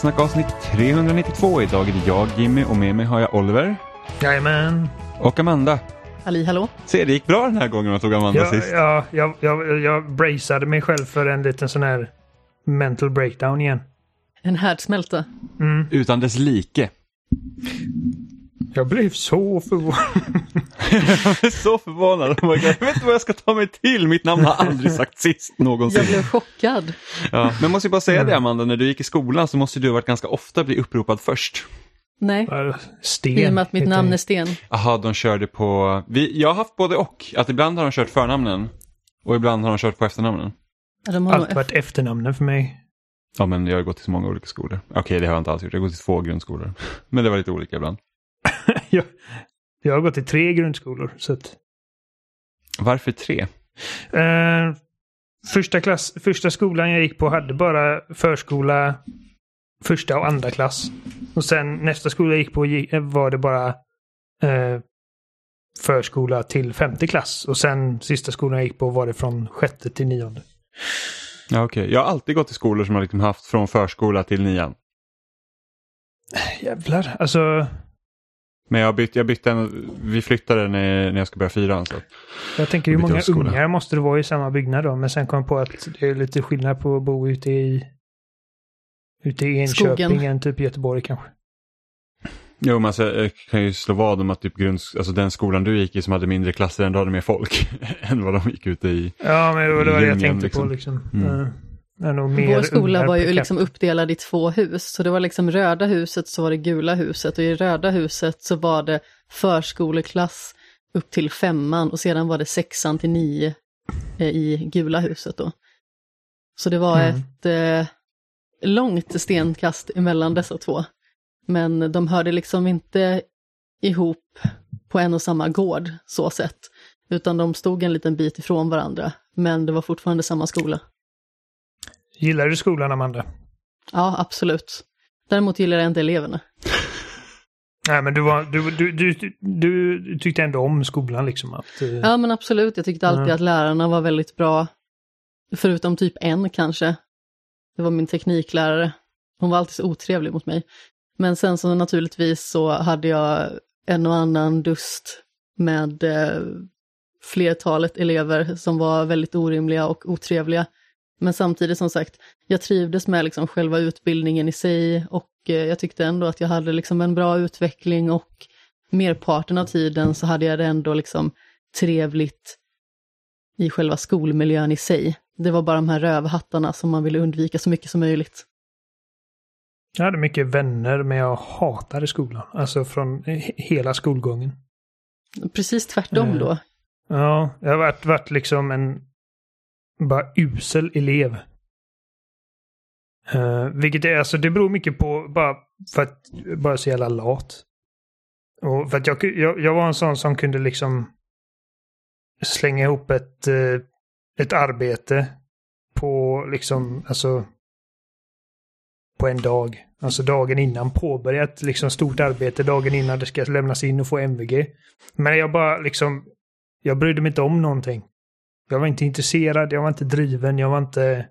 Spelsnack avsnitt 392. Idag är det jag, Jimmy, och med mig har jag Oliver Jajamän. och Amanda. Halli hallå? Se, det gick bra den här gången man tog Amanda Jag, sist. ja, jag, jag, jag braceade mig själv för en liten sån här mental breakdown igen. En härdsmälta. Mm. Utan dess like. Jag blev så förvånad. jag är så förvånad. Oh. Jag vet inte vad jag ska ta mig till. Mitt namn har aldrig sagt sist någonsin. Jag blev chockad. Ja. Men jag måste ju bara säga det Amanda, när du gick i skolan så måste du ha varit ganska ofta bli uppropad först. Nej, Sten. i och med att mitt namn är Sten. Jaha, de körde på... Vi, jag har haft både och. Att ibland har de kört förnamnen och ibland har de kört på efternamnen. Ja, De har Allt varit efternamnen för mig. Ja, men jag har gått till så många olika skolor. Okej, det har jag inte alls gjort. Jag har gått till två grundskolor. Men det var lite olika ibland. jag, jag har gått i tre grundskolor. Så att, Varför tre? eh, första, klass, första skolan jag gick på hade bara förskola första och andra klass. Och sen nästa skola jag gick på gick, var det bara eh, förskola till femte klass. Och sen sista skolan jag gick på var det från sjätte till nionde. Ja, okej. Jag har alltid gått i skolor som har liksom haft från förskola till nian. Jävlar, alltså. Men jag bytte, jag bytte en, vi flyttade när, när jag skulle börja fyran. Så. Jag tänker hur många ungar måste det vara i samma byggnad då? Men sen kom jag på att det är lite skillnad på att bo ute i ute i Enköping Skogen. än typ Göteborg kanske. Jo, men alltså, jag kan ju slå vad om att typ grunds, alltså den skolan du gick i som hade mindre klasser ändå hade mer folk än vad de gick ute i. Ja, men det var det jag tänkte liksom. på liksom. Mm. Eh, det är nog mer Vår skola var ju liksom uppdelad i två hus. Så det var liksom röda huset så var det gula huset och i röda huset så var det förskoleklass upp till femman och sedan var det sexan till nio eh, i gula huset då. Så det var Mm. ett eh, långt stenkast emellan dessa två. Men de hörde liksom inte ihop på en och samma gård så sett. Utan de stod en liten bit ifrån varandra. Men det var fortfarande samma skola. Gillar du skolan, Amanda? Ja, absolut. Däremot gillar jag inte eleverna. Nej, men du, var, du, du, du, du, tyckte ändå om skolan liksom. Att, eh, Ja, men absolut. Jag tyckte alltid att lärarna var väldigt bra. Förutom typ en kanske. Det var min tekniklärare. Hon var alltid så otrevlig mot mig. Men sen så naturligtvis så hade jag en och annan dust med eh, flertalet elever som var väldigt orimliga och otrevliga. Men samtidigt som sagt, jag trivdes med liksom själva utbildningen i sig och eh, jag tyckte ändå att jag hade liksom en bra utveckling och merparten av tiden så hade jag det ändå liksom trevligt i själva skolmiljön i sig. Det var bara de här rövhattarna som man ville undvika så mycket som möjligt. Jag hade mycket vänner, men jag hatade skolan. Alltså från he- hela skolgången. Precis tvärtom Mm. då. Ja, jag har varit, varit liksom en bara usel elev. Uh, vilket är, alltså det beror mycket på bara för att bara så jävla lat. Och för att jag, jag, jag var en sån som kunde liksom slänga ihop ett, uh, ett arbete på liksom, alltså på en dag. Alltså dagen innan påbörjat liksom stort arbete dagen innan det ska lämnas in och få MVG. Men jag bara liksom, jag brydde mig inte om någonting. Jag var inte intresserad, jag var inte driven, jag var inte...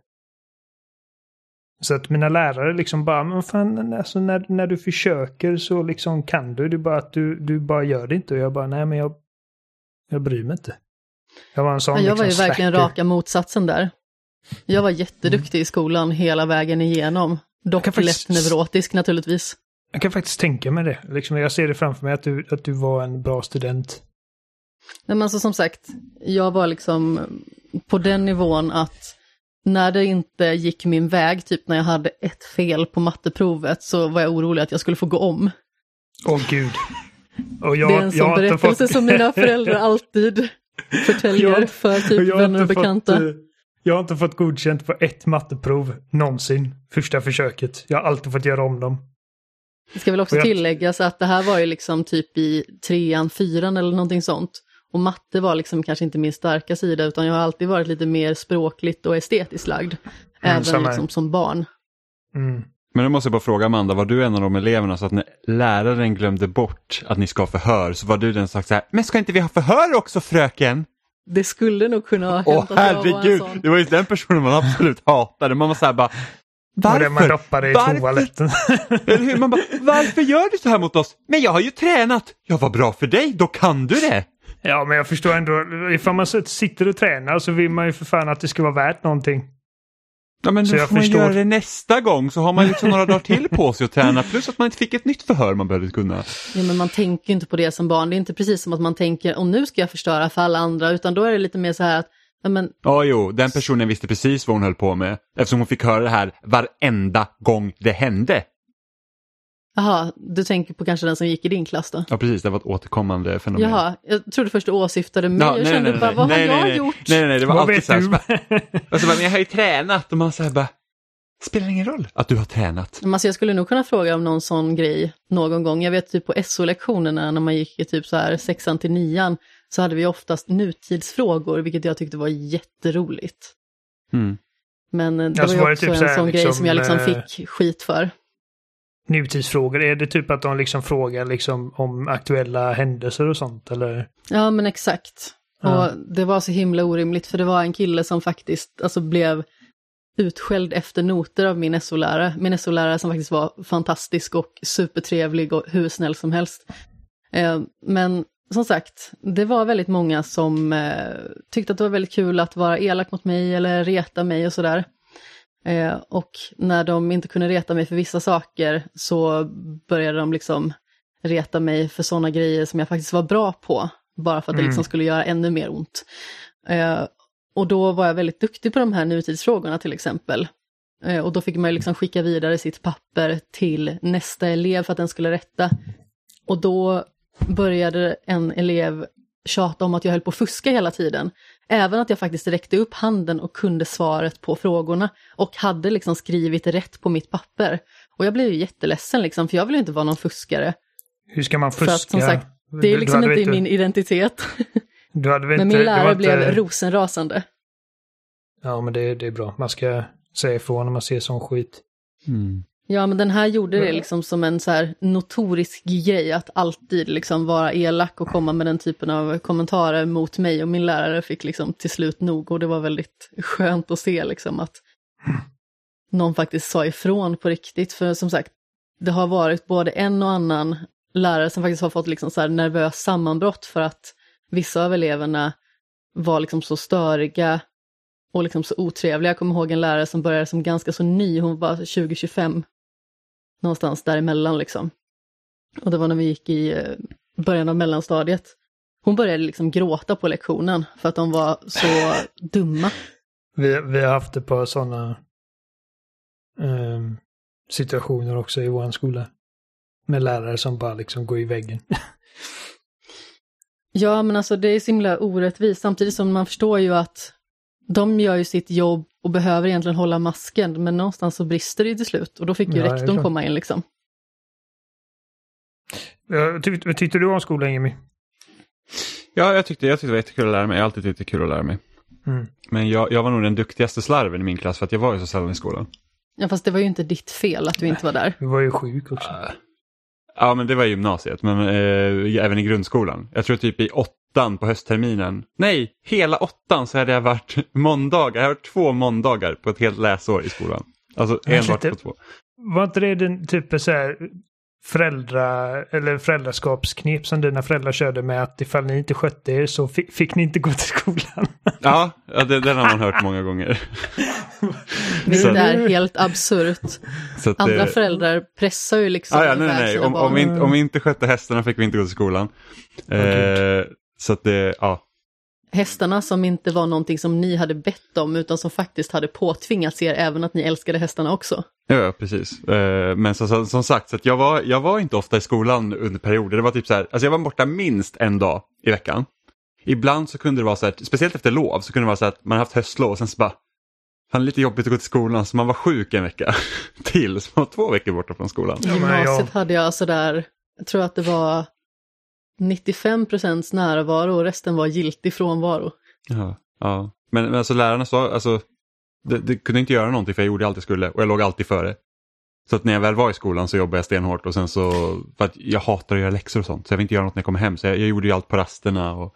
Så att mina lärare liksom bara, men fan, alltså när, när du försöker så liksom kan du. Det är bara att du, du bara gör det inte. Och jag bara, nej men jag, jag bryr mig inte. Jag var en sån Ja, jag var ju liksom verkligen slacker. raka motsatsen där. Jag var jätteduktig i skolan hela vägen igenom. Dock kan faktiskt- lätt neurotisk naturligtvis. Jag kan faktiskt tänka mig det. Liksom, jag ser det framför mig att du, att du var en bra student. Nej, men alltså som sagt, jag var liksom på den nivån att när det inte gick min väg, typ när jag hade ett fel på matteprovet, så var jag orolig att jag skulle få gå om. Åh gud. Och jag, det är en sån berättelse fått- som mina föräldrar alltid förtäljer Jag- för typ vänner och bekanta. Fått, eh, jag har inte fått godkänt på ett matteprov någonsin. Första försöket. Jag har alltid fått göra om dem. Det ska väl också jag- tilläggas att det här var ju liksom typ i trean, fyran eller någonting sånt. Och matte var liksom kanske inte min starka sida, utan jag har alltid varit lite mer språkligt och estetiskt lagd. även samma här. liksom som barn. Mm. Men nu måste jag bara fråga Amanda, var du en av de eleverna så att när läraren glömde bort att ni ska ha förhör så var du den som sagt så här, men ska inte vi ha förhör också fröken? Det skulle nog kunna ha hänt Åh var herregud, sån. det var ju den personen man absolut hatade. Man var så här bara, det man Varför? doppade i Varför? toaletten. Eller hur? Man bara, varför gör du så här mot oss? Men jag har ju tränat. Ja, vad bra för dig, då kan du det. Ja, men jag förstår ändå. Ifall man sitter och tränar så vill man ju för fan att det ska vara värt någonting. Ja, men Så då jag får man förstår. göra det nästa gång så har man liksom några dagar till på sig att träna. Plus att man inte fick ett nytt förhör man behövde kunna. Ja, men man tänker ju inte på det som barn. Det är inte precis som att man tänker, och nu ska jag förstöra för alla andra, utan då är det lite mer så här att, ja, men, Ja, jo, den personen visste precis vad hon höll på med. Eftersom hon fick höra det här varenda gång det hände. Jaha, du tänker på kanske den som gick i din klass då? Ja, precis, det var ett återkommande fenomen. Jaha, jag trodde först du åsyftade mig. Ja, jag kände bara, vad nej, har nej, jag nej. gjort? Nej, nej, nej, det var Vad alltid så här. Så bara, och så bara, men jag har ju tränat och man säger bara, spelar ingen roll att du har tränat. Men alltså jag skulle nog kunna fråga om någon sån grej någon gång. Jag vet typ på SO-lektionerna när man gick i typ så här sexan till nian så hade vi oftast nutidsfrågor, vilket jag tyckte var jätteroligt. Mm. Men eh, det Alltså var var ju det också typ en så här sån grej liksom, som jag liksom eh, fick skit för. Nutidsfrågor, är det typ att de liksom frågar liksom om aktuella händelser och sånt eller? Ja men exakt. Ja. Och det var så himla orimligt för det var en kille som faktiskt alltså, blev utskälld efter noter av min SO-lärare. Min SO-lärare som faktiskt var fantastisk och supertrevlig och hur snäll som helst. Eh, men som sagt, det var väldigt många som eh, tyckte att det var väldigt kul att vara elak mot mig eller reta mig och sådär. Eh, och när de inte kunde reta mig för vissa saker så började de liksom reta mig för sådana grejer som jag faktiskt var bra på. Bara för att det Mm. liksom skulle göra ännu mer ont. Eh, och då var jag väldigt duktig på de här nutidsfrågorna till exempel. Eh, och då fick man ju liksom skicka vidare sitt papper till nästa elev för att den skulle rätta. Och då började en elev tjata om att jag höll på att fuska hela tiden. Även att jag faktiskt räckte upp handen och kunde svaret på frågorna och hade liksom skrivit rätt på mitt papper. Och jag blev ju jätteledsen liksom, för jag vill ju inte vara någon fuskare. Hur ska man För fuska? att som sagt, Det är Du- liksom inte väl min identitet. Du hade Men inte, min lärare inte- blev rosenrasande. Ja, men det, det är bra. Man ska säga ifrån när man ser sån skit. Mm. Ja, men den här gjorde det liksom som en så här notorisk grej att alltid liksom vara elak och komma med den typen av kommentarer mot mig och min lärare fick liksom till slut nog och det var väldigt skönt att se liksom att någon faktiskt sa ifrån på riktigt. För som sagt, det har varit både en och annan lärare som faktiskt har fått liksom så här nervös sammanbrott för att vissa av eleverna var liksom så störiga och liksom så otrevliga. Jag kommer ihåg en lärare som började som ganska så ny, hon var 20-25, någonstans däremellan liksom. Och det var när vi gick i eh, början av mellanstadiet. Hon började liksom gråta på lektionen för att de var så dumma. Vi, vi har haft ett par sådana ehm, situationer också i vår skola. Med lärare som bara liksom går i väggen. Ja, men alltså det är så himla orättvist, samtidigt som man förstår ju att de gör ju sitt jobb och behöver egentligen hålla masken, men någonstans så brister det till slut och då fick ju Ja, rektorn komma in liksom. Ja, tyck, vad tyckte du om skolan Jimmy? Ja, jag tyckte, jag tyckte det var jättekul att lära mig. Jag har alltid tyckt det är kul att lära mig. Mm. Men jag, jag var nog den duktigaste slarven i min klass för att jag var ju så sällan i skolan. Ja, fast det var ju inte ditt fel att du inte var där. Du var ju sjuk också. Ja, men det var i gymnasiet, men eh, även i grundskolan. Jag tror typ i åttan på höstterminen. Nej, hela åttan så hade jag varit måndagar. Jag har varit två måndagar på ett helt läsår i skolan. Alltså enbart på två. Var inte det den typ så här föräldra eller föräldraskapsknep som dina föräldrar körde med att ifall ni inte skötte er så fick, fick ni inte gå till skolan? Ja, ja det, den har man hört många gånger. Vilket är helt absurt. Att, Andra föräldrar pressar ju liksom Ja, ja, nej, nej. sina Om, om, vi inte, om vi inte skötte hästarna fick vi inte gå till skolan. Eh, så att det, ja. Hästarna som inte var någonting som ni hade bett om, utan som faktiskt hade påtvingats er, även att ni älskade hästarna också. Ja, precis. Eh, men så, så, som sagt, så att jag, var, jag var inte ofta i skolan under perioder. Det var typ så här, alltså jag var borta minst en dag i veckan. Ibland så kunde det vara så här, speciellt efter lov, så kunde det vara så här att man haft höstlov och sen så bara, fan lite jobbigt att gå till skolan, så man var sjuk en vecka till, så man var två veckor borta från skolan. Gymnasiet hade jag sådär, jag tror att det var 95 procents närvaro och resten var giltig frånvaro. Ja, ja. Men, men alltså lärarna sa, alltså, det, det kunde inte göra någonting för jag gjorde allt jag skulle och jag låg alltid före. Så att när jag väl var i skolan så jobbade jag stenhårt och sen så, för att jag hatar att göra läxor och sånt, så jag vill inte göra något när jag kommer hem. Så jag, jag gjorde ju allt på rasterna och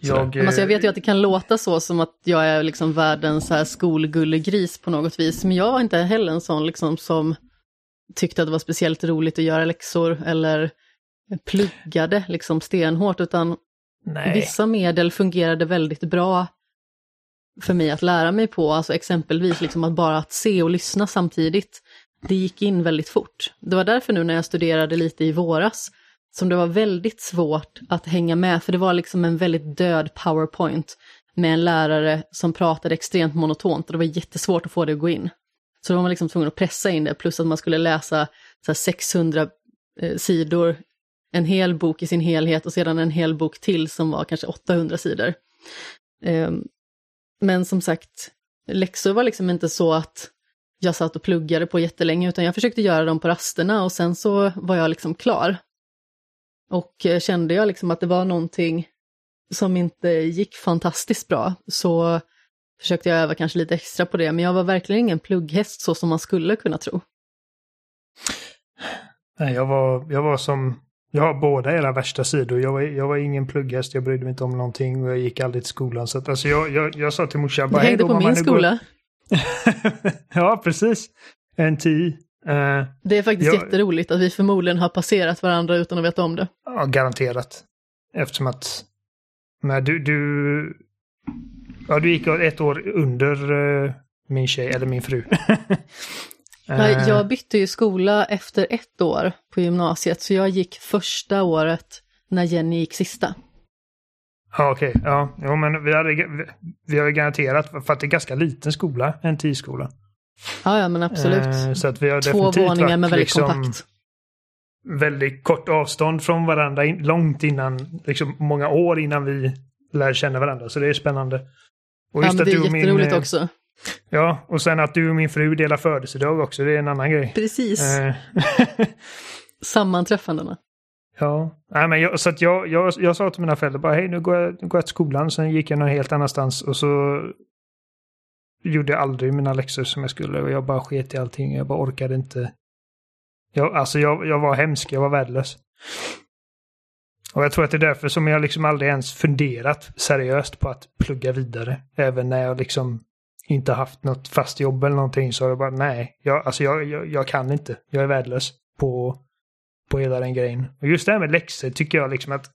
Jag, Men Alltså jag vet ju eh, att det kan låta så som att jag är liksom världens så här skolgullegris på något vis. Men jag var inte heller en sån liksom som tyckte att det var speciellt roligt att göra läxor eller pluggade liksom stenhårt, utan nej. vissa medel fungerade väldigt bra för mig att lära mig på. Alltså exempelvis liksom att bara att se och lyssna samtidigt. Det gick in väldigt fort. Det var därför nu när jag studerade lite i våras som det var väldigt svårt att hänga med, för det var liksom en väldigt död powerpoint med en lärare som pratade extremt monotont och det var jättesvårt att få det att gå in. Så då var man liksom tvungen att pressa in det, plus att man skulle läsa så här 600 eh, sidor, en hel bok i sin helhet och sedan en hel bok till som var kanske 800 sidor. Ehm, men som sagt, läxor var liksom inte så att jag satt och pluggade på jättelänge, utan jag försökte göra dem på rasterna och sen så var jag liksom klar. Och eh, kände jag liksom att det var någonting som inte gick fantastiskt bra, så försökte jag öva kanske lite extra på det, men jag var verkligen ingen plugghäst så som man skulle kunna tro. Nej, jag var, jag var som... Jag har båda era värsta sidor. Jag var, jag var ingen plugghäst, jag brydde mig inte om någonting och jag gick aldrig till skolan. Så att, alltså, jag, jag, jag sa till morsan bara... "Hej hängde då, på mamma, min nu går-" skola. ja, precis. En tio. Eh, Det är faktiskt Jag- jätteroligt att vi förmodligen har passerat varandra utan att veta om det. ja, garanterat. Eftersom att... Men du, du... Ja, du gick ett år under eh, min tjej, eller min fru. Jag, Eh, jag bytte ju skola efter ett år på gymnasiet, så jag gick första året när Jenny gick sista. Ja, okej. Ja, jo, men vi, hade, vi, har ju garanterat, för att det är ganska liten skola, en tioskola. Ja, ja, men absolut. Eh, så att vi har Två våningar med väldigt liksom kompakt. väldigt kort avstånd från varandra, in, långt innan, liksom många år innan vi lär känna varandra. Så det är spännande. Och Ja, just men att det är och min, jätteroligt eh, också. Ja, och sen att du och min fru delar födelsedag också, det är en annan grej. Precis. Eh, Sammanträffandena. ja, Nej, men jag, så att jag, jag, jag sa till mina föräldrar bara hej nu går, jag, nu går jag till skolan, sen gick jag någon helt annanstans och så gjorde jag aldrig mina läxor som jag skulle och jag bara sket i allting, jag bara orkade inte. Jag, alltså jag, jag var hemsk, jag var värdelös. Och jag tror att det är därför som jag liksom aldrig ens funderat seriöst på att plugga vidare. Även när jag liksom inte haft något fast jobb eller någonting så har jag bara nej, jag, alltså jag, jag, jag kan inte. Jag är värdelös på, på hela den grejen. Och just det här med läxor tycker jag liksom att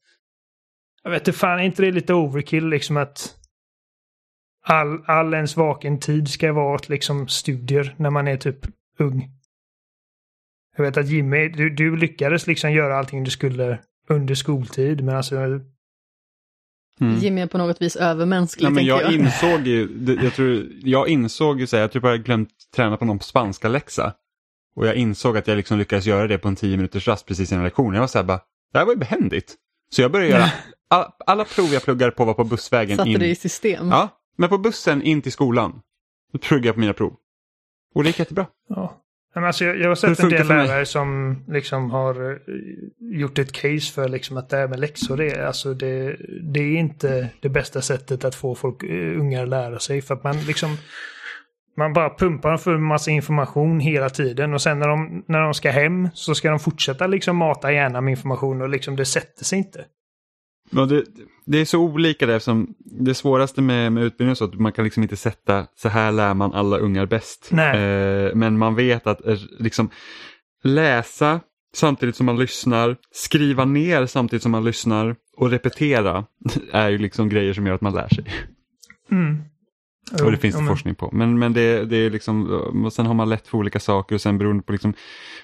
jag vet inte fan, är inte det lite overkill liksom att all, all ens vaken tid ska vara åt liksom studier när man är typ ung. Jag vet att Jimmy, du, du lyckades liksom göra allting du skulle under skoltid, men alltså Mm. Jimmy är på något vis övermänsklig, Ja, men jag, jag. insåg ju, jag, tror, jag insåg ju så här, jag typ hade glömt träna på någon spanska läxa. Och jag insåg att jag liksom lyckades göra det på en tio minuters rast precis innan lektionen. Jag var så här bara, det här var ju behändigt. Så jag började göra, alla, alla prov jag pluggade på var på bussvägen Satte in. det i system. Ja, men på bussen in till skolan. Då pluggade jag på mina prov. Och det gick jättebra. Ja. Men alltså, jag, jag har sett en del lärare som liksom har eh, gjort ett case för liksom att det här med läxor, det är, alltså det, det är inte det bästa sättet att få folk, eh, ungar att lära sig. För att man liksom man bara pumpar dem för en massa information hela tiden och sen när de, när de ska hem så ska de fortsätta liksom mata hjärnan med information och liksom det sätter sig inte. Det, det är så olika det eftersom det svåraste med, med utbildning är så att man kan liksom inte sätta så här lär man alla ungar bäst. Eh, men man vet att eh, liksom läsa samtidigt som man lyssnar, skriva ner samtidigt som man lyssnar och repetera är ju liksom grejer som gör att man lär sig. Mm. Och det finns Jo, det men- forskning på. Men, men det, det är liksom, och sen har man lätt för olika saker och sen beroende på liksom,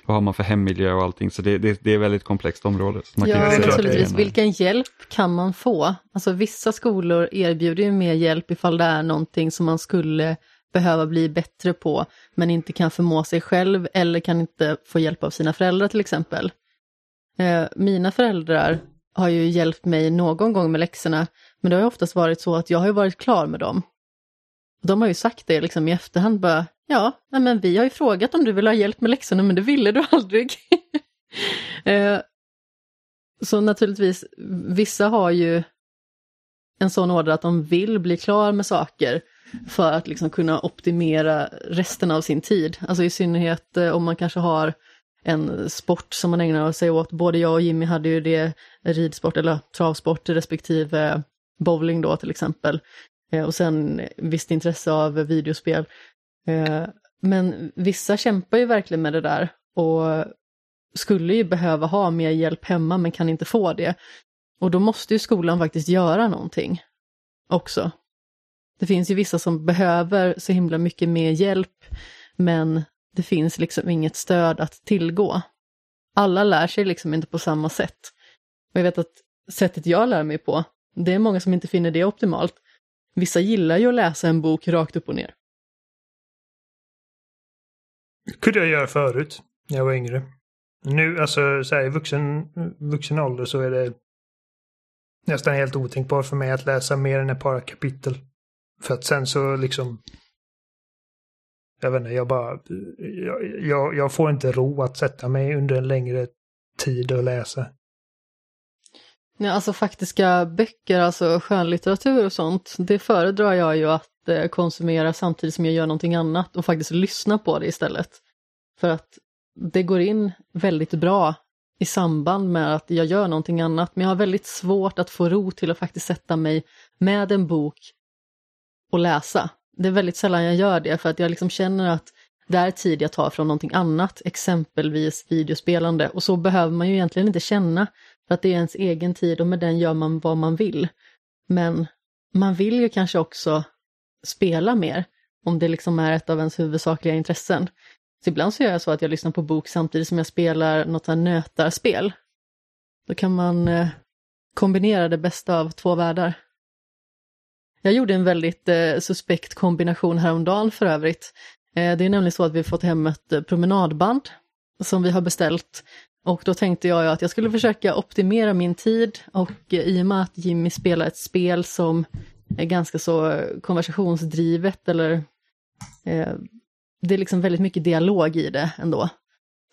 vad har man för hemmiljö och allting. Så det, det, det är ett väldigt komplext område. Så man kan Ja, naturligtvis. en- Vilken hjälp kan man få? Alltså vissa skolor erbjuder ju mer hjälp ifall det är någonting som man skulle behöva bli bättre på, men inte kan förmå sig själv eller kan inte få hjälp av sina föräldrar till exempel. Eh, mina föräldrar har ju hjälpt mig någon gång med läxorna, men det har ju oftast varit så att jag har varit klar med dem. De har ju sagt det liksom i efterhand bara, ja, men vi har ju frågat om du vill ha hjälp med läxorna, men det ville du aldrig. eh, så naturligtvis, vissa har ju en sån order att de vill bli klar med saker för att liksom kunna optimera resten av sin tid. Alltså i synnerhet eh, om man kanske har en sport som man ägnar sig åt. Både jag och Jimmy hade ju det ridsport eller travsport respektive bowling då till exempel. Eh, och sen visst intresse av videospel. Eh, men vissa kämpar ju verkligen med det där och skulle ju behöva ha mer hjälp hemma men kan inte få det. Och då måste ju skolan faktiskt göra någonting också. Det finns ju vissa som behöver så himla mycket mer hjälp men det finns liksom inget stöd att tillgå. Alla lär sig liksom inte på samma sätt. Och jag vet att sättet jag lär mig på, det är många som inte finner det optimalt. Vissa gillar ju att läsa en bok rakt upp och ner. kunde jag göra förut, när jag var yngre. Nu, alltså så här, i vuxen, vuxen ålder så är det nästan helt otänkbart för mig att läsa mer än ett par kapitel. För att sen så liksom... Jag vet inte, jag bara... Jag, jag, jag får inte ro att sätta mig under en längre tid och läsa. Ja, alltså faktiska böcker, alltså skönlitteratur och sånt, det föredrar jag ju att eh, konsumera samtidigt som jag gör någonting annat och faktiskt lyssna på det istället. För att det går in väldigt bra i samband med att jag gör någonting annat, men jag har väldigt svårt att få ro till att faktiskt sätta mig med en bok och läsa. Det är väldigt sällan jag gör det för att jag liksom känner att det är tid jag tar från någonting annat, exempelvis videospelande. Och så behöver man ju egentligen inte känna, för att det är ens egen tid och med den gör man vad man vill. Men man vill ju kanske också spela mer, om det liksom är ett av ens huvudsakliga intressen. Så ibland så gör jag så att jag lyssnar på bok samtidigt som jag spelar något här nötarspel. Då kan man eh, kombinera det bästa av två världar. Jag gjorde en väldigt eh, suspekt kombination häromdagen för övrigt. Eh, det är nämligen så att vi har fått hem ett eh, promenadband som vi har beställt. Och då tänkte jag att jag skulle försöka optimera min tid och i och med att Jimmy spelar ett spel som är ganska så konversationsdrivet eller eh, det är liksom väldigt mycket dialog i det ändå.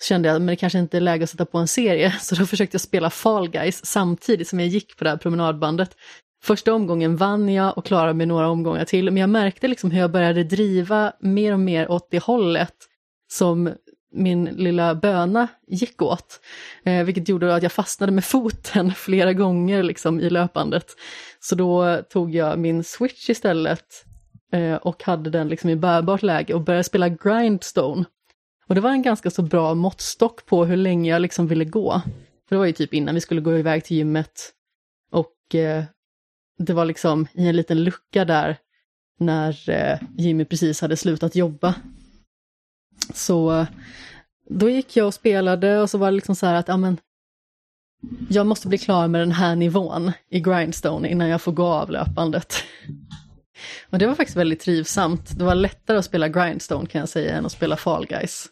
Så kände jag, men det kanske inte är läge att sätta på en serie, så då försökte jag spela Fall Guys samtidigt som jag gick på det här promenadbandet. Första omgången vann jag och klarade mig några omgångar till, men jag märkte liksom hur jag började driva mer och mer åt det hållet som min lilla böna gick åt. Eh, vilket gjorde att jag fastnade med foten flera gånger liksom i löpandet. Så då tog jag min switch istället eh, och hade den liksom i bärbart läge och började spela Grindstone. Och det var en ganska så bra måttstock på hur länge jag liksom ville gå. För det var ju typ innan vi skulle gå iväg till gymmet. Och eh, det var liksom i en liten lucka där när eh, Jimmy precis hade slutat jobba. Så då gick jag och spelade och så var det liksom så här att, ja men, jag måste bli klar med den här nivån i Grindstone innan jag får gå av löpandet. Och det var faktiskt väldigt trivsamt. Det var lättare att spela Grindstone kan jag säga än att spela Fall Guys.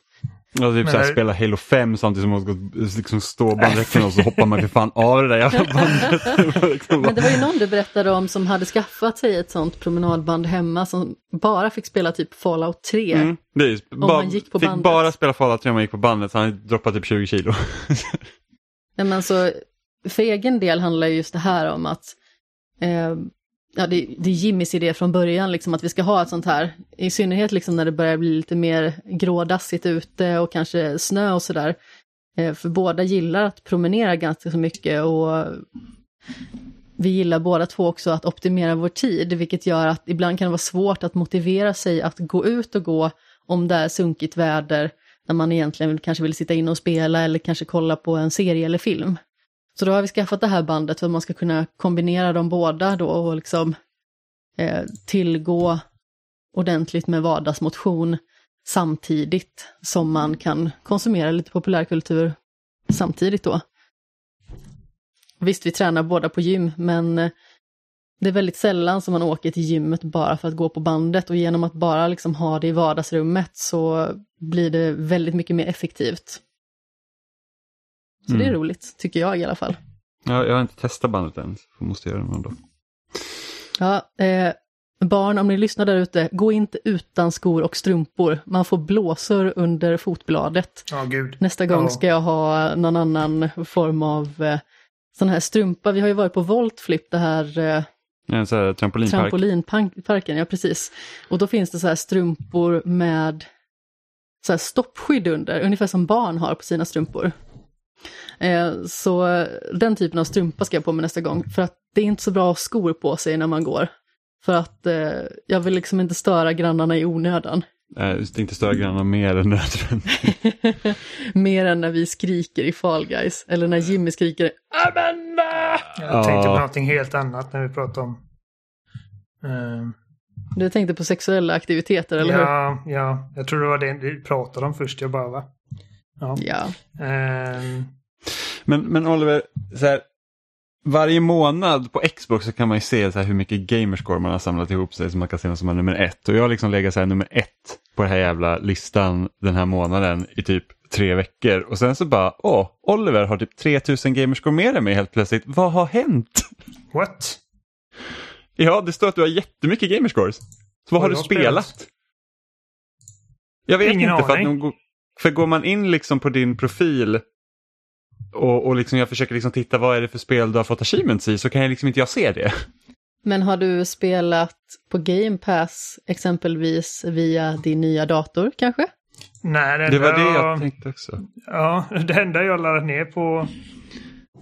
Ja, typ såhär, spela Halo 5 samtidigt som man ska liksom stå bandrätten och så hoppar man för fan av det där jävla bandet. Liksom Men det var ju någon du berättade om som hade skaffat sig ett sånt promenadband hemma som bara fick spela typ Fallout 3. Mm, det bara, man gick på fick bandet. bara spela Fallout 3 om man gick på bandet så han droppade typ 20 kilo. Nej, men så, för egen del handlar ju just det här om att eh, ja, det, det är Jimmys idé från början, liksom, att vi ska ha ett sånt här. I synnerhet liksom, när det börjar bli lite mer grådassigt ute och kanske snö och sådär. Eh, för båda gillar att promenera ganska så mycket och vi gillar båda två också att optimera vår tid, vilket gör att ibland kan det vara svårt att motivera sig att gå ut och gå om det är sunkigt väder, när man egentligen kanske vill sitta in och spela eller kanske kolla på en serie eller film. Så då har vi skaffat det här bandet för att man ska kunna kombinera dem båda då och liksom eh, tillgå ordentligt med vardagsmotion samtidigt som man kan konsumera lite populärkultur samtidigt då. Visst, vi tränar båda på gym, men eh, det är väldigt sällan som man åker till gymmet bara för att gå på bandet och genom att bara liksom ha det i vardagsrummet så blir det väldigt mycket mer effektivt. Så det är Mm. roligt, tycker jag i alla fall. Ja, jag har inte testat bandet än, så jag måste göra det någon dag. Ja, eh, barn, om ni lyssnar där ute, gå inte utan skor och strumpor. Man får blåsor under fotbladet. Ja, gud. Nästa gång Ja. ska jag ha någon annan form av eh, sån här strumpa. Vi har ju varit på Voltflip, det här eh, En sån här trampolinpark. trampolinparken, ja precis. Och då finns det så här strumpor med så här stoppskydd under, ungefär som barn har på sina strumpor. Eh, så den typen av strumpa ska jag på mig nästa gång, för att det är inte så bra att ha skor på sig när man går. För att eh, jag vill liksom inte störa grannarna i onödan. Tänkte inte störa grannarna mer än nödvändigt. Mer än när vi skriker i Fall Guys. Eller när Jimmy skriker Amanda! Jag tänkte på Ja. någonting helt annat när vi pratade om... Ehm, Du tänkte på sexuella aktiviteter, eller hur? ja, ja, jag tror det var det vi pratade om först. Jag bara, va? Ja. Ja. Ehm, Men, men Oliver, så här, varje månad på Xbox så kan man ju se så här hur mycket gamerscore man har samlat ihop sig som man kan se som är nummer ett. Och jag har liksom legat så här nummer ett på den här jävla listan den här månaden i typ tre veckor. Och sen så bara, åh, Oliver har typ 3000 gamerscore mer än mig helt plötsligt. Vad har hänt? what? Ja, det står att du har jättemycket gamerscores. Så vad har Oj, du har spelat? spelat. Jag vet Ingen inte, för, att aning. de, för går man in liksom på din profil och, och liksom jag försöker liksom titta vad är det för spel du har fått achievements i så kan jag liksom inte jag se det. Men har du spelat på Game Pass exempelvis via din nya dator kanske? Nej, det, Det var det jag tänkte också. Ja, det enda jag laddat ner på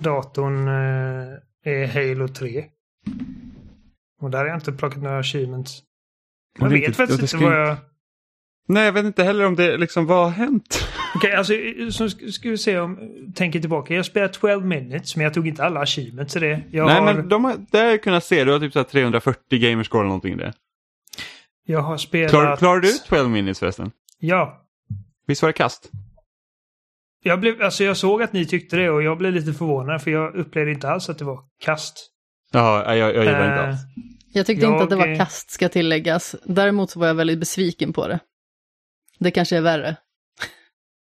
datorn eh, är Halo 3. Och där har jag inte plockat några achievements. Jag vet faktiskt inte vad jag... Nej, jag vet inte heller om det liksom, vad har hänt? Okej, alltså så ska ska vi se om... Tänker tillbaka. Jag spelade 12 minutes, men jag tog inte alla achievements i det. Jag Nej, har, men de har, där har jag kunnat se, du har typ så här 340 gamerscore eller någonting i det. jag har spelat... Klar, klarar du 12 minutes förresten? Ja. Visst var det kast? Jag, blev, alltså jag såg att ni tyckte det och jag blev lite förvånad för jag upplevde inte alls att det var kast. Ja, jag, jag gillar inte Eh, alls. Jag tyckte Jag, inte att det var kast ska tilläggas. Däremot så var jag väldigt besviken på det. Det kanske är värre.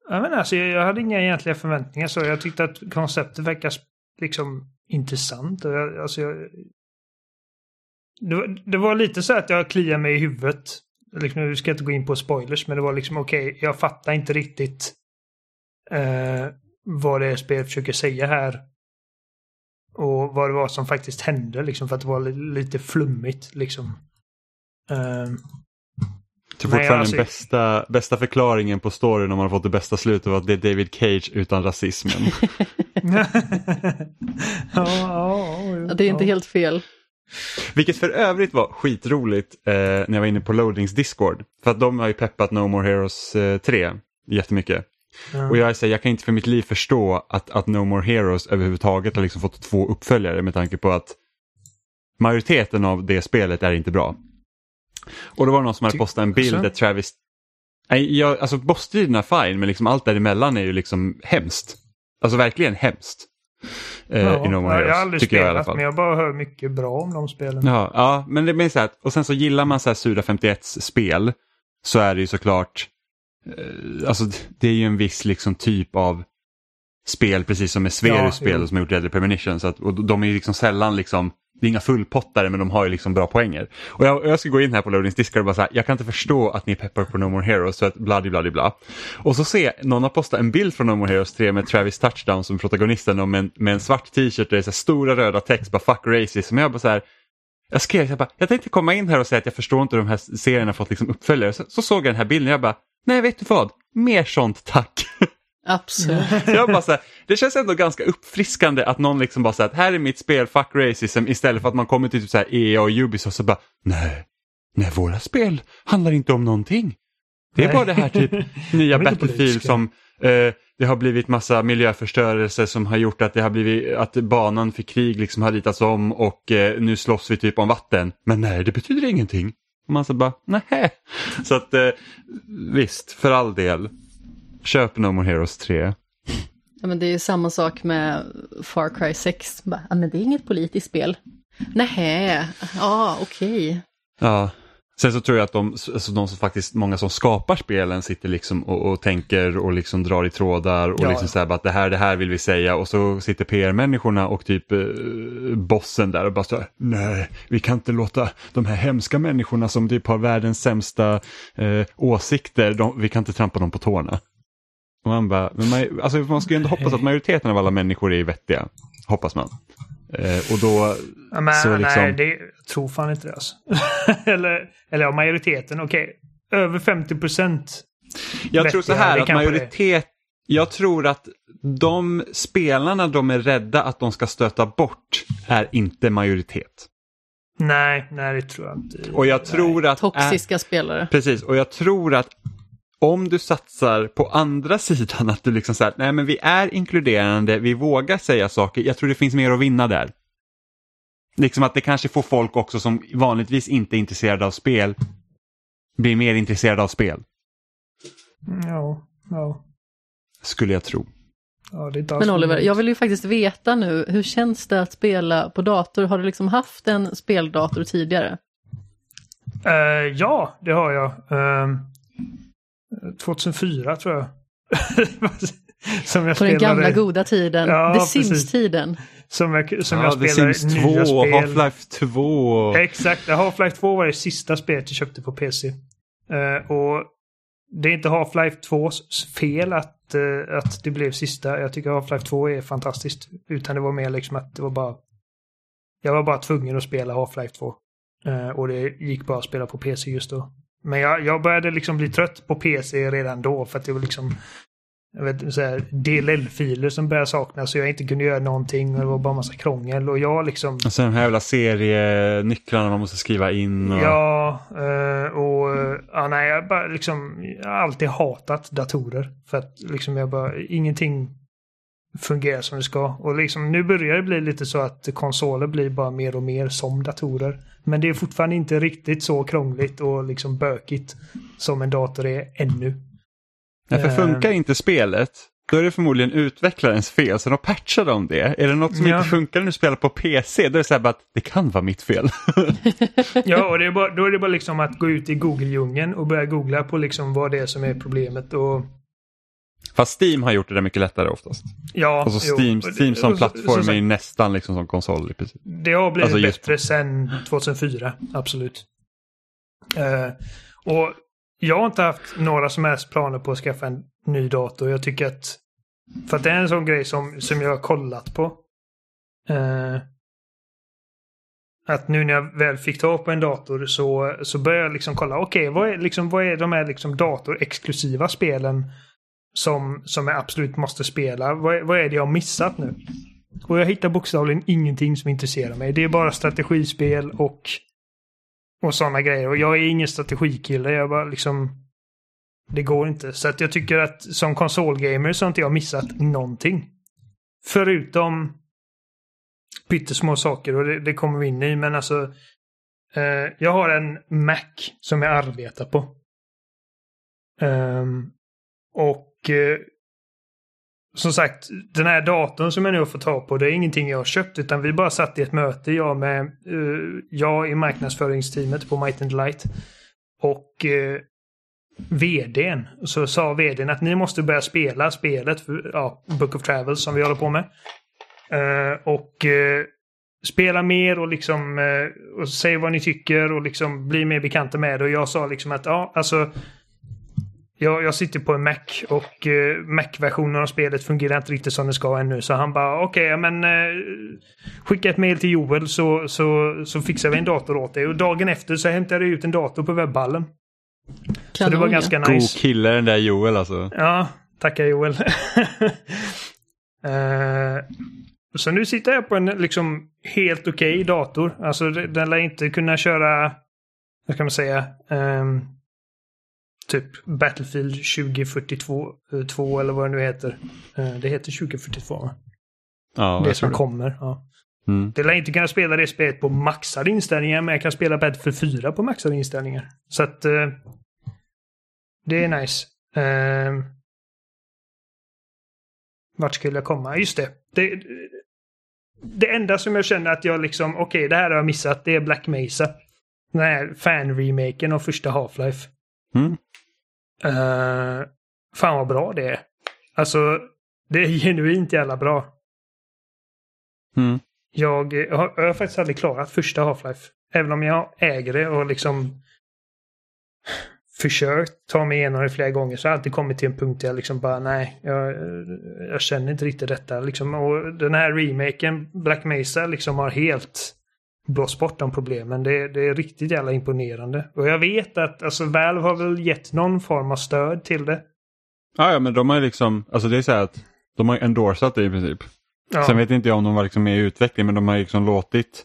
Ja, men alltså, jag, jag hade inga egentliga förväntningar så jag tyckte att konceptet verkar liksom intressant. Och jag, alltså, jag, det, var, det var lite så att jag kliade mig i huvudet. Liksom, nu ska jag inte gå in på spoilers men det var liksom okej, jag fattar inte riktigt eh, vad det är spelet försöker säga här. Och vad det var som faktiskt hände liksom för att det var lite flummigt liksom. Eh, så Nej, fortfarande alltså- den bästa, bästa förklaringen på storyn om man har fått det bästa slutet var att det är David Cage utan rasismen. ja, ja, ja, jo, Det är inte helt fel. Vilket för övrigt var skitroligt eh, när jag var inne på Loadings Discord. För att de har ju peppat No More Heroes eh, 3 jättemycket. Ja. Och jag, är så här, jag kan inte för mitt liv förstå att, att No More Heroes överhuvudtaget har liksom fått två uppföljare med tanke på att majoriteten av det spelet är inte bra. Och då var det någon som hade postat en bild där Travis... Nej, jag, alltså bossstriderna är fine, men liksom allt däremellan är ju liksom hemskt. Alltså verkligen hemskt. Eh, Ja, I jag har aldrig tycker jag i alla spelat fall. men jag bara hör mycket bra om de spelen. Ja, ja men det blir så här, och sen så gillar man så här Suda 51s spel så är det ju såklart, eh, alltså det är ju en viss liksom typ av spel precis som med Sverus Ja, spel jo. som har gjort Deadly Premonition. Så att, och de är ju liksom sällan liksom, det är inga fullpottare men de har ju liksom bra poänger. Och jag, jag ska gå in här på Loadings Discord och bara så här, jag kan inte förstå att ni peppar på No More Heroes så att bladi bladi bla. Och så ser jag, någon har postat en bild från No More Heroes 3 med Travis Touchdown som protagonisten och med en, med en svart t-shirt där det är så här stora röda text, bara fuck racist. Och jag bara så här, jag skrev, jag, bara, jag tänkte komma in här och säga att jag förstår inte hur de här serierna fått liksom uppföljare. Så, så såg jag den här bilden och jag bara, nej vet du vad, mer sånt tack. Absolut. Jag bara så här, det känns ändå ganska uppfriskande att någon liksom bara säger att här är mitt spel, fuck racism, istället för att man kommer till typ så här EA och Ubisoft och så bara, nej, nej våra spel handlar inte om någonting. Det är Nej. bara det här typ nya Battlefield som eh, det har blivit massa miljöförstörelse som har gjort att det har blivit att banan för krig liksom har ritats om och eh, nu slåss vi typ om vatten. Men nej, det betyder ingenting. Och man så bara, nej. Så att eh, visst, för all del. Köp No More Heroes 3. Ja, men det är ju samma sak med Far Cry 6. Bara, Ja, men det är inget politiskt spel. Nähä, ja okej. Ja. Sen så tror jag att de, alltså de som faktiskt, många som skapar spelen sitter liksom och, och tänker och liksom drar i trådar och Ja, liksom ja. säger bara att det här, det här vill vi säga och så sitter PR-människorna och typ eh, bossen där och bara så här, nej, vi kan inte låta de här hemska människorna som typ har världens sämsta eh, åsikter, de, vi kan inte trampa dem på tårna. Och man bara, men man, alltså man ska ju ändå hoppas att majoriteten av alla människor är vettiga, hoppas man. Eh, och då, Ja, men, så liksom- Nej, det, jag tror fan inte det alltså. eller, eller ja, majoriteten, okej. Över 50 procent. Jag tror så här att det är. majoritet, Jag tror att de spelarna de är rädda att de ska stöta bort är inte majoritet. Nej, nej det tror jag inte. Och jag tror att... Toxiska spelare. Precis, och jag tror att om du satsar på andra sidan, att du liksom säger nej men vi är inkluderande, vi vågar säga saker, jag tror det finns mer att vinna där. Liksom att det kanske får folk också som vanligtvis inte är intresserade av spel, blir mer intresserade av spel. Ja, ja. Skulle jag tro. ja Men Oliver, jag vill ju faktiskt veta nu, hur känns det att spela på dator? Har du liksom haft en speldator tidigare? Eh, ja, det har jag. Ehm, 2004 tror jag. som jag På den gamla goda tiden, Ja, The. Sims-tiden. Som jag, som ja, jag The spelade Sims nya 2, spel. Half-Life 2. Exakt, Half-Life 2 var det sista spelet jag köpte på PC. Eh, och det är inte Half-Life 2s fel att, eh, att det blev sista. Jag tycker Half-Life 2 är fantastiskt. Utan det var mer liksom att det var bara... Jag var bara tvungen att spela Half-Life 2. Eh, och det gick bara att spela på PC just då. Men jag, jag började liksom bli trött på PC redan då för att det var liksom DLL-filer som började saknas så jag inte kunde göra någonting och det var bara massa krångel och jag liksom Och sen de här jävla serienycklarna man måste skriva in. Och... Ja, eh, och eh, ja, nej, jag, bara, liksom, jag har alltid hatat datorer. För att liksom jag bara, ingenting fungerar som det ska. Och liksom, nu börjar det bli lite så att konsoler blir bara mer och mer som datorer. Men det är fortfarande inte riktigt så krångligt och liksom bökigt som en dator är ännu. Ja, för Eh. funkar inte spelet, då är det förmodligen utvecklarens fel, så de patchar de det. Är det något som Ja. inte funkar när du spelar på PC, då är det så här bara att det kan vara mitt fel. Ja, och är bara, då är det bara liksom att gå ut i Google-djungeln och börja googla på liksom vad det är som är problemet. Och Fast Steam har gjort det där mycket lättare oftast. ja, Alltså jo. Steam, det- Steam som och så- plattform så- är ju nästan liksom som konsol i princip. Det har blivit Alltså just- bättre sedan 2004, absolut. Eh, och jag har inte haft några som helst planer på att skaffa en ny dator. Jag tycker att... För att det är en sån grej som, som jag har kollat på. Eh, att nu när jag väl fick ta på en dator så, så började jag liksom kolla, okej, vad, är, liksom, vad är de här liksom datorexklusiva spelen som, som jag absolut måste spela? Vad, är- vad är det jag har missat nu? Och jag hittar bokstavligen ingenting som intresserar mig. Det är bara strategispel och, och sådana grejer. Och jag är ingen strategikille. Jag bara liksom... Det går inte. Så att jag tycker att som konsolgamer så har inte jag missat någonting. Förutom pyttesmå saker och det, det kommer vi in i. Men alltså... Eh, jag har en Mac som jag arbetar på. Um, och eh, som sagt, den här datorn som jag nu har fått tag på, det är ingenting jag har köpt utan vi bara satt i ett möte, jag med, eh, jag i marknadsföringsteamet på Might and Light. och eh, vdn. Så sa vdn att ni måste börja spela spelet, för, ja, Book of Travels som vi håller på med. Eh, och eh, spela mer och liksom eh, och säg vad ni tycker och liksom bli mer bekanta med det. Och jag sa liksom att ja, alltså jag, jag sitter på en Mac och eh, Mac-versionen av spelet fungerar inte riktigt som det ska ännu. Så han bara okej, ja, men eh, skicka ett mail till Joel så, så, så fixar vi en dator åt dig. Och dagen efter så hämtade jag ut en dator på webbhallen. Så det var ganska God nice. kille den där Joel alltså. Ja, tackar Joel. Eh, så nu sitter jag på en liksom helt okej dator. Alltså den lär inte kunna köra, vad kan man säga, ehm, typ Battlefield 2042 eh, 2 eller vad det nu heter. Eh, det heter 2042 va? Ja, det som det. kommer. Ja. Mm. Det lär inte kunna spela det spelet på maxade inställningar men jag kan spela Battlefield 4 på maxade inställningar. Så att eh, det är nice. Eh, vart skulle jag komma? Just det. det. Det enda som jag känner att jag liksom, okej det här har jag missat, det är Black Mesa. Den här fan-remaken av första Half-Life. Mm. Eh, fan vad bra det är. Alltså, det är genuint jävla bra. Mm. Jag har, jag har faktiskt aldrig klarat första Half-Life. Även om jag äger det och liksom försökt ta mig igenom det flera gånger så har jag alltid kommit till en punkt där jag liksom bara nej, jag, jag känner inte riktigt detta. Liksom, och den här remaken, Black Mesa, liksom har helt blåst bort de problemen. Det, det är riktigt jävla imponerande. Och jag vet att alltså, Valve har väl gett någon form av stöd till det. Ja, ja, men de har ju liksom, alltså det är så här att de har endorsat det i princip. Ja. Sen vet inte jag om de var liksom med i utveckling men de har liksom låtit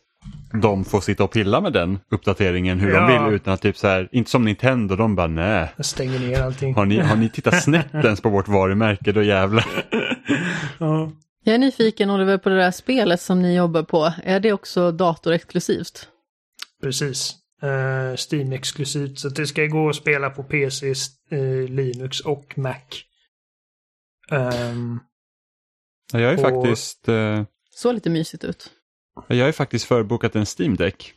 dem få sitta och pilla med den uppdateringen hur Ja. de vill utan att typ så här, inte som Nintendo, de bara nej. Jag stänger ner allting. Har ni, har ni tittat snett ens på vårt varumärke då jävlar. Ja. Jag är nyfiken Oliver på det där spelet som ni jobbar på. Är det också datorexklusivt? Precis. Uh, Steam-exklusivt. Så det ska gå att spela på PC, eh, Linux och Mac. Ehm, Jag är Och- faktiskt, eh, Så lite mysigt ut. jag är faktiskt förbokat en Steam Deck.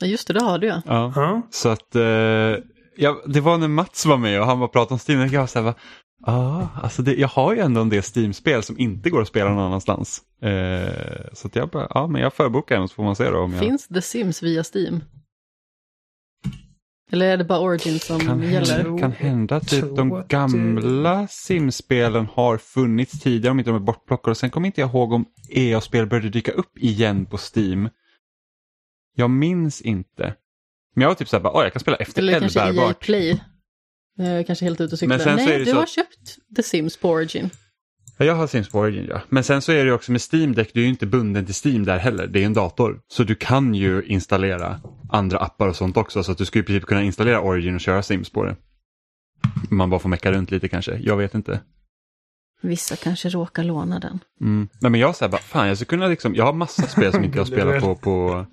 Ja just det, det har du ja. Ja. ja. Så att ja, det var när Mats var med och han var pratade om Steam Deck. Jag var så här, ja, alltså det, jag har ju ändå en del Steam-spel som inte går att spela någon annanstans. Eh, så att jag bara, ja men jag förbokar en så får man se då om jag... Finns The Sims via Steam? Eller är det bara Origin som Kan gäller? hända, kan hända typ de gamla Sims-spelen har funnits tidigare om inte de är bortplockade. Och sen kommer inte jag ihåg om EA-spel började dyka upp igen på Steam. Jag minns inte. Men jag var typ såhär, bara, "Åh, jag kan spela efter Eller kanske EA Play? Eh, kanske helt ute och cyklar. Men sen så Nej, är det du så har köpt The Sims på Origin. Ja, jag har Sims på Origin ja. Men sen så är det också med Steam Deck, du är ju inte bunden till Steam där heller. Det är en dator. Så du kan ju installera andra appar och sånt också. Så att du skulle i princip kunna installera Origin och köra Sims på det. Man bara får mecka runt lite kanske. Jag vet inte. Vissa kanske råkar låna den. Mm. Nej men jag säger bara, fan jag skulle kunna liksom, jag har massa spel som inte jag spelar på, på,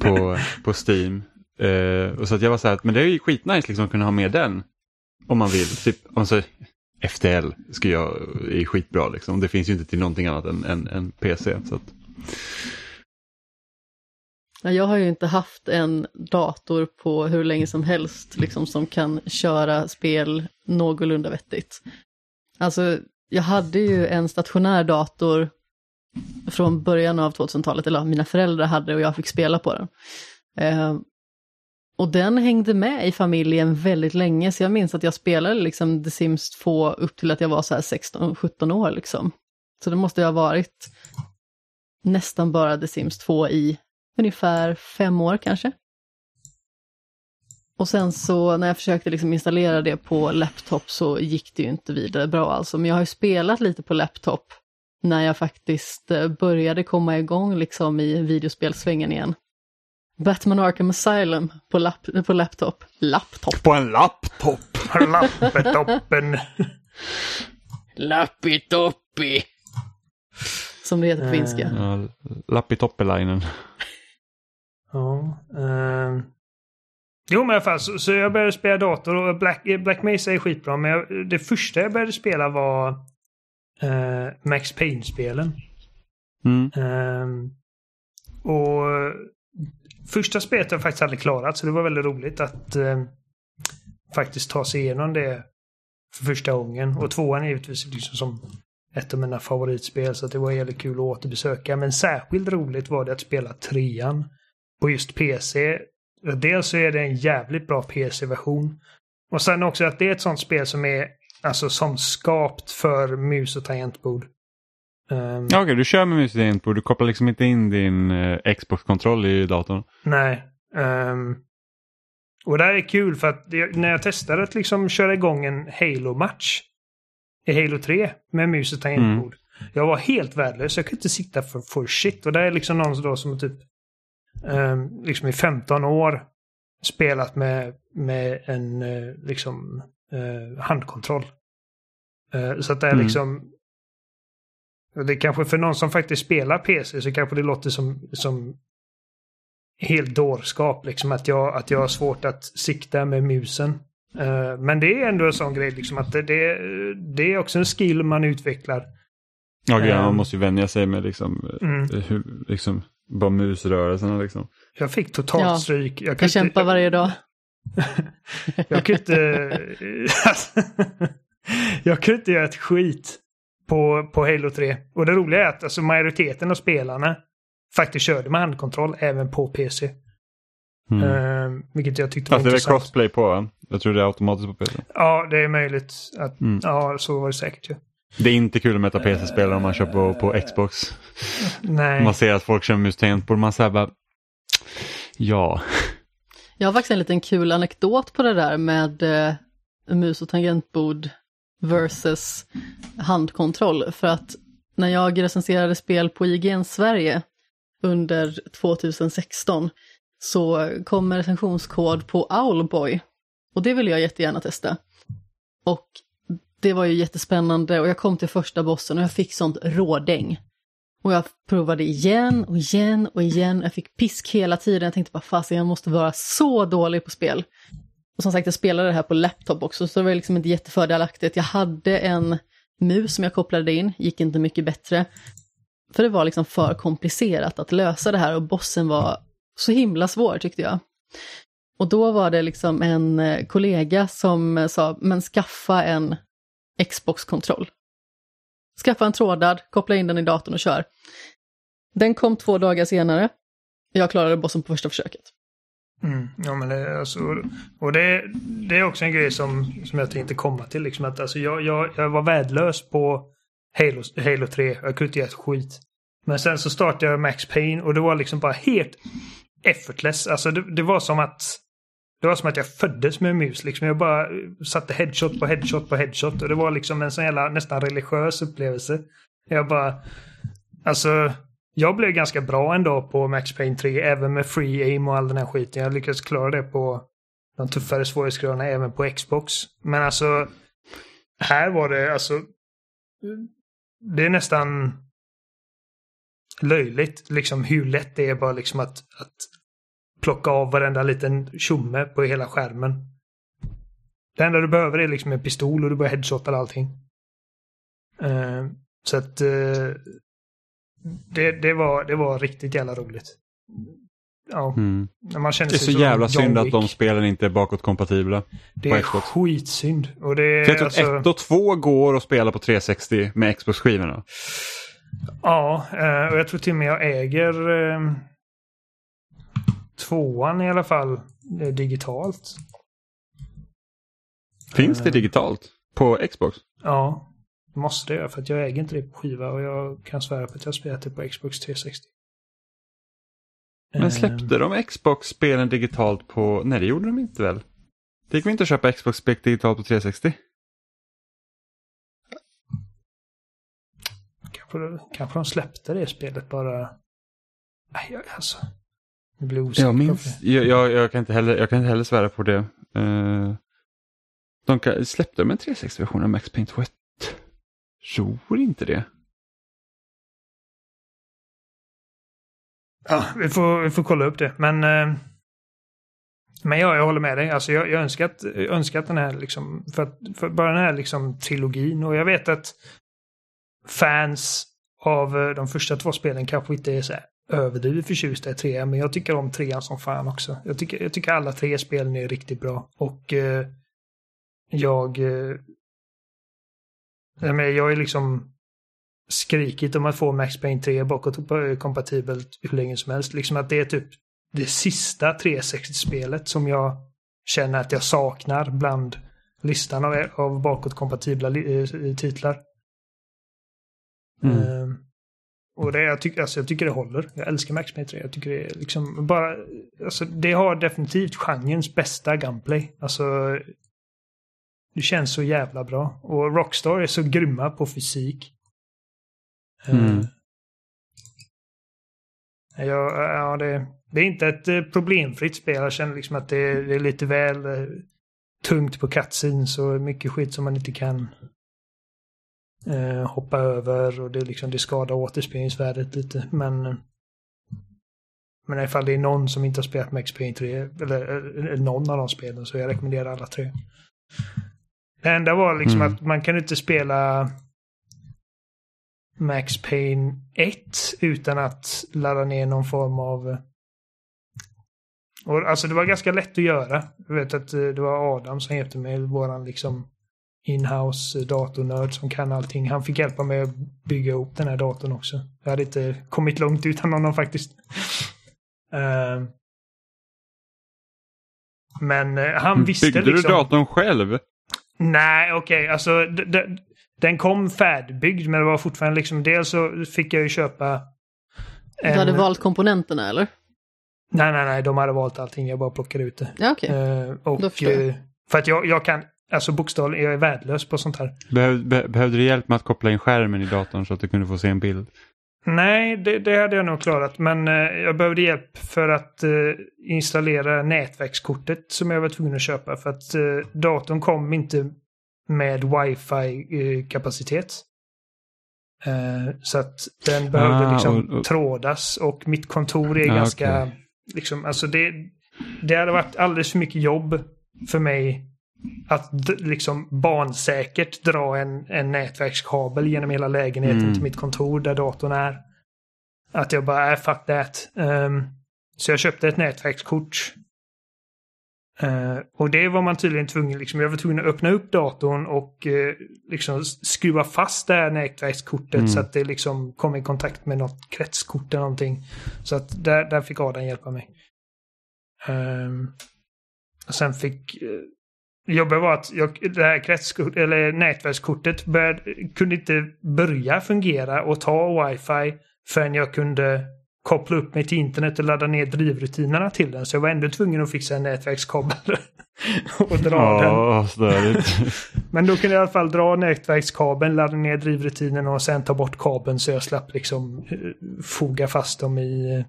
på, på Steam. Eh, och så att jag var så här, men det är ju skitnice liksom att kunna ha med den. Om man vill. Typ, alltså, FTL ska jag, är skitbra liksom. Det finns ju inte till någonting annat än, än, än PC. Så att, Jag har ju inte haft en dator på hur länge som helst liksom, som kan köra spel någorlunda vettigt. Alltså, jag hade ju en stationär dator från början av 2000-talet, eller mina föräldrar hade och jag fick spela på den. Eh, och den hängde med i familjen väldigt länge, så jag minns att jag spelade liksom The Sims 2 upp till att jag var så här 16-17 år liksom. Så det måste ju ha varit nästan bara The Sims 2 i ungefär fem år kanske. Och sen så när jag försökte liksom installera det på laptop så gick det ju inte vidare bra alltså. Men jag har ju spelat lite på laptop när jag faktiskt eh, började komma igång liksom i videospelsvängen igen. Batman Arkham Asylum på, lap på laptop. Laptop? på en laptop! Lappetoppen. Lappitoppi! Som det heter på finska. Ja, Lappitoppelainen. Ja. ehm. Jo men i alla fall så, så jag började spela dator och Black, Black Mesa är skitbra men jag, det första jag började spela var eh, Max Payne-spelen. Mm. Ehm, och första spelet har jag faktiskt aldrig klarat så det var väldigt roligt att eh, faktiskt ta sig igenom det för första gången. Och tvåan är givetvis liksom som ett av mina favoritspel så det var jävligt kul att återbesöka. Men särskilt roligt var det att spela trean på just PC. Dels så är det en jävligt bra PC-version. Och sen också att det är ett sånt spel som är alltså som skapt för mus och tangentbord. Ja, Okej, du kör med mus och tangentbord, du kopplar liksom inte in din eh, Xbox-kontroll i datorn. Nej. Ehm, och det här är kul för att det, när jag testade att liksom köra igång en Halo-match i Halo 3 med mus och tangentbord. Jag var helt värdelös. Jag kunde inte sitta för, för shit. Och det är liksom någon då som typ ehm, liksom i 15 år spelat med, med en eh, liksom eh, handkontroll. Så att det är Mm. liksom det kanske för någon som faktiskt spelar PC så kanske det låter som, som helt dårskap. Liksom att jag, att jag har svårt att sikta med musen. Eh, men det är ändå en sån grej liksom att det, det, det är också en skill man utvecklar. Ja, gud, man Ehm. måste ju vänja sig med liksom, eh, Mm. hur, liksom bara musrörelserna liksom. Jag fick totalt Ja, stryk. kunde Jag kämpar varje dag. Jag kunde inte... jag kunde inte göra ett skit på, på Halo 3. Och det roliga är att alltså, majoriteten av spelarna faktiskt körde med handkontroll även på PC. Mm. Eh, vilket jag tyckte var Fast det är intressant. crossplay på va? Jag tror det är automatiskt på PC. Ja, det är möjligt. Att, Mm. Ja, så var det säkert ju. Det är inte kul att möta PC-spelare om man kör på, på Xbox. Nej. Man ser att folk kör med mus och tangentbord, man säger bara ja. Jag har faktiskt en liten kul anekdot på det där med eh, mus och tangentbord versus handkontroll. För att när jag recenserade spel på IGN Sverige under 2016 så kom recensionskod på Owlboy. Och det ville jag jättegärna testa. Och det var ju jättespännande och jag kom till första bossen och jag fick sånt rådäng. Och jag provade igen och igen och igen. Jag fick pisk hela tiden. Jag tänkte bara fasen jag måste vara så dålig på spel. Och som sagt jag spelade det här på laptop också så det var liksom inte jättefördelaktigt. Jag hade en mus som jag kopplade in, gick inte mycket bättre. För det var liksom för komplicerat att lösa det här och bossen var så himla svår tyckte jag. Och då var det liksom en eh, kollega som eh, sa, men skaffa en Xbox-kontroll. Skaffa en trådad, koppla in den i datorn och kör. Den kom två dagar senare. Jag klarade bossen på första försöket. Mm, ja, men det, alltså, och det, det är också en grej som, som jag tänkte komma till. Liksom att, alltså, jag, jag, jag var värdelös på Halo, Halo 3. Jag kunde inte göra ett skit. Men sen så startade jag Max Payne och det var liksom bara helt effortless. Alltså det, det var som att det var som att jag föddes med en mus. Liksom. Jag bara satte headshot på headshot på headshot. Och det var liksom en sån jävla nästan religiös upplevelse. Jag bara... Alltså, jag blev ganska bra ändå på Max Payne 3, även med free aim och all den här skiten. Jag lyckades klara det på de tuffare svårighetsgraderna även på Xbox. Men alltså, här var det alltså... Det är nästan löjligt liksom hur lätt det är bara liksom att, att plocka av varenda liten tjomme på hela skärmen. Det enda du behöver är liksom en pistol och du bara headshotar allting. Uh, så att uh, det, det, var, det var riktigt jävla roligt. Ja, Mm. man känner Det är sig så jävla synd att de spelen inte är bakåtkompatibla. Det är skitsynd. Och det är jag alltså, 1 och 2 går att spela på 360 med Xbox-skivorna. Ja, eh, och jag tror till och med jag äger eh, tvåan i alla fall eh, digitalt. Finns det digitalt på Xbox? Ja, måste jag för att jag äger inte det på skiva och jag kan svära på att jag spelat det på Xbox 360. Men Eh, släppte de Xbox-spelen digitalt på... Nej, det gjorde de inte väl? Det gick väl inte att köpa Xbox-spel digitalt på 360? Kanske, kanske de släppte det spelet bara... Nej, jag, alltså. Jag blir osäker. Jag minns... det. Jag, jag, jag, kan inte heller, jag kan inte heller svära på det. Uh, de kan, släppte de en 360-version av Max Payne 2? Tror inte det. Ja, vi får, vi får kolla upp det. Men, eh, men ja, jag håller med dig. Alltså, jag, jag önskar att, jag önskar att den här, liksom, för, att, för bara den här liksom, trilogin. Och jag vet att fans av eh, de första två spelen kanske inte är så här överdrivet förtjusta i trean. Men jag tycker om trean som fan också. Jag tycker, jag tycker alla tre spelen är riktigt bra. Och eh, jag... Eh, menar, jag är liksom skrikit om att få Max Payne 3 bakåt kompatibelt hur länge som helst. Liksom att det är typ det sista 360-spelet som jag känner att jag saknar bland listan av, av bakåtkompatibla li- eh, titlar. Mm. Ehm, och det, jag, tycker, alltså, jag tycker det håller. Jag älskar Max Payne 3. Jag tycker det är liksom bara... Alltså, det har definitivt genrens bästa gunplay. Alltså... Det känns så jävla bra. Och Rockstar är så grymma på fysik. Mm. Ehm, Ja, ja det, det är inte ett eh, problemfritt spel. Jag känner liksom att det är, det är lite väl eh, tungt på cutscenes och mycket skit som man inte kan eh, hoppa över och det, liksom, det skadar återspelningsvärdet lite. Men, eh, men ifall det är någon som inte har spelat Max Payne 3, eller, eller någon av de spelen, så jag rekommenderar alla tre. Det enda var liksom Mm. att man kan inte spela Max Payne 1 utan att ladda ner någon form av... Och, alltså det var ganska lätt att göra. Jag vet att eh, det var Adam som hjälpte mig, våran liksom inhouse eh, datornörd som kan allting. Han fick hjälpa mig att bygga upp den här datorn också. Jag hade inte kommit långt utan honom faktiskt. Eh, men han visste. Byggde liksom... du datorn själv? Nej, okej. Alltså, d- d- den kom färdigbyggd, men det var fortfarande liksom... Dels så fick jag ju köpa... Du hade en- valt komponenterna eller? Nej, nej, nej. De hade valt allting. Jag bara plockade ut det. Ja, okej. Eh, Då och, jag. eh, för att jag, jag kan Alltså bokstavligen, jag är värdelös på sånt här. Behöv, be, behövde du hjälp med att koppla in skärmen i datorn så att du kunde få se en bild? Nej, det, det hade jag nog klarat. Men eh, jag behövde hjälp för att eh, installera nätverkskortet som jag var tvungen att köpa. För att eh, datorn kom inte med wifi-kapacitet. Eh, så att den behövde Ah, liksom och- och- trådas och mitt kontor är Ah, ganska... okej. Liksom, alltså det, det hade varit alldeles för mycket jobb för mig att liksom barnsäkert dra en, en nätverkskabel genom hela lägenheten Mm. till mitt kontor där datorn är. Att jag bara, äh, fuck that. Ehm, så jag köpte ett nätverkskort. Eh, och det var man tydligen tvungen, liksom, jag var tvungen att öppna upp datorn och eh, liksom skruva fast det här nätverkskortet Mm. så att det liksom kom i kontakt med något kretskort eller någonting. Så att där, där fick Adam hjälpa mig. Um, och sen fick... Uh, jobbet var att jag, det här kretskort, eller nätverkskortet började, kunde inte börja fungera och ta wifi förrän jag kunde koppla upp mig till internet och ladda ner drivrutinerna till den. Så jag var ändå tvungen att fixa en nätverkskabel och dra den. Ja, störigt. Men då kunde jag i alla fall dra nätverkskabeln, ladda ner drivrutinen och sen ta bort kabeln så jag slapp liksom eh, foga fast dem i,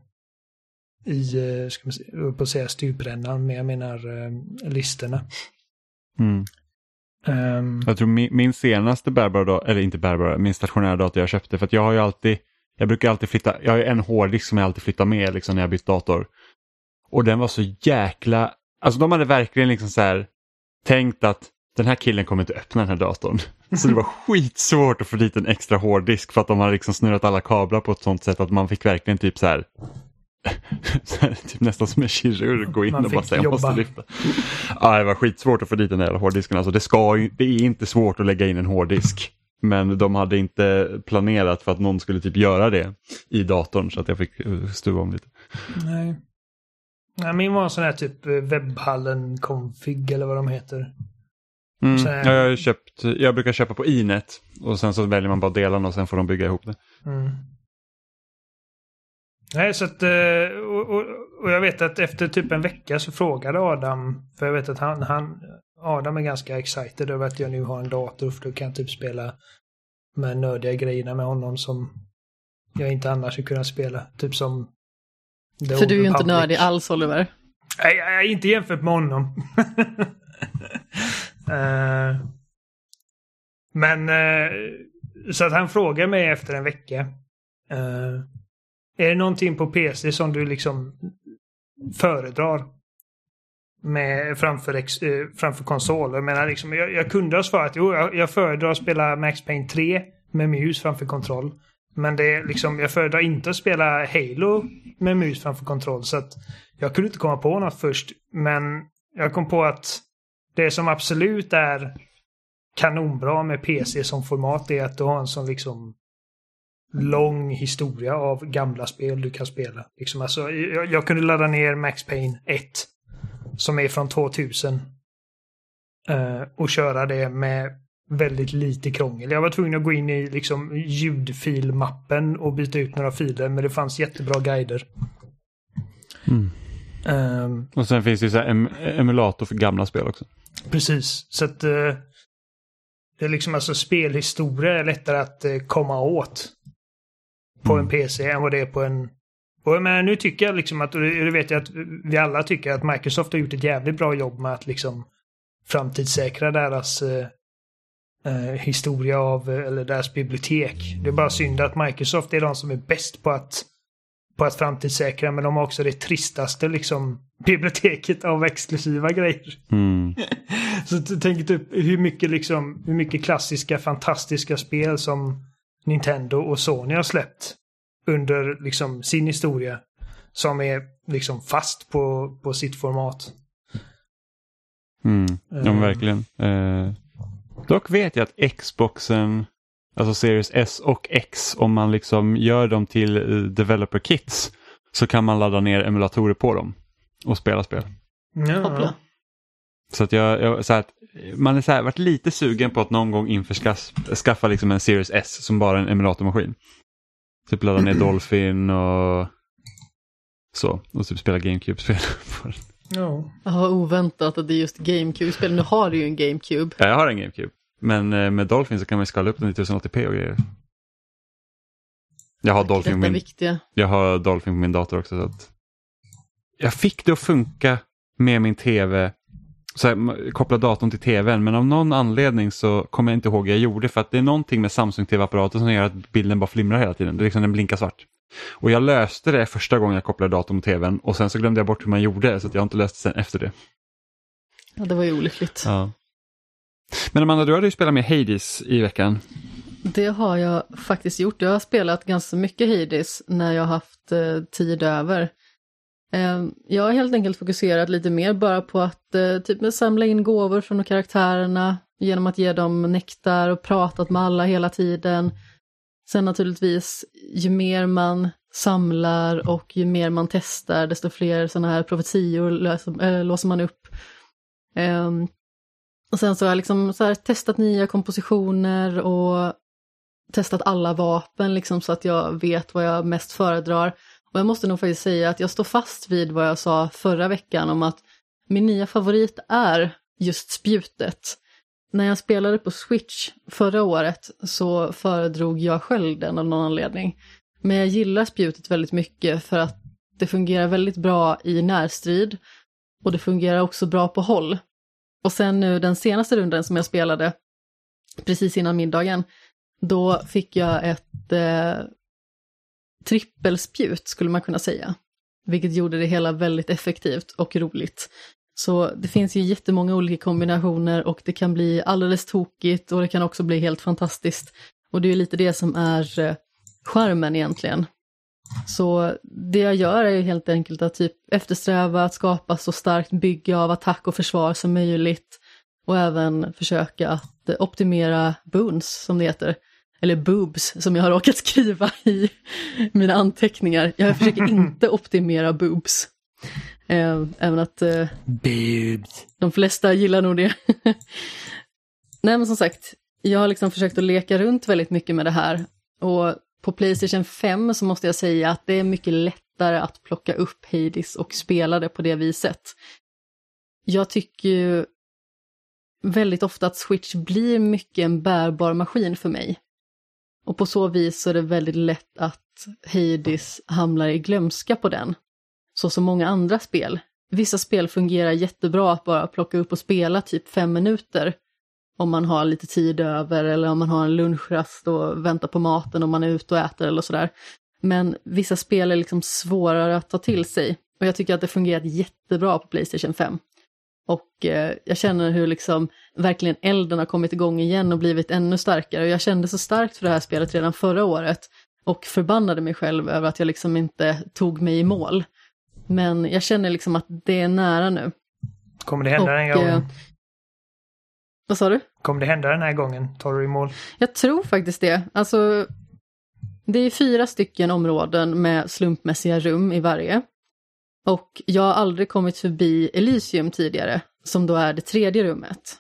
i eh, ska man säga, på att säga stuprännan, men jag menar eh, listerna. Mm. Ehm, Jag tror min, min senaste bärbara dator, eller inte bärbara, min stationära dator jag köpte för att jag har ju alltid, jag brukar alltid flytta, jag har ju en hårddisk som jag alltid flyttar med liksom när jag bytt dator. Och den var så jäkla, alltså de hade verkligen liksom så här tänkt att den här killen kommer inte öppna den här datorn. Så det var skitsvårt att få dit en extra hårddisk för att de hade liksom snurrat alla kablar på ett sånt sätt att man fick verkligen typ så här, typ nästan som en kirurg gå in Man och bara säga jag måste lyfta. Ja, det var skitsvårt att få dit den där hårddisken. Alltså, det, ska, det är inte svårt att lägga in en hårddisk. Men de hade inte planerat för att någon skulle typ göra det i datorn så att jag fick eh, stuva om lite. nej. Nej, min var en sån här typ eh, webbhallen-config eller vad de heter. Mm. Här- Ja, jag, har köpt, jag brukar köpa på Inet och sen så väljer man bara delarna och sen får de bygga ihop det. Mm. Nej, så att... eh, Och, och, och jag vet att efter typ en vecka så frågade Adam, för jag vet att han, han Adam är ganska excited över att jag nu har en dator för då kan jag typ spela här nördiga grejerna med honom som jag inte annars skulle kunna spela. Typ som The För du är ju inte nördig alls Oliver. Nej, nej, inte jämfört med honom. Eh, men eh, så att han frågar mig efter en vecka. eh, är det någonting på PC som du liksom föredrar? Med, framför, ex, eh, framför konsol. Jag menar liksom, jag, jag kunde ha svarat jo, jag, jag föredrar att spela Max Payne 3 med mus framför kontroll. Men det är liksom, jag föredrar inte att spela Halo med mus framför kontroll. Så att jag kunde inte komma på något först. Men jag kom på att det som absolut är kanonbra med PC som format är att du har en sån liksom lång historia av gamla spel du kan spela. Liksom alltså, jag, jag kunde ladda ner Max Payne 1 som är från 2000 eh, och köra det med väldigt lite krångel. Jag var tvungen att gå in i liksom ljudfilmappen och byta ut några filer men det fanns jättebra guider. Ehm, Och sen finns det ju så em, emulator för gamla spel också. Precis, så att eh, det är liksom alltså spelhistoria är lättare att eh, komma åt på en PC än vad det är på en... Och jag menar, nu tycker jag liksom att, och det vet jag att vi alla tycker att Microsoft har gjort ett jävligt bra jobb med att liksom framtidssäkra deras eh, eh, historia av, eh, eller deras bibliotek. Det är bara synd att Microsoft är de som är bäst på att på att framtidssäkra, men de har också det tristaste liksom biblioteket av exklusiva grejer. Mm. Så tänk typ hur mycket, liksom, hur mycket klassiska fantastiska spel som Nintendo och Sony har släppt under liksom, sin historia. Som är liksom fast på, på sitt format. Mm. Ja, men Eh. verkligen. Eh, dock vet jag att Xboxen, alltså Series S och X, om man liksom gör dem till eh, developer kits så kan man ladda ner emulatorer på dem och spela spel. Ja. Så att jag, jag så här, att man har så här, varit lite sugen på att någon gång införskaffa skaffa liksom en Series S som bara en emulatormaskin. Typ ladda ner Dolphin och så och typ spela GameCube-spel på den. Ja. Ja, oväntat att det är just GameCube-spel. Nu har du ju en GameCube. Ja, Jag har en GameCube. Men eh, med Dolphin så kan man skala upp den i 1080p och grejer. Jag har Dolphin, på min, viktiga. jag har Dolphin på min dator också. Så att... Jag fick det att funka med min tv, så här, koppla datorn till tvn, men av någon anledning så kommer jag inte ihåg hur jag gjorde för att det är någonting med Samsung TV-apparaten som gör att bilden bara flimrar hela tiden. Det är liksom den blinkar svart. Och jag löste det första gången jag kopplade datorn mot tvn och sen så glömde jag bort hur man gjorde så att jag har inte löst det sen efter det. Ja, det var ju olyckligt. Ja. Men Amanda, du hade ju spelat med Hades i veckan. Det har jag faktiskt gjort. Jag har spelat ganska mycket Hades när jag har haft eh, tid över. Ehm, jag har helt enkelt fokuserat lite mer bara på att eh, typ samla in gåvor från karaktärerna genom att ge dem nektar och pratat med alla hela tiden. Sen naturligtvis, ju mer man samlar och ju mer man testar, desto fler sådana här profetior löser, äh, låser man upp. Um, och sen så har jag liksom så här testat nya kompositioner och testat alla vapen liksom så att jag vet vad jag mest föredrar. Och jag måste nog faktiskt säga att jag står fast vid vad jag sa förra veckan om att min nya favorit är just spjutet. När jag spelade på Switch förra året så föredrog jag själv den av någon anledning. Men jag gillar spjutet väldigt mycket för att det fungerar väldigt bra i närstrid och det fungerar också bra på håll. Och sen nu den senaste rundan som jag spelade, precis innan middagen, då fick jag ett eh, trippelspjut skulle man kunna säga. Vilket gjorde det hela väldigt effektivt och roligt. Så det finns ju jättemånga olika kombinationer och det kan bli alldeles tokigt och det kan också bli helt fantastiskt. Och det är ju lite det som är skärmen charmen egentligen. Så det jag gör är ju helt enkelt att typ eftersträva att skapa så starkt bygge av attack och försvar som möjligt. Och även försöka att optimera boons, som det heter. Eller boobs, som jag har råkat skriva i mina anteckningar. Jag försöker inte optimera boobs. Eh, Även att eh, Boobs. de flesta gillar nog det. Nej men som sagt, jag har liksom försökt att leka runt väldigt mycket med det här. Och på Playstation 5 så måste jag säga att det är mycket lättare att plocka upp Hades och spela det på det viset. Jag tycker ju väldigt ofta att Switch blir mycket en bärbar maskin för mig. Och på så vis så är det väldigt lätt att Hades hamnar i glömska på den. Så som många andra spel. Vissa spel fungerar jättebra att bara plocka upp och spela typ fem minuter. Om man har lite tid över eller om man har en lunchrast och väntar på maten om man är ute och äter eller sådär. Men vissa spel är liksom svårare att ta till sig. Och jag tycker att det fungerat jättebra på Playstation 5. Och eh, jag känner hur liksom verkligen elden har kommit igång igen och blivit ännu starkare. Och jag kände så starkt för det här spelet redan förra året. Och förbannade mig själv över att jag liksom inte tog mig i mål. Men jag känner liksom att det är nära nu. Kommer det hända den här Och, eh, gången? Vad sa du? Kommer det hända den här gången? Tar du i mål? Jag tror faktiskt det. Alltså, det är fyra stycken områden med slumpmässiga rum i varje. Och jag har aldrig kommit förbi Elysium tidigare, som då är det tredje rummet.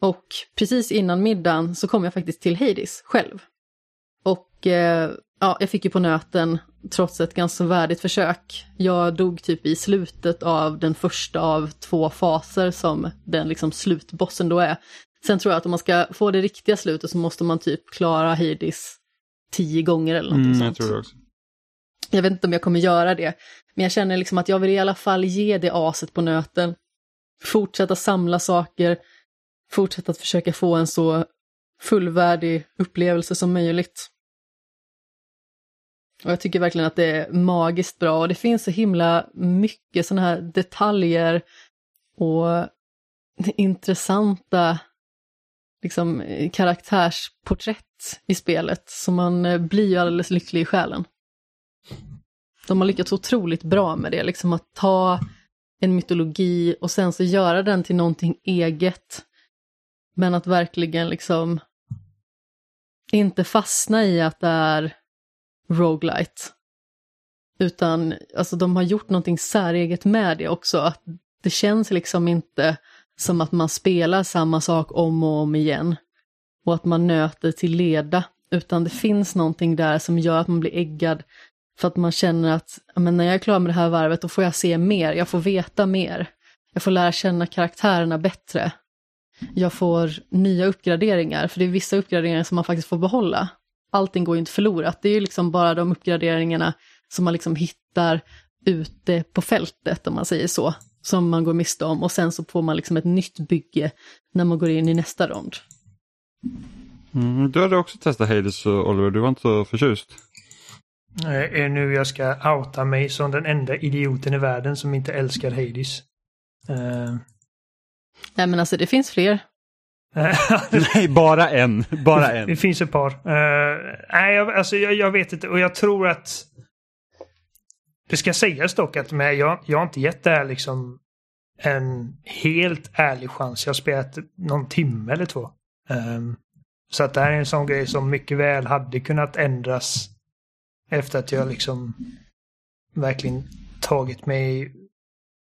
Och precis innan middagen så kom jag faktiskt till Hades själv. Och eh, ja, jag fick ju på nöten trots ett ganska värdigt försök. Jag dog typ i slutet av den första av två faser som den liksom slutbossen då är. Sen tror jag att om man ska få det riktiga slutet så måste man typ klara Hades tio gånger eller något Mm, sånt. jag tror det också. Jag vet inte om jag kommer göra det, men jag känner liksom att jag vill i alla fall ge det aset på nöten. Fortsätta samla saker, fortsätta att försöka få en så fullvärdig upplevelse som möjligt. Och jag tycker verkligen att det är magiskt bra och det finns så himla mycket sådana här detaljer och intressanta liksom, karaktärsporträtt i spelet så man eh, blir ju alldeles lycklig i själen. De har lyckats otroligt bra med det, liksom att ta en mytologi och sen så göra den till någonting eget. Men att verkligen liksom inte fastna i att det är roguelite. Utan alltså de har gjort någonting säreget med det också. Att det känns liksom inte som att man spelar samma sak om och om igen. Och att man nöter till leda. Utan det finns någonting där som gör att man blir äggad. För att man känner att men när jag är klar med det här varvet då får jag se mer, jag får veta mer. Jag får lära känna karaktärerna bättre. Jag får nya uppgraderingar, för det är vissa uppgraderingar som man faktiskt får behålla. Allting går ju inte förlorat, det är ju liksom bara de uppgraderingarna som man liksom hittar ute på fältet, om man säger så, som man går miste om. Och sen så får man liksom ett nytt bygge när man går in i nästa rond. Mm, du hade också testat Hades Oliver, du var inte så förtjust. Är det nu jag ska outa mig som den enda idioten i världen som inte älskar Hades? Uh... Nej men alltså det finns fler. Nej, bara en. Bara en. Det finns ett par. Uh, nej, jag, alltså, jag, jag, vet inte och jag tror att det ska sägas dock att med, jag, jag har inte gett det här liksom en helt ärlig chans. Jag har spelat någon timme eller två. Um, så att det här är en sån grej som mycket väl hade kunnat ändras efter att jag liksom verkligen tagit mig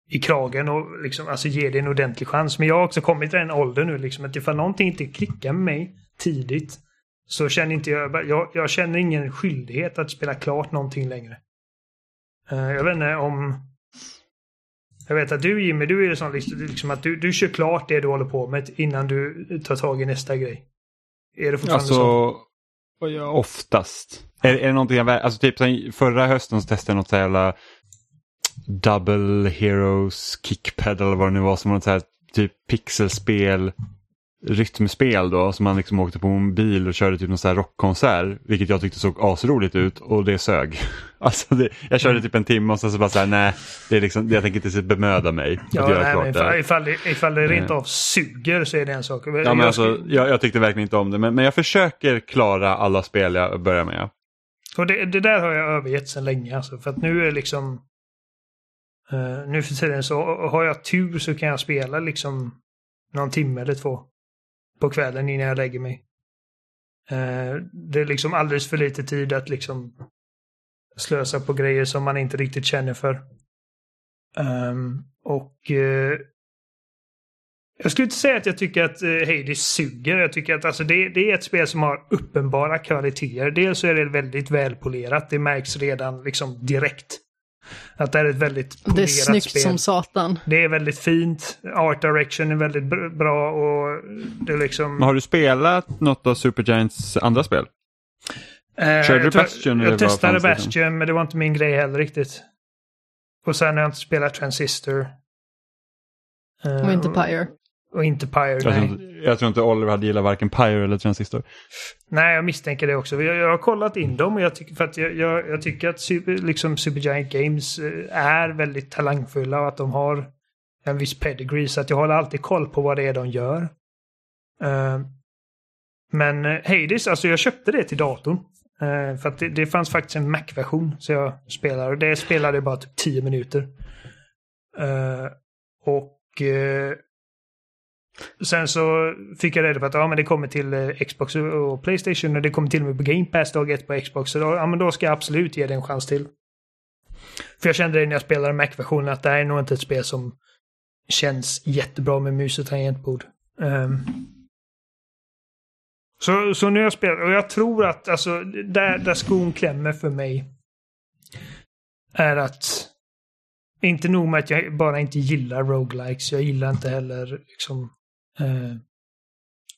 i kragen och liksom, alltså ge det en ordentlig chans. Men jag har också kommit till den åldern nu liksom att ifall någonting inte klickar med mig tidigt så känner inte jag, jag, jag känner ingen skyldighet att spela klart någonting längre. Uh, jag vet inte om... Jag vet att du Jimmy, du är sån liksom, liksom att du, du kör klart det du håller på med innan du tar tag i nästa grej. Är det fortfarande alltså, så? Oftast. Är, är det någonting jag... Alltså typ förra hösten så testade jag något så jävla Double Heroes Kickpedal eller vad det nu var som var något så här typ pixelspel rytmspel då som man liksom åkte på mobil och körde typ någon sån här rockkonsert vilket jag tyckte såg asroligt ut och det sög. Alltså det, jag körde typ en timme och sen så bara såhär nej, det är liksom, jag tänker inte bemöda mig ja, att göra nej, klart ifall, det. Ifall det, ifall det rent av suger så är det en sak. Ja, men jag, alltså, jag, jag tyckte verkligen inte om det men, men jag försöker klara alla spel jag börjar med. Och det, det där har jag övergett sedan länge alltså, för att nu är liksom uh, nu för tiden så har jag tur så kan jag spela liksom någon timme eller två på kvällen innan jag lägger mig. Uh, det är liksom alldeles för lite tid att liksom slösa på grejer som man inte riktigt känner för. Um, och uh, jag skulle inte säga att jag tycker att uh, Hades suger. Jag tycker att alltså, det, det, är ett spel som har uppenbara kvaliteter. Dels så är det väldigt välpolerat. Det märks redan liksom direkt. Att det är ett väldigt polerat spel. Det är snyggt spel. som satan. Det är väldigt fint. Art direction är väldigt bra och det är liksom... har du spelat något av Supergiants andra spel? Eh, Körde du Bastion? Jag, jag testade Bastion men det var inte min grej heller riktigt. Och sen har jag inte spelat Transistor. Och inte Pyre. Och inte Pyre, jag nej. Tror inte, jag tror inte Oliver hade gillat varken Pyre eller Transistor. Nej, jag misstänker det också. Jag, jag har kollat in dem och jag tycker, för att jag, jag, jag tycker att super, liksom Supergiant Games eh, är väldigt talangfulla och att de har en viss pedigree. Så att jag håller alltid koll på vad det är de gör. Uh, men Hades, alltså jag köpte det till datorn. Uh, för att det, det fanns faktiskt en Mac-version så jag spelade. Det spelade bara typ 10 minuter. Uh, och Sen så fick jag reda på att ja, men det kommer till eh, Xbox och Playstation och det kommer till och med på Game Pass dag ett på Xbox. Så då, ja, men då ska jag absolut ge det en chans till. För jag kände det när jag spelade Mac-versionen att det här är nog inte ett spel som känns jättebra med mus och tangentbord. Um, så, så nu har jag spelat, och jag tror att alltså, där, där skon klämmer för mig är att inte nog med att jag bara inte gillar roguelikes, jag gillar inte heller liksom eh,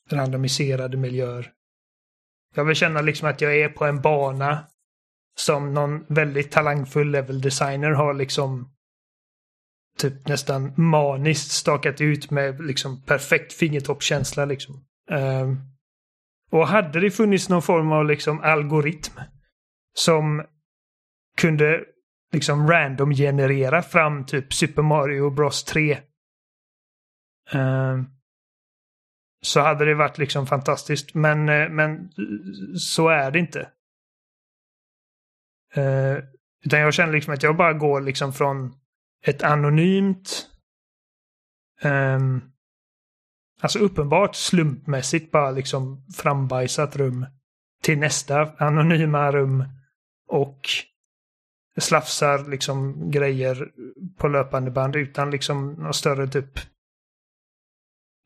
randomiserade miljöer. Jag vill känna liksom att jag är på en bana som någon väldigt talangfull level designer har liksom typ nästan maniskt stakat ut med liksom perfekt fingertoppskänsla liksom. Eh, och hade det funnits någon form av liksom algoritm som kunde liksom random generera fram typ Super Mario Bros 3. Uh, eh, så hade det varit liksom fantastiskt. Men, eh, men så är det inte. Eh, utan jag känner liksom att jag bara går liksom från ett anonymt eh, Alltså uppenbart slumpmässigt bara liksom frambajsat rum till nästa anonyma rum och slafsar liksom grejer på löpande band utan liksom någon större typ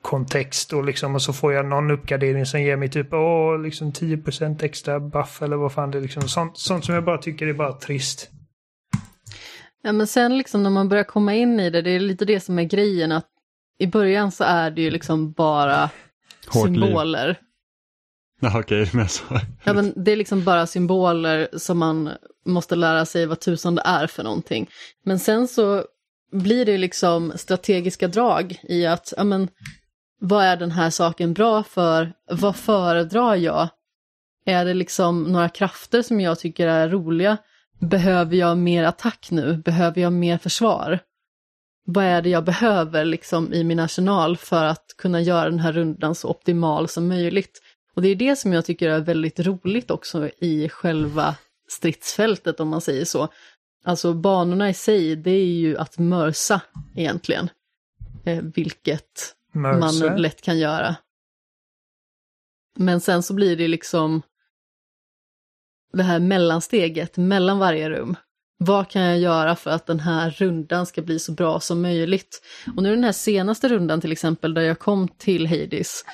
kontext och liksom och så får jag någon uppgradering som ger mig typ åh, liksom 10% extra buff eller vad fan det är liksom. Sånt, sånt som jag bara tycker är bara trist. Ja, men sen liksom när man börjar komma in i det, det är lite det som är grejen att i början så är det ju liksom bara Hårt liv. symboler. Ja, okej, men så. Ja, men det är liksom bara symboler som man måste lära sig vad tusan det är för någonting. Men sen så blir det liksom strategiska drag i att, ja men, vad är den här saken bra för? Vad föredrar jag? Är det liksom några krafter som jag tycker är roliga? Behöver jag mer attack nu? Behöver jag mer försvar? Vad är det jag behöver liksom i min arsenal för att kunna göra den här rundan så optimal som möjligt? Och det är det som jag tycker är väldigt roligt också i själva stridsfältet om man säger så. Alltså banorna i sig, det är ju att mörsa egentligen. Eh, vilket Mercer. man lätt kan göra. Men sen så blir det liksom det här mellansteget mellan varje rum. Vad kan jag göra för att den här rundan ska bli så bra som möjligt? Och nu den här senaste rundan till exempel, där jag kom till Hades,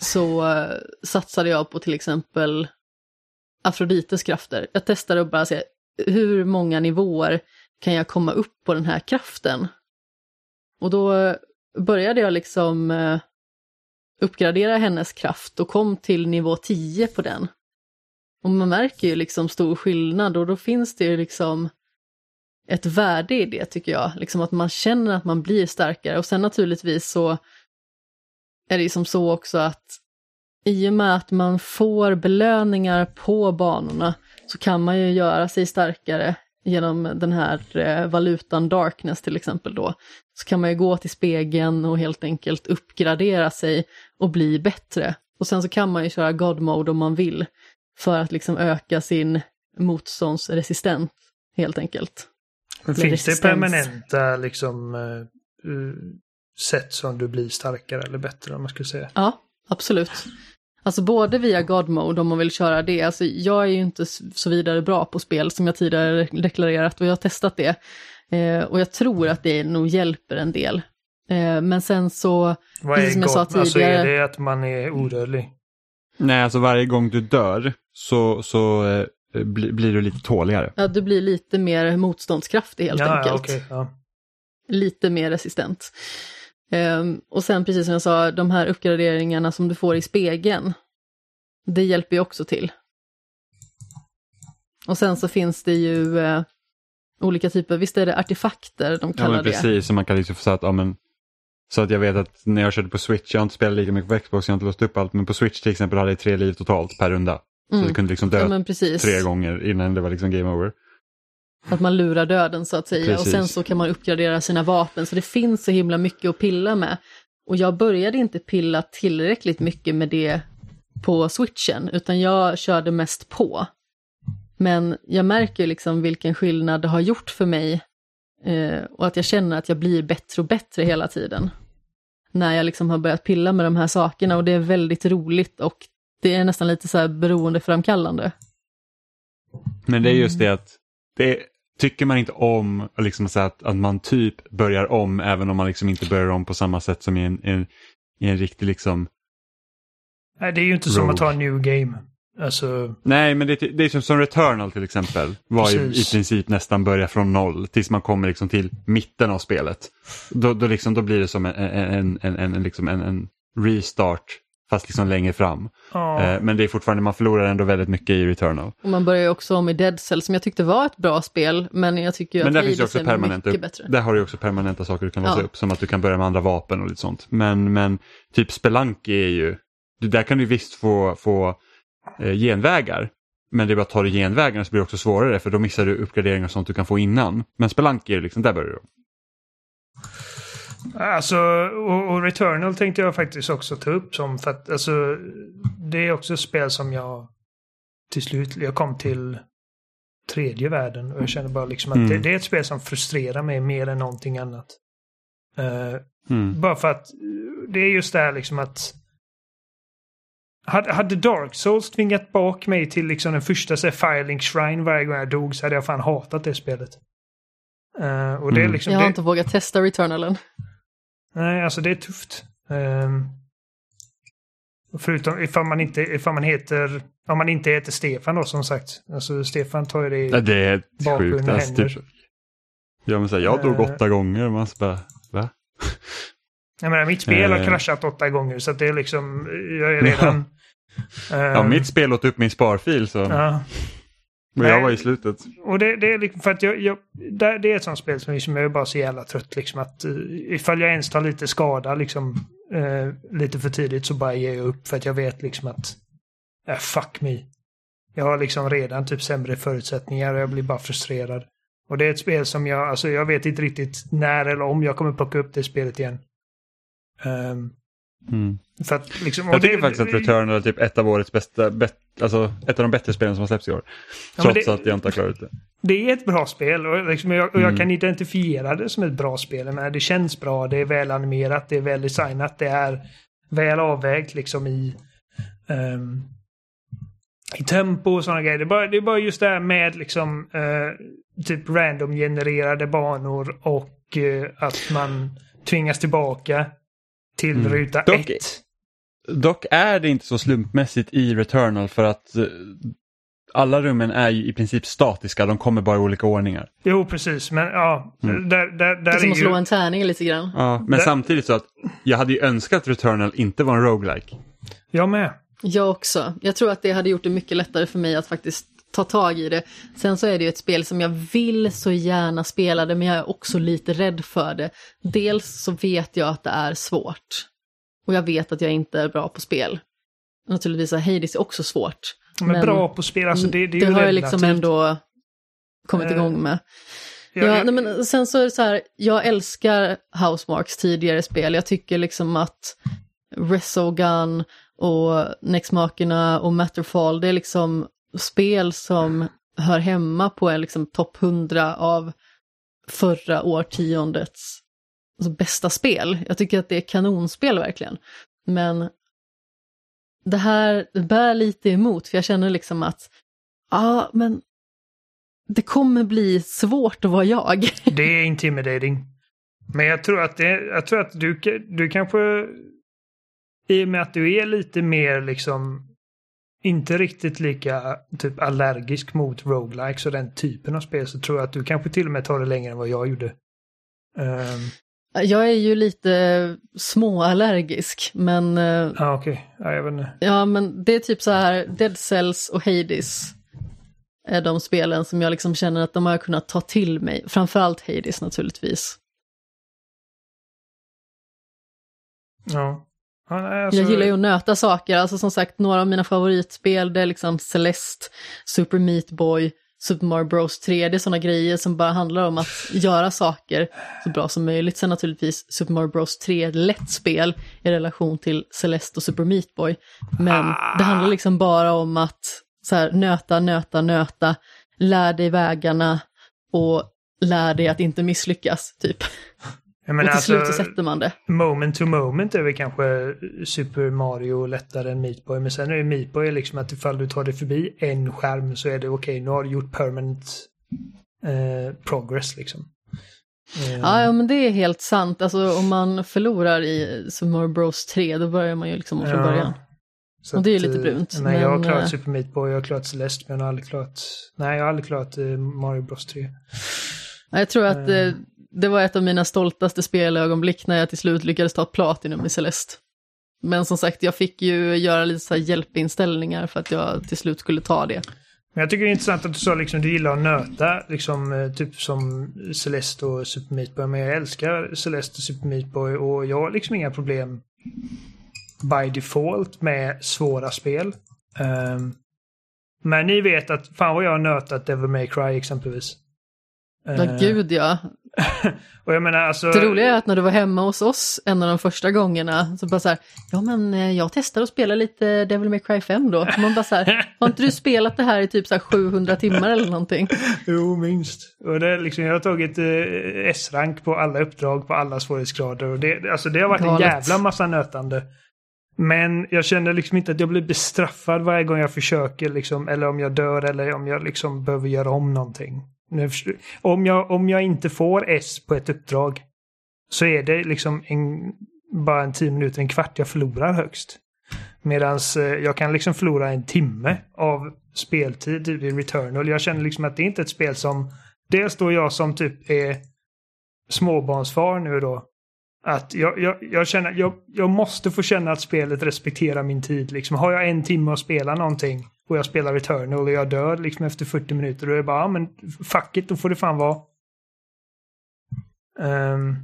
så eh, satsade jag på till exempel Afrodites krafter. Jag testade att bara se hur många nivåer kan jag komma upp på den här kraften? Och då började jag liksom eh, uppgradera hennes kraft och kom till nivå 10 på den. Och man märker ju liksom stor skillnad och då finns det ju liksom ett värde i det tycker jag. Liksom att man känner att man blir starkare och sen naturligtvis så är det ju som så också att i och med att man får belöningar på banorna så kan man ju göra sig starkare genom den här eh, valutan Darkness till exempel då. Så kan man ju gå till spegeln och helt enkelt uppgradera sig och bli bättre. Och sen så kan man ju köra God Mode om man vill för att liksom öka sin motståndsresistent helt enkelt. Men Eller finns det resistens. permanenta liksom, eh, sätt som du blir starkare eller bättre om man skulle säga? Ja, absolut. Alltså både via God Mode om man vill köra det. Alltså jag är ju inte så vidare bra på spel som jag tidigare deklarerat och jag har testat det. Eh, och jag tror att det nog hjälper en del. Eh, men sen så, Vad Precis är som jag sa gott? Alltså är tidigare. det att man är odödlig? Nej, alltså varje gång du dör så, så eh, bli, blir du lite tåligare. ja du blir lite mer motståndskraftig helt ja, enkelt. okej. ja. Lite mer resistent. Ehm, och sen precis som jag sa, de här uppgraderingarna som du får i spegeln, det hjälper ju också till. Och sen så finns det ju eh, olika typer, visst är det artefakter de Ja, kallar men det? precis. Så man kan liksom få så att, ja, men, så att jag vet att när jag körde på Switch, jag har inte spelat lika mycket på Xbox, jag har inte låst upp allt, men på Switch till exempel hade jag tre liv totalt per runda. Så Mm. du kunde liksom dö Ja precis, tre gånger innan det var liksom game over. att man lurar döden så att säga. Och Precis. sen så kan man uppgradera sina vapen, så det finns så himla mycket att pilla med. Och jag började inte pilla tillräckligt mycket med det på switchen, utan jag körde mest på. Men jag märker liksom vilken skillnad det har gjort för mig eh, och att jag känner att jag blir bättre och bättre hela tiden. När jag liksom har börjat pilla med de här sakerna och det är väldigt roligt och det är nästan lite så här beroendeframkallande. Men det är just Mm. det att det tycker man inte om liksom så att, att man typ börjar om även om man liksom inte börjar om på samma sätt som i en, en, i en riktig liksom Nej, det är ju inte som Rogue. att ta en new game. Alltså, Nej, men det, det är som, som Returnal till exempel. Var ju i Precis. princip nästan börja från noll tills man kommer liksom till mitten av spelet. Då, då, liksom, då blir det som en, en, en, en, en, liksom en, en restart fast liksom längre fram. ja. Eh, men det är fortfarande, man förlorar ändå väldigt mycket i Returnal. Och man börjar ju också om i Dead Cell som jag tyckte var ett bra spel, men jag tycker ju Men att finns också är mycket upp, bättre. där har du ju också permanenta saker du kan låsa Ja. upp som att du kan börja med andra vapen och lite sånt. Men, men typ Spelunky är ju, där kan du visst få, få eh, genvägar. Men det är bara att ta dig genvägarna så blir det också svårare för då missar du uppgraderingar och sånt du kan få innan. Men ju liksom, där börjar du. Alltså, och, och Returnal tänkte jag faktiskt också ta upp som för att alltså, det är också ett spel som jag till slut, jag kom till tredje världen och jag känner bara liksom att Mm. det, det är ett spel som frustrerar mig mer än någonting annat. Eh, Mm. bara för att det är just det här liksom att hade, hade Dark Souls tvingat bak mig till liksom den första så här, Firelink Shrine varje gång jag dog så hade jag fan hatat det spelet. Eh, och det är Mm. liksom... Jag har det, inte vågat testa Returnalen. Nej, alltså det är tufft. Um, förutom ifall man inte ifall man heter... Om man inte heter Stefan då som sagt. Alltså Stefan tar ju det i... Ja, det är sjukt. Alltså, händer. typ, Ja, men så här, jag dog Eh. åtta gånger och man så bara, va? Jag menar, mitt spel har Eh. kraschat åtta gånger så att det är liksom, jag är redan... Ja, Ehm, mitt spel åt upp min sparfil så, ja. och jag var i slutet. Och det, det är liksom för att jag, jag det, är ett sånt spel som liksom, jag är bara så jävla trött liksom att uh, ifall jag ens tar lite skada liksom eh, lite för tidigt så bara ger jag upp för att jag vet liksom att äh, fuck me. Jag har liksom redan typ sämre förutsättningar och jag blir bara frustrerad. Och det är ett spel som jag, alltså jag vet inte riktigt när eller om jag kommer plocka upp det spelet igen. Ehm, Mm. för att liksom, Jag tycker det- faktiskt att Returnal är typ ett av årets bästa, bet, alltså ett av de bättre spelen som har släppts i år. Ja, men Trots det- att jag inte har klarat ut det. Det är ett bra spel och, liksom jag, och jag Mm. kan identifiera det som ett bra spel. Menar, det känns bra, det är väl animerat, det är väl designat, det är väl avvägt liksom i, ehm, i tempo och sådana grejer. Det är, bara, det är bara just det här med liksom eh, typ random genererade banor och eh, att man tvingas tillbaka till Mm. ruta Dock- ett. Dock är det inte så slumpmässigt i Returnal för att eh, alla rummen är ju i princip statiska, de kommer bara i olika ordningar. Jo, precis. Men ja, Mm. där, där, där Det är som är att slå ju... en tärning lite grann. Ja, men Det- samtidigt så att jag hade ju önskat att Returnal inte var en roguelike. Jag med. Jag också. Jag tror att det hade gjort det mycket lättare för mig att faktiskt ta tag i det. Sen så är det ju ett spel som jag vill så gärna spela det, men jag är också lite rädd för det. Dels så vet jag att det är svårt. Och jag vet att jag inte är bra på spel. Naturligtvis är Hades också svårt. Men, Men- bra på spel, alltså det, det är ju har jag liksom ändå kommit Eh, igång med. Jag- Ja, jag- nej, men sen så är det så här, jag älskar Housemarks tidigare spel. Jag tycker liksom att Resogun och Nextmakerna och Matterfall, det är liksom spel som hör hemma på en liksom topp 100 av förra årtiondets alltså, bästa spel. Jag tycker att det är kanonspel verkligen. Men det här bär lite emot, för jag känner liksom att, ja, men det kommer bli svårt att vara jag. Det är intimidating. Men jag tror att, det, jag tror att du, du kanske, i och med att du är lite mer liksom, inte riktigt lika typ allergisk mot roguelikes och den typen av spel så tror jag att du kanske till och med tar det längre än vad jag gjorde. Ehm, Jag är ju lite småallergisk, men eh, Ja, okej. Ja, jag vet inte. ja, men det är typ så här, Dead Cells och Hades är de spelen som jag liksom känner att de har kunnat ta till mig. Framförallt Hades naturligtvis. Ja. Alltså, Jag gillar ju att nöta saker, alltså som sagt några av mina favoritspel det är liksom Celeste, Super Meat Boy, Super Mario Bros 3, det är sådana grejer som bara handlar om att göra saker så bra som möjligt. Sen naturligtvis Super Mario Bros 3 är ett lätt spel i relation till Celeste och Super Meat Boy. Men det handlar liksom bara om att så här, nöta, nöta, nöta, lär dig vägarna och lär dig att inte misslyckas, typ. Och till alltså, slut så sätter man det. Moment to moment är väl kanske Super Mario lättare än Meat Boy. Men sen är ju Meat Boy liksom att ifall du tar dig förbi en skärm så är det okej, nu har du gjort permanent eh, progress liksom. Eh, Ja, ja, men det är helt sant. Alltså om man förlorar i Super Mario Bros 3, då börjar man ju liksom om från Ja. början. och det är att, lite eh, brunt, Men, jag har klarat eh, Super Meat Boy, jag har klarat Celeste, men jag har aldrig klarat... Nej, jag har aldrig klarat Mario Bros 3. Ja, Jag tror att Eh. Det var ett av mina stoltaste spelögonblick när jag till slut lyckades ta Platinum i Celeste. Men som sagt, jag fick ju göra lite så hjälpinställningar för att jag till slut skulle ta det. Men jag tycker det är intressant att du sa liksom du gillar att nöta, liksom eh, typ som Celeste och Super Meat Boy. Men jag älskar Celeste och Super Meat Boy och jag har liksom inga problem by default med svåra spel. Ehm, men ni vet att fan vad jag har nötat Devil May Cry exempelvis. Ja, Eh, gud ja. och jag menar alltså... Det roliga är att när du var hemma hos oss en av de första gångerna, så bara så här, ja men eh, jag testar att spela lite Devil May Cry 5 då. Man bara så här, har inte du spelat det här i typ så här 700 timmar eller någonting? Jo, minst. Och det liksom, jag har tagit eh, S-rank på alla uppdrag på alla svårighetsgrader. Och det, alltså det har varit Galet. en jävla massa nötande. Men jag känner liksom inte att jag blir bestraffad varje gång jag försöker, liksom, eller om jag dör eller om jag liksom behöver göra om någonting. Nu förstår- Om jag, om jag inte får S på ett uppdrag så är det liksom en, bara en tio minuter, en kvart jag förlorar högst. Medan eh, jag kan liksom förlora en timme av speltid i Returnal. Jag känner liksom att det är inte ett spel som... Dels då jag som typ är småbarnsfar nu då. Att jag, jag, jag känner, jag, jag måste få känna att spelet respekterar min tid. Liksom, har jag en timme att spela någonting och jag spelar Returnal och jag dör liksom efter 40 minuter. Då är det bara, ja men fuck it, då får det fan vara. Um,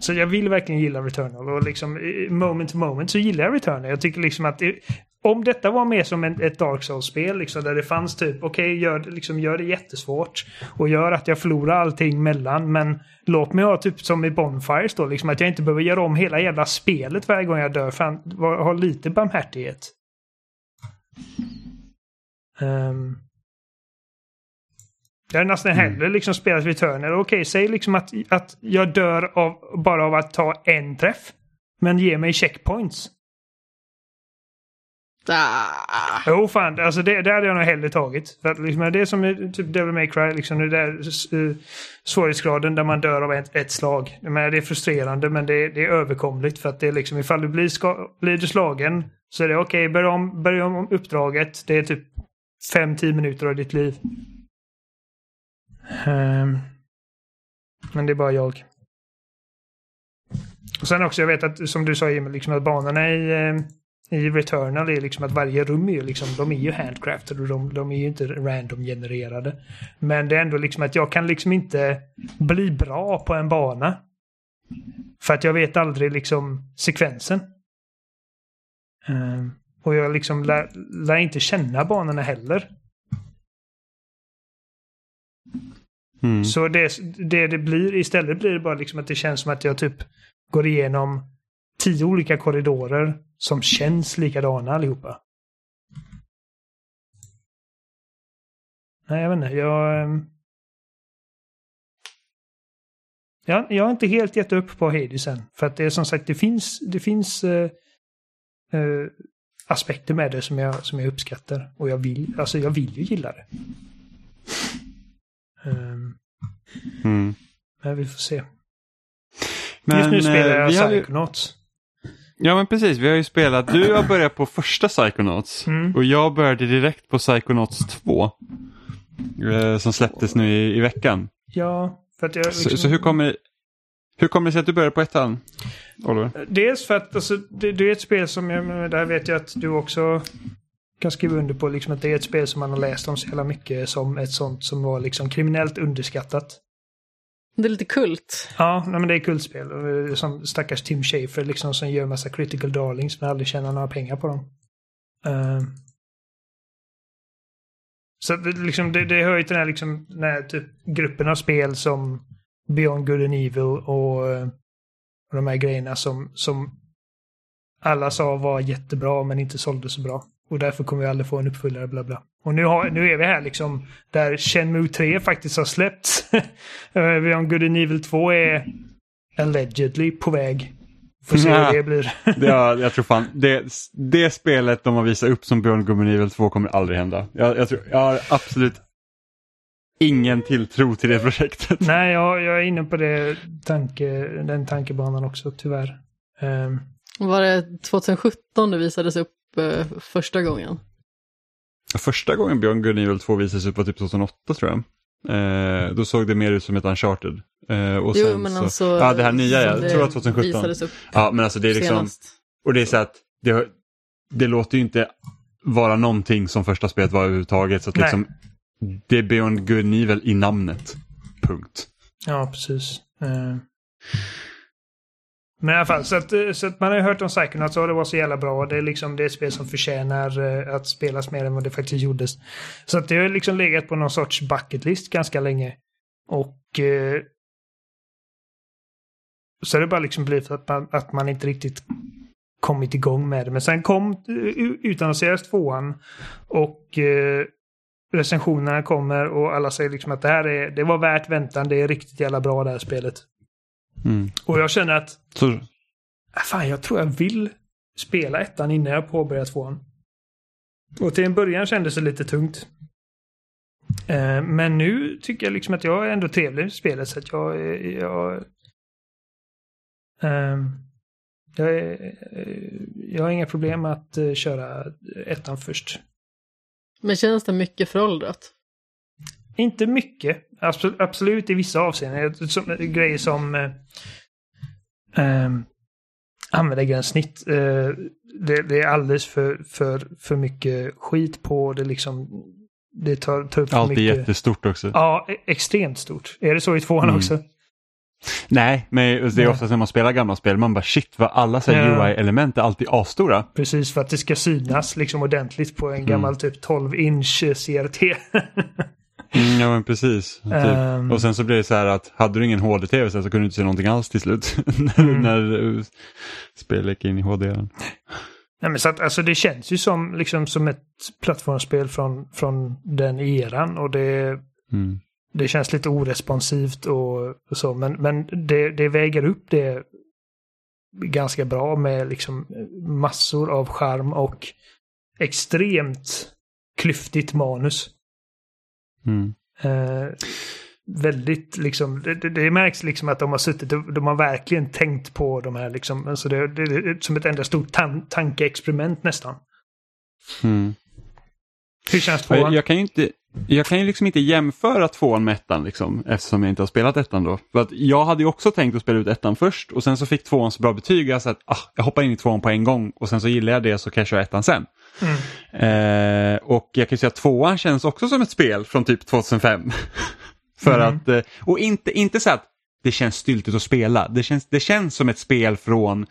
så jag vill verkligen gilla Returnal och liksom moment to moment så gillar jag Returnal. Jag tycker liksom att det, om detta var mer som en, ett Dark Souls-spel liksom, där det fanns typ, okej, okay, gör, liksom, gör det jättesvårt och gör att jag förlorar allting mellan, men låt mig ha typ som i Bonfires då, liksom att jag inte behöver göra om hela jävla spelet varje gång jag dör, fan, ha lite barmhärtighet. Um, jag hade nästan mm. hellre liksom spelat Returner. Okej, okay, säg liksom att, att jag dör av, bara av att ta en träff. Men ge mig checkpoints. Ah. Jo, fan. Alltså det, det hade jag nog hellre tagit. För att liksom, det är som typ Devil May Cry, liksom, det där uh, svårighetsgraden där man dör av ett, ett slag. Men det är frustrerande, men det, det är överkomligt. För att det är liksom, ifall du blir, ska, blir du slagen så är det okej, okay, börja, om, börja om uppdraget. Det är typ 5-10 minuter av ditt liv. Um, men det är bara jag. Och sen också, jag vet att som du sa Jimmy, liksom att banorna i, eh, i Returnal är liksom att varje rum är liksom, de är ju handcrafted och de, de är ju inte random genererade. Men det är ändå liksom att jag kan liksom inte bli bra på en bana. För att jag vet aldrig liksom sekvensen. Um, och jag liksom lär, lär inte känna banorna heller. Mm. Så det, det det blir istället blir det bara liksom att det känns som att jag typ går igenom tio olika korridorer som känns likadana allihopa. Nej, jag vet inte. Jag... Ehm, jag, jag har inte helt gett upp på Hades än. För att det är som sagt, det finns, det finns uh, uh, aspekter med det som jag, som jag uppskattar. Och jag vill, alltså jag vill ju gilla det. Um, mm. Men vi får se. Men, Just nu spelar jag eh, Psychonauts. Ja men precis, vi har ju spelat, du har börjat på första Psychonauts mm. och jag började direkt på Psychonauts 2. Eh, som släpptes nu i, i veckan. Ja, för att jag... Liksom... Så, så, hur kommer hur kommer det sig att du började på ettan? Oliver? Dels för att alltså, det, det, är ett spel som jag, där vet jag att du också kan skriva under på liksom att det är ett spel som man har läst om så jävla mycket som ett sånt som var liksom kriminellt underskattat. Det är lite kult. Ja, nej, men det är kultspel. Som stackars Tim Schafer liksom som gör massa critical darlings men aldrig tjänar några pengar på dem. Uh, så det, liksom, det, det hör ju till den här, liksom, den här typ, gruppen av spel som Beyond Good and Evil och, och de här grejerna som, som alla sa var jättebra men inte sålde så bra. Och därför kommer vi aldrig få en uppföljare, bla bla. Och nu, har, nu är vi här liksom där Shenmue 3 faktiskt har släppts. Beyond Good and Evil 2 är allegedly på väg. Får se hur det blir. ja, jag tror fan, det, det spelet de har visat upp som Beyond Good and Evil 2 kommer aldrig hända. Jag, jag, tror, jag har absolut ingen tilltro till det projektet. Nej, jag, jag är inne på det tanke, den tankebanan också, tyvärr. Um, var det 2017 det visades upp uh, första gången? Första gången Björn Evil 2 visades upp var typ 2008 tror jag. Eh, då såg det mer ut som ett Uncharted. Eh, och jo, men så, alltså, ja, det här nya, jag tror jag 2017. Upp ja, men alltså det är liksom, senast. och det är så att det, det låter ju inte vara någonting som första spelet var överhuvudtaget. Så att liksom, det är Beyond Good and Evil i namnet. Punkt. Ja, precis. Uh... Men i alla fall, så att, eh, så att man har ju hört om Psychonauts och det var så jävla bra. Det är liksom det spel som förtjänar eh, att spelas mer än vad det faktiskt gjordes. Så att det har liksom legat på någon sorts bucket list ganska länge. Och uh, så har det bara liksom blivit att man, att man inte riktigt kommit igång med det. Men sen kom utannonseras tvåan och recensionerna kommer och alla säger liksom att det här är, det var värt väntan, det är riktigt jävla bra det här spelet. Mm. Och jag känner att... Så... Äh, fan, jag tror jag vill spela ettan innan jag påbörjar tvåan. Och till en början kändes det lite tungt. Eh, men nu tycker jag liksom att jag är ändå trevlig i spelet så att jag... Jag, eh, jag, jag har inga problem att uh, köra ettan först. Men känns det mycket föråldrat? inte mycket. Absolut, absolut i vissa avseenden. Som, grejer som eh, eh, användargränssnitt. Eh, det, det, är alldeles för, för, för mycket skit på det liksom. Det tar, tar upp för Allt mycket. är jättestort också. Ja, e- extremt stort. Är det så i tvåan Mm. också? Nej, men det är Nej. ofta när man spelar gamla spel, man bara shit vad alla Ja. UI-element är alltid asstora. Precis, för att det ska synas liksom ordentligt på en gammal typ 12-inch CRT. Mm, ja men precis. Typ. Ehm. Och sen så blir det så här att hade du ingen HD-TV så kunde du inte se någonting alls till slut. när Mm. när spelet gick in i HD. -en. Nej, men så att, alltså, det känns ju som, liksom, som ett plattformsspel från, från den eran och det, Mm. Det känns lite oresponsivt och, och så. Men, men det, det väger upp det ganska bra med liksom massor av charm och extremt klyftigt manus. Mm. Eh, väldigt liksom, det, det, märks liksom att de har suttit de har verkligen tänkt på de här liksom. Alltså det, det, det är som ett enda stort tan tankeexperiment nästan. Mm. Hur känns Jag, tvåan? jag kan ju inte jag kan ju liksom inte jämföra tvåan med ettan liksom, eftersom jag inte har spelat ettan då. För att jag hade ju också tänkt att spela ut ettan först och sen så fick tvåan så bra betyg sa att ah, jag hoppar in i tvåan på en gång och sen så gillar jag det så kan jag köra ettan sen. Mm. Eh, och jag kan ju säga att tvåan känns också som ett spel från typ 2005. För Mm. att, eh, och inte, inte så att det känns styltigt att spela. Det känns, det känns som ett spel från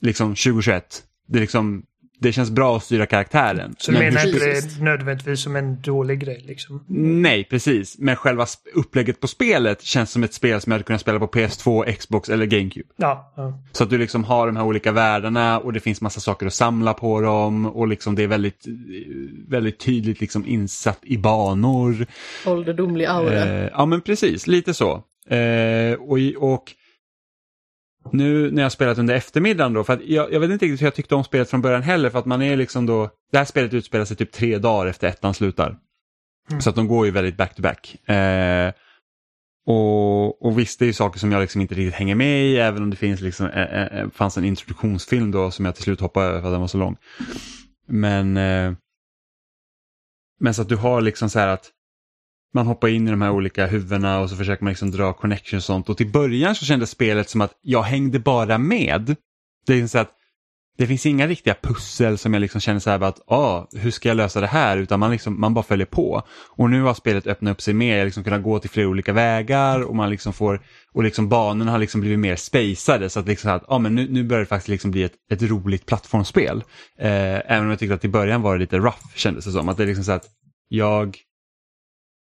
liksom 2021. Det, är liksom, det känns bra att styra karaktären. Så du Men menar inte det nödvändigtvis som en dålig grej liksom? Nej, precis. Men själva upplägget på spelet känns som ett spel som jag hade kunnat spela på PS2, Xbox eller GameCube. Ja. ja. Så att du liksom har de här olika världarna och det finns massa saker att samla på dem och liksom det är väldigt, väldigt tydligt liksom insatt i banor. Ålderdomlig aura. Eh, ja men precis, lite så. Eh, och, och nu när jag spelat under eftermiddagen då, för att jag, jag vet inte riktigt hur jag tyckte om spelet från början heller, för att man är liksom då, det här spelet utspelar sig typ tre dagar efter ettan slutar. Mm. Så att de går ju väldigt back to back. Eh, och, och visst, det är ju saker som jag liksom inte riktigt hänger med i, även om det finns liksom, eh, eh, fanns en introduktionsfilm då som jag till slut hoppade över för att den var så lång. Men, eh, men så att du har liksom så här att man hoppar in i de här olika huvudena och så försöker man liksom dra connections och sånt. Och till början så kändes spelet som att jag hängde bara med. Det är liksom så att det finns inga riktiga pussel som jag liksom känner så här att ah, hur ska jag lösa det här? Utan man, liksom, man bara följer på. Och nu har spelet öppnat upp sig mer, jag har liksom kunnat gå till flera olika vägar och man liksom får, och liksom banorna har liksom blivit mer spacade så att liksom att, ah, men nu, nu börjar det faktiskt liksom bli ett, ett roligt plattformsspel. Eh, även om jag tyckte att i början var det lite rough kändes det som. Att det är liksom så att jag,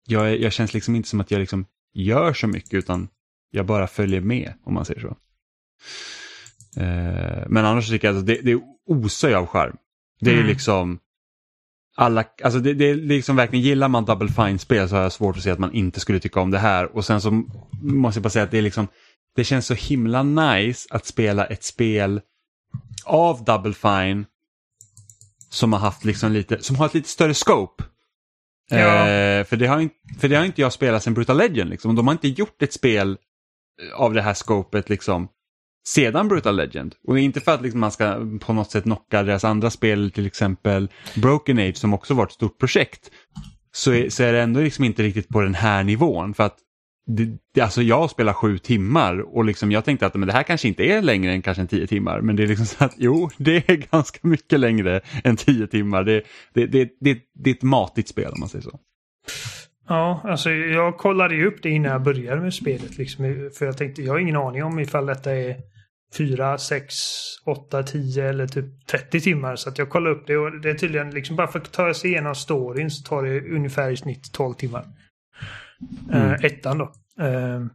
jag, jag känns liksom inte som att jag liksom gör så mycket utan jag bara följer med om man säger så. Eh, men annars tycker jag att det, det osar ju av charm. Det är Mm. liksom alla, alltså det, det är liksom verkligen, gillar man Double Fine-spel så har jag svårt att se att man inte skulle tycka om det här. Och sen så måste jag bara säga att det är liksom, det känns så himla nice att spela ett spel av Double Fine som har haft liksom lite, som har ett lite större scope. Ja. Eh, för, det har inte, för det har inte jag spelat sen Brutal Legend. Liksom. De har inte gjort ett spel eh, av det här scopet liksom sedan Brutal Legend. Och inte för att liksom man ska på något sätt knocka deras andra spel, till exempel Broken Age som också var ett stort projekt. Så är, så är det ändå liksom inte riktigt på den här nivån. För att det, det, alltså jag spelar sju timmar och liksom jag tänkte att men det här kanske inte är längre än kanske en tio timmar. Men det är liksom så att jo, det är ganska mycket längre än tio timmar. Det, det, det, det, det är ett matigt spel om man säger så. Ja, alltså jag kollade ju upp det innan jag började med spelet. Liksom, för jag tänkte, jag har ingen aning om ifall detta är 4, 6, 8, 10 eller typ 30 timmar. Så att jag kollade upp det och det är tydligen liksom bara för att ta sig igenom storyn så tar det ungefär i snitt 12 timmar. Mm. Eh, ettan då. Eh,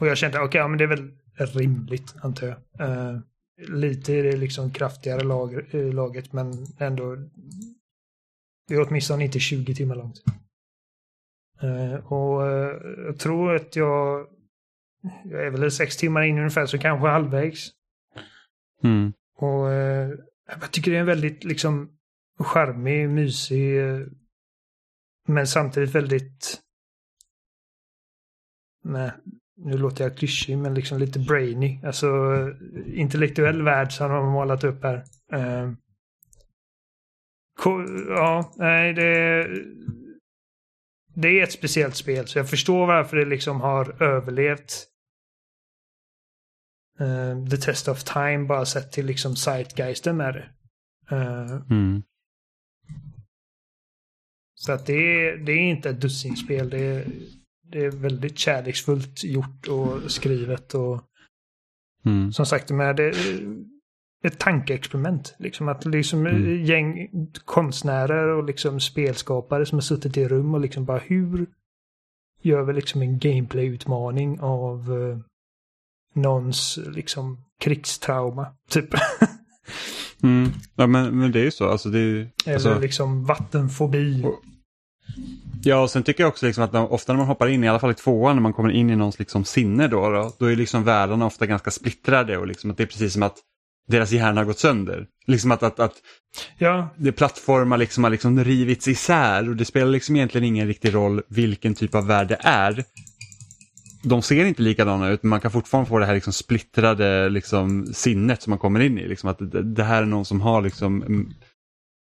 och jag kände, okej, ja, men det är väl rimligt antar jag. Eh, lite är det liksom kraftigare lag, laget men ändå. Det är åtminstone inte 20 timmar långt. Och jag tror att jag, jag är väl sex timmar in ungefär, så kanske halvvägs. Mm. Och jag tycker det är en väldigt liksom charmig, mysig, men samtidigt väldigt... Nej, nu låter jag klyschig, men liksom lite brainy. Alltså intellektuell värld som de har målat upp här. Ko- ja, nej, det... det är ett speciellt spel så jag förstår varför det liksom har överlevt uh, The Test of Time bara sett till liksom Zeitgeisten med det. Uh, Mm. Så att det är, det är inte ett dussinspel. Det är, det är väldigt kärleksfullt gjort och skrivet och Mm. som sagt med det, ett tankeexperiment. Liksom att liksom Mm. gäng konstnärer och liksom spelskapare som har suttit i rum och liksom bara hur gör vi liksom en gameplay-utmaning av eh, någons liksom krigstrauma, typ. Mm. Ja men, men det är ju så. Alltså, det är, Eller alltså, liksom vattenfobi. Och- Ja, och sen tycker jag också liksom att när, ofta när man hoppar in, i alla fall i tvåan, när man kommer in i någons liksom sinne då, då, då är liksom världarna ofta ganska splittrade och liksom att det är precis som att deras hjärna har gått sönder. Liksom att, att, att Ja, det plattformar liksom har liksom rivits isär och det spelar liksom egentligen ingen riktig roll vilken typ av värld det är. De ser inte likadana ut men man kan fortfarande få det här liksom splittrade liksom sinnet som man kommer in i. Liksom att det, det här är någon som har liksom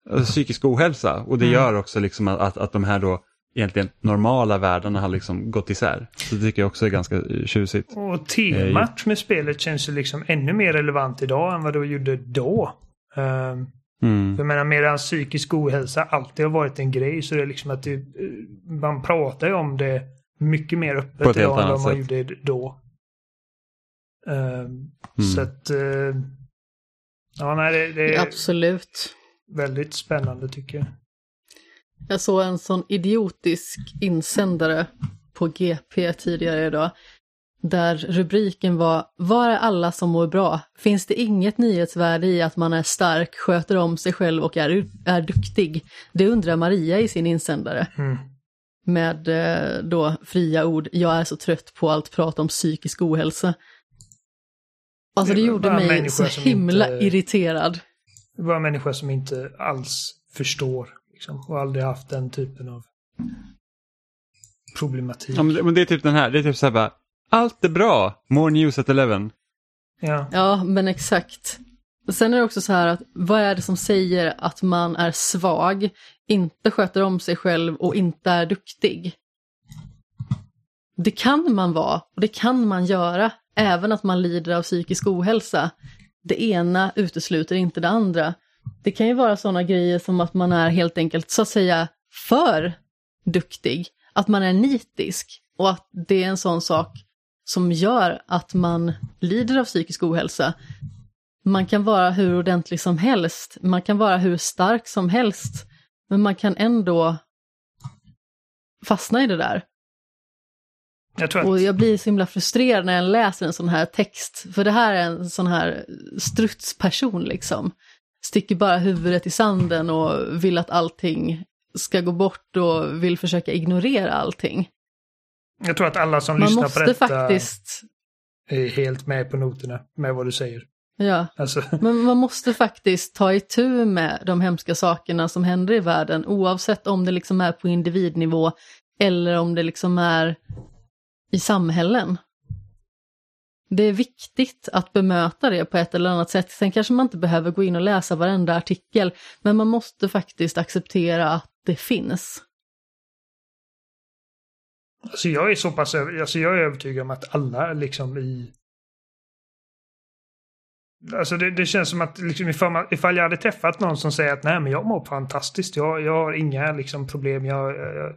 alltså, psykisk ohälsa och det Mm. gör också liksom att, att, de här då egentligen normala världarna har liksom gått isär. Så det tycker jag också är ganska eh, tjusigt. och temat med spelet känns ju liksom ännu mer relevant idag än vad det gjorde då. Um, Mm. Jag menar medan psykisk ohälsa alltid har varit en grej så det är liksom att det, eh, man pratar ju om det mycket mer öppet idag än vad man sätt. gjorde då. Ehm, Mm. Så att... eh, ja, nej, det, det är Absolut. Väldigt spännande tycker jag. Jag såg en sån idiotisk insändare på GP tidigare idag. Där rubriken var Var är alla som mår bra? Finns det inget nyhetsvärde i att man är stark, sköter om sig själv och är, är duktig? Det undrar Maria i sin insändare. Mm. Med eh, då fria ord, jag är så trött på allt prat om psykisk ohälsa. Alltså Det det gjorde mig så himla inte- irriterad. Det var en människa som inte alls förstår liksom, och aldrig haft den typen av problematik. Ja, men, det, men det är typ den här, det är typ så här bara, allt är bra, more news at 11. Ja. Ja, men exakt. Sen är det också så här att vad är det som säger att man är svag, inte sköter om sig själv och inte är duktig? Det kan man vara och det kan man göra, även att man lider av psykisk ohälsa. Det ena utesluter inte det andra. Det kan ju vara sådana grejer som att man är helt enkelt så att säga för duktig, att man är nitisk och att det är en sån sak som gör att man lider av psykisk ohälsa. Man kan vara hur ordentlig som helst, man kan vara hur stark som helst, men man kan ändå fastna i det där. Jag tror att... Och jag blir så himla frustrerad när jag läser en sån här text, för det här är en sån här strutsperson liksom. Sticker bara huvudet i sanden och vill att allting ska gå bort och vill försöka ignorera allting. Jag tror att alla som Man lyssnar på detta faktiskt, är helt med på noterna med vad du säger. ja, Alltså, Men man måste faktiskt ta itu med de hemska sakerna som händer i världen oavsett om det liksom är på individnivå eller om det liksom är i samhällen. Det är viktigt att bemöta det på ett eller annat sätt. Sen kanske man inte behöver gå in och läsa varenda artikel, men man måste faktiskt acceptera att det finns. alltså jag är så pass alltså jag är övertygad om att alla liksom i... Alltså det, det känns som att liksom ifall, man, ifall jag hade träffat någon som säger att nej men jag mår fantastiskt, jag, jag har inga liksom problem, jag, jag,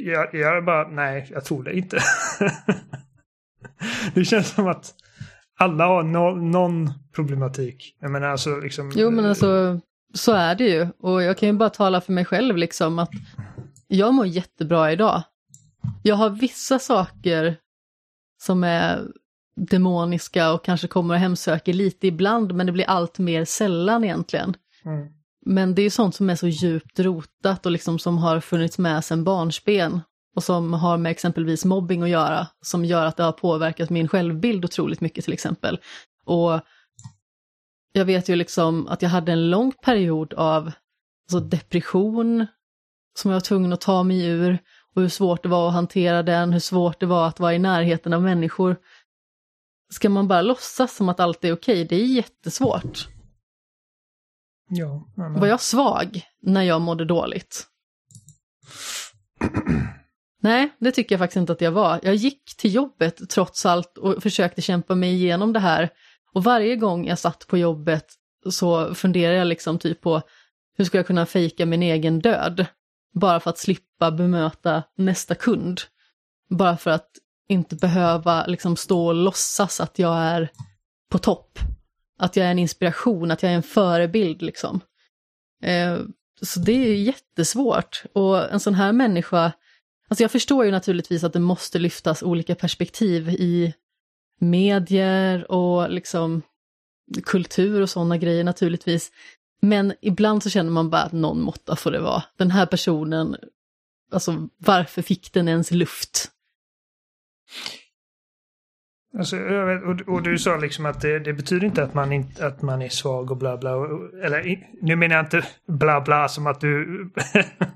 jag, jag är bara nej, jag tror det inte. det känns som att alla har no, någon problematik. Jag menar alltså liksom... Jo men alltså, så är det ju. Och jag kan ju bara tala för mig själv liksom att jag mår jättebra idag. Jag har vissa saker som är demoniska och kanske kommer och hemsöker lite ibland, men det blir allt mer sällan egentligen. Mm. Men det är ju sånt som är så djupt rotat och liksom som har funnits med sedan barnsben och som har med exempelvis mobbing att göra, som gör att det har påverkat min självbild otroligt mycket till exempel. Och jag vet ju liksom att jag hade en lång period av alltså depression som jag var tvungen att ta mig ur och hur svårt det var att hantera den, hur svårt det var att vara i närheten av människor. Ska man bara låtsas som att allt är okej? Det är jättesvårt. Ja, Var jag svag när jag mådde dåligt? Nej, det tycker jag faktiskt inte att jag var. Jag gick till jobbet trots allt och försökte kämpa mig igenom det här. Och varje gång jag satt på jobbet så funderade jag liksom typ på hur ska jag kunna fejka min egen död? Bara för att slippa bemöta nästa kund. Bara för att inte behöva liksom stå och låtsas att jag är på topp. Att jag är en inspiration, att jag är en förebild liksom. Eh, så det är jättesvårt. Och en sån här människa, alltså jag förstår ju naturligtvis att det måste lyftas olika perspektiv i medier och liksom kultur och sådana grejer naturligtvis. Men ibland så känner man bara att någon måtta får det vara. Den här personen, alltså varför fick den ens luft? Alltså, vet, och, och, du sa liksom att det, det, betyder inte att man, inte, att man är svag och bla bla. Eller nu menar jag inte bla bla som att du...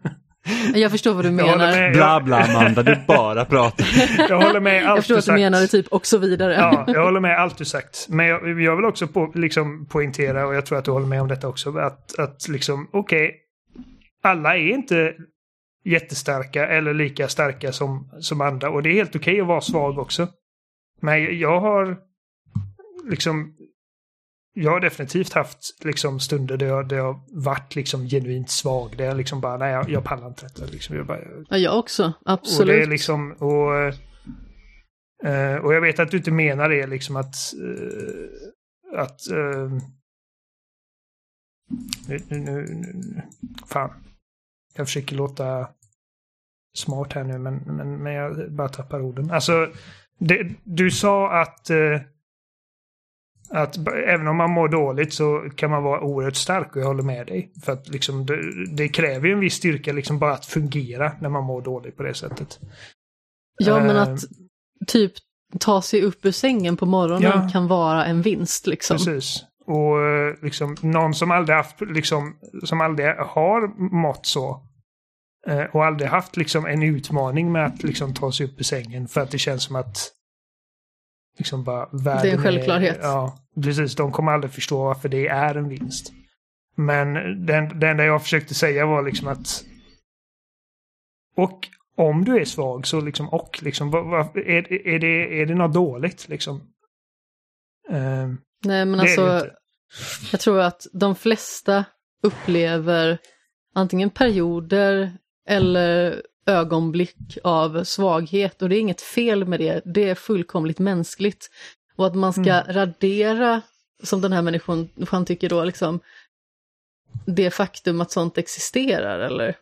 jag förstår vad du menar. Med, bla bla Amanda, du bara pratar. jag håller med allt Jag förstår du att du menar det typ och så vidare. ja, jag håller med allt du sagt. Men jag, jag vill också på, liksom poängtera, och jag tror att du håller med om detta också, att, att liksom, okej, okay, alla är inte jättestarka eller lika starka som, som andra. Och det är helt okej okay att vara svag också. Men jag har liksom... Jag har definitivt haft liksom stunder där jag, där jag varit liksom genuint svag. Där jag liksom bara, nej jag, jag pallar inte detta. Liksom. Jag bara, ja, jag också. Absolut. Och det är liksom, och, eh, och jag vet att du inte menar det liksom att... Eh, att eh, nu, nu, nu, fan. Jag försöker låta smart här nu men, men, men jag bara tappar orden. Alltså det, du sa att, eh, att även om man mår dåligt så kan man vara oerhört stark och jag håller med dig. För att liksom, det, det kräver ju en viss styrka liksom bara att fungera när man mår dåligt på det sättet. Ja, men att eh, typ ta sig upp ur sängen på morgonen ja, kan vara en vinst. Liksom. Precis. Och eh, liksom, någon som aldrig, haft, liksom, som aldrig har mått så och aldrig haft liksom en utmaning med att liksom ta sig upp ur sängen för att det känns som att liksom bara världen Det är en självklarhet. Är, ja, precis. De kommer aldrig förstå varför det är en vinst. Men den, det enda jag försökte säga var liksom att och om du är svag så liksom och liksom vad, vad, är, är, det, är det något dåligt liksom? Uh, Nej men alltså jag tror att de flesta upplever antingen perioder eller ögonblick av svaghet och det är inget fel med det, det är fullkomligt mänskligt. Och att man ska mm. radera, som den här människan tycker då, liksom, det faktum att sånt existerar eller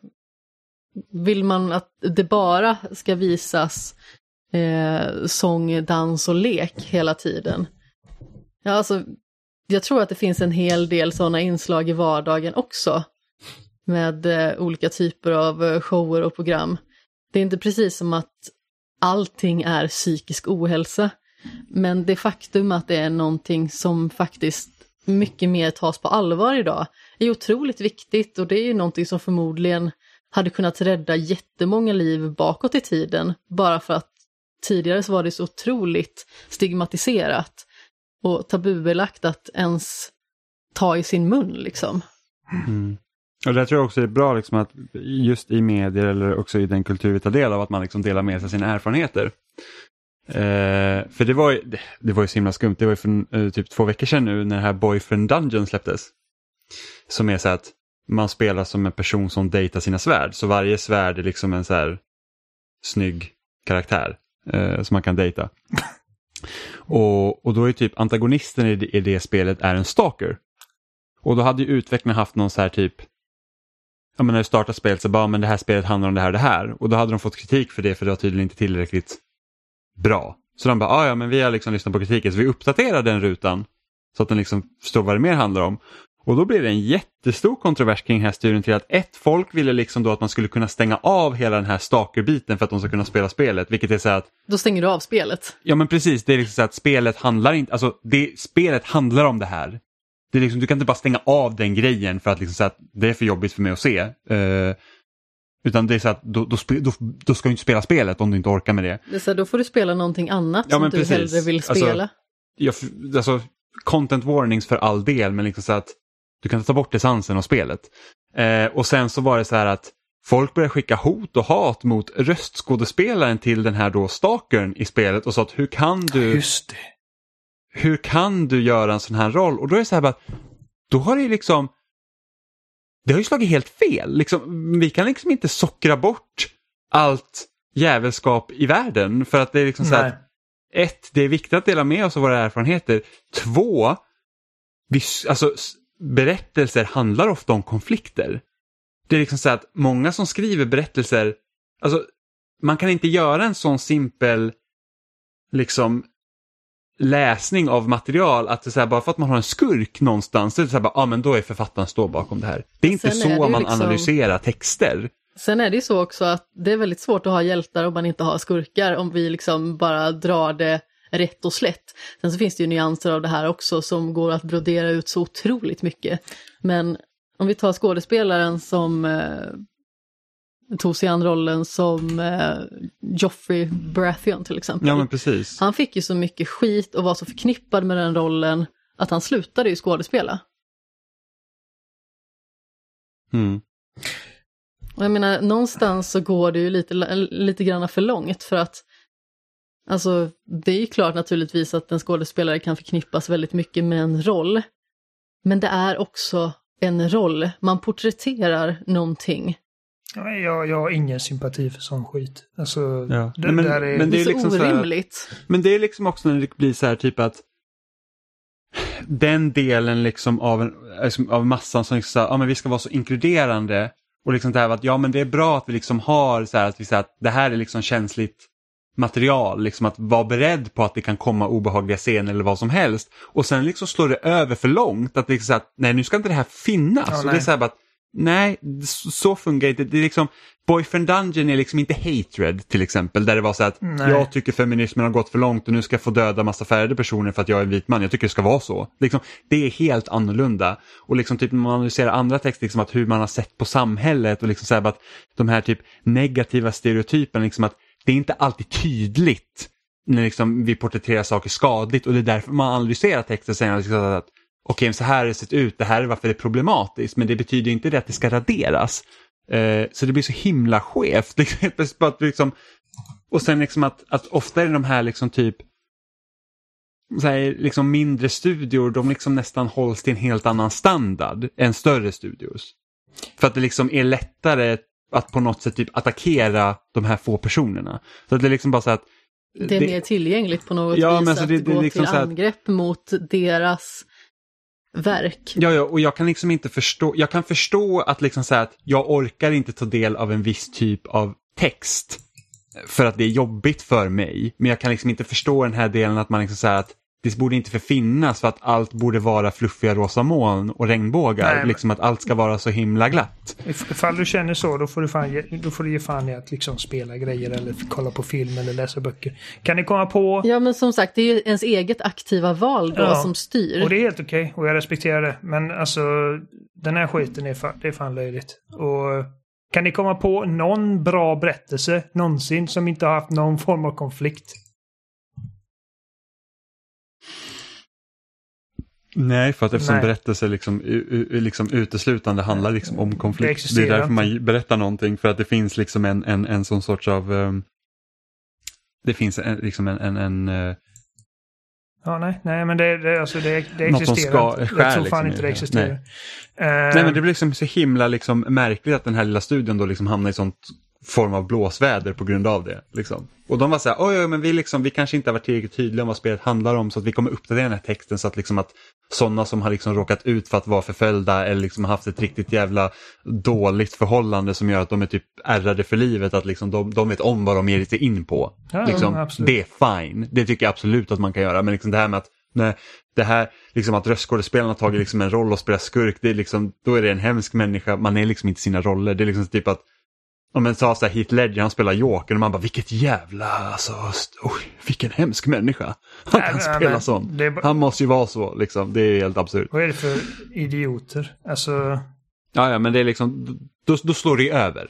vill man att det bara ska visas eh, sång, dans och lek hela tiden? Ja, alltså, jag tror att det finns en hel del sådana inslag i vardagen också med eh, olika typer av eh, shower och program. Det är inte precis som att allting är psykisk ohälsa, men det faktum att det är någonting som faktiskt mycket mer tas på allvar idag är otroligt viktigt och det är ju någonting som förmodligen hade kunnat rädda jättemånga liv bakåt i tiden bara för att tidigare så var det så otroligt stigmatiserat och tabubelagt att ens ta i sin mun liksom. Mm. Och det tror jag också är bra liksom att just i medier eller också i den kultur vi tar del av att man liksom delar med sig sina erfarenheter. Eh, för det var, ju, det, det, var ju så himla skumt, det var ju för eh, typ två veckor sedan nu när det här Boyfriend Dungeon släpptes. Som är så att man spelar som en person som dejtar sina svärd, så varje svärd är liksom en så här snygg karaktär eh, som man kan dejta. och, och då är typ antagonisten i det, i det spelet är en stalker. Och då hade ju utvecklarna haft någon så här typ ja, men när du startar spelet så bara, men det här spelet handlar om det här och det här. Och då hade de fått kritik för det för det var tydligen inte tillräckligt bra. Så de bara, ja men vi har liksom lyssnat på kritiken så vi uppdaterar den rutan så att den liksom förstår vad det mer handlar om. Och då blev det en jättestor kontrovers kring den här studien till att ett, folk ville liksom då att man skulle kunna stänga av hela den här stalker-biten för att de ska kunna spela spelet, vilket är så att... Då stänger du av spelet? Ja men precis, det är liksom så att spelet handlar inte, alltså det, spelet handlar om det här. Det är liksom, du kan inte bara stänga av den grejen för att, liksom så att det är för jobbigt för mig att se. Uh, utan det är så att då, då, då, då, ska du inte spela spelet om du inte orkar med det. det så då får du spela någonting annat ja, som du hellre vill alltså, spela. Alltså, jag, alltså, content warnings för all del men liksom så att du kan ta bort essensen av spelet. Uh, och sen så var det så här att folk började skicka hot och hat mot röstskådespelaren till den här då stalkern i spelet och sa att hur kan du, Just det. Hur kan du göra en sån här roll? Och då är det så här bara, då har det ju liksom, det har ju slagit helt fel. Liksom, vi kan liksom inte sockra bort allt jävelskap i världen för att det är liksom så Nej. att, ett, det är viktigt att dela med oss av våra erfarenheter. Två, vi, alltså, berättelser handlar ofta om konflikter. Det är liksom så att många som skriver berättelser, alltså man kan inte göra en sån simpel liksom läsning av material att det så här, bara för att man har en skurk någonstans, så är det så här, bara, ah, men då är författaren står bakom det här. Det är inte så är man liksom- analyserar texter. Sen är det ju så också att det är väldigt svårt att ha hjältar om man inte har skurkar, om vi liksom bara drar det rätt och slätt. Sen så finns det ju nyanser av det här också som går att brodera ut så otroligt mycket. Men om vi tar skådespelaren som eh, tog sig an rollen som eh, Joffrey Baratheon till exempel. Ja men precis. Han fick ju så mycket skit och var så förknippad med den rollen att han slutade ju skådespela. Mm. Och jag menar, någonstans så går det ju lite, lite grann för långt för att Alltså, det är ju klart naturligtvis att en skådespelare kan förknippas väldigt mycket med en roll. Men det är också en roll. Man porträtterar någonting. Jag, jag har ingen sympati för sån skit. Alltså, Ja. det, Nej, men- där är... men Det Det är, är liksom så så här- orimligt. Men det är liksom också när det blir så här typ att den delen liksom av, en, liksom av massan som liksom, ja men vi ska vara så inkluderande och liksom det här att ja men det är bra att vi liksom har så här att vi säger att det här är liksom känsligt material, liksom att vara beredd på att det kan komma obehagliga scener eller vad som helst. Och sen liksom slår det över för långt att det liksom så att nej nu ska inte det här finnas. Ja, och det är så här bara att nej, så funkar inte det. är liksom Boyfriend Dungeon är liksom inte hatred till exempel där det var så att Nej. jag tycker feminismen har gått för långt och nu ska jag få döda massa färgade personer för att jag är en vit man. Jag tycker det ska vara så. Liksom, det är helt annorlunda. Och liksom typ när man analyserar andra texter, liksom att hur man har sett på samhället och liksom så här, att de här typ negativa stereotyperna, liksom att det är inte alltid tydligt när liksom vi porträtterar saker skadligt och det är därför man analyserar texten säger liksom att okej, men så här har det sett ut, det här är varför det är problematiskt, men det betyder inte det att det ska raderas. Eh, så det blir så himla skevt. Liksom, liksom, och sen liksom att, att ofta är det de här liksom typ så här, liksom mindre studior, de liksom nästan hålls till en helt annan standard än större studios. För att det liksom är lättare att på något sätt typ attackera de här få personerna. Så att det är liksom bara så att Det är mer tillgängligt på något Ja, vis men så att det- det är gå liksom till angrepp mot deras verk. Ja, ja, och jag kan liksom inte förstå, jag kan förstå att liksom säga att jag orkar inte ta del av en viss typ av text för att det är jobbigt för mig. Men jag kan liksom inte förstå den här delen att man liksom säger att det borde inte förfinnas för att allt borde vara fluffiga rosa moln och regnbågar. Nej, Liksom att allt ska vara så himla glatt. If- Ifall du känner så, då får du, fan ge, då får du ge fan i att liksom spela grejer eller kolla på film eller läsa böcker. Kan ni komma på... Ja, men som sagt, det är ju ens eget aktiva val då Ja, som styr. Och det är helt okej och jag respekterar det. Men alltså, den här skiten är fan, det är fan löjligt. Och kan ni komma på någon bra berättelse någonsin som inte har haft någon form av konflikt? Nej, för att eftersom Nej. berättelser liksom, liksom uteslutande handlar liksom om Det konflikt. Det, existerar är därför inte. man berättar någonting, för att det finns liksom en, en, en sån sorts av... ehm, det finns en, liksom en, en, en eh, Ja, nej, nej men det, det, alltså det, det Något som existerar ska- inte. skär Jag tror liksom fan i inte det. det existerar. Eh, Nej men det blir liksom så himla liksom märkligt att den här lilla studion då liksom hamnar i sånt form av blåsväder på grund av det. Liksom. Och de var så här, oj, oj men vi, liksom, vi kanske inte har varit tillräckligt tydliga om vad spelet handlar om så att vi kommer uppdatera den här texten så att, liksom att sådana som har liksom råkat ut för att vara förföljda eller liksom haft ett riktigt jävla dåligt förhållande som gör att de är typ ärrade för livet, att liksom de, de vet om vad de ger sig in på. Ja, liksom, det är fine, det tycker jag absolut att man kan göra, men liksom det här med att Nej, det här, liksom att röstskådespelaren har tagit liksom en roll och spelar skurk, det är liksom, då är det en hemsk människa, man är liksom inte sina roller. Det är liksom typ att, om man sa så här, Heath Ledger, han spelar Joker och man bara, vilket jävla, alltså, oj, vilken hemsk människa. Han Nej, kan men- spela men sån. bara- Han måste ju vara så, liksom, det är helt absurt. Vad är det för idioter? Alltså, Ja, ja, men det är liksom, då, då slår det över.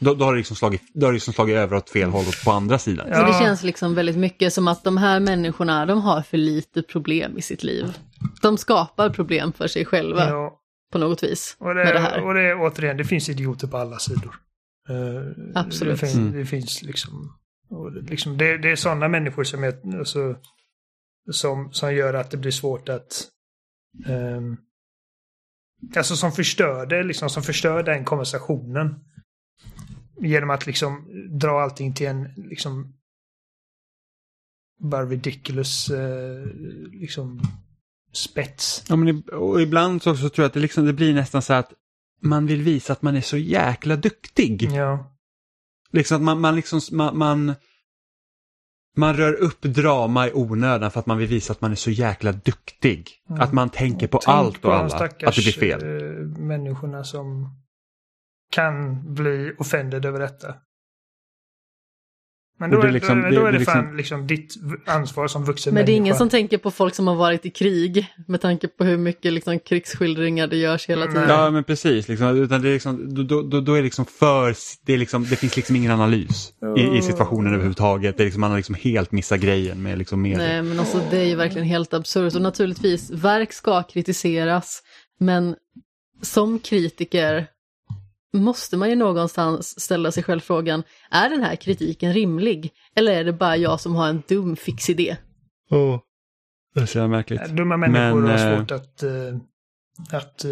Då, då har det liksom slagit, då har det liksom slagit över åt fel håll och på andra sidan. Ja. Så det känns liksom väldigt mycket som att de här människorna, de har för lite problem i sitt liv. De skapar problem för sig själva ja, på något vis och, med det det, här. och det är återigen, det finns idioter på alla sidor. Eh, Absolut. Det finns, Mm. det finns liksom, liksom det, det är sådana människor som, är, alltså, som, som gör att det blir svårt att ehm, Alltså som förstör det, liksom, som förstör den konversationen. Genom att liksom dra allting till en liksom bara ridiculous eh, liksom spets. Ja, men i- och ibland så, så tror jag att det, liksom, det blir nästan så att man vill visa att man är så jäkla duktig. Ja. Liksom att man, man liksom, man, man, man rör upp drama i onödan för att man vill visa att man är så jäkla duktig. Mm. Att man tänker på Tänk allt på och de alla. stackars, Att det blir fel. eh, människorna som kan bli offended över detta. Men då, det är, liksom- då, det- då är det det är fan liksom- liksom ditt ansvar som vuxen Men det är ingen människa. som tänker på folk som har varit i krig med tanke på hur mycket liksom, krigsskildringar det görs hela tiden. Ja men precis, liksom, utan det är liksom, då, då, då, är det liksom för, det, är liksom, det finns liksom ingen analys i, i situationen överhuvudtaget. Det är liksom, man har liksom helt missat grejen med liksom media. Nej, men alltså det är ju verkligen helt absurt. Och naturligtvis, verk ska kritiseras, men som kritiker måste man ju någonstans ställa sig själv frågan, är den här kritiken rimlig? Eller är det bara jag som har en dum fix idé? Oh. Det är så märkligt. Dumma människor Men, har eh, svårt att, eh, att eh,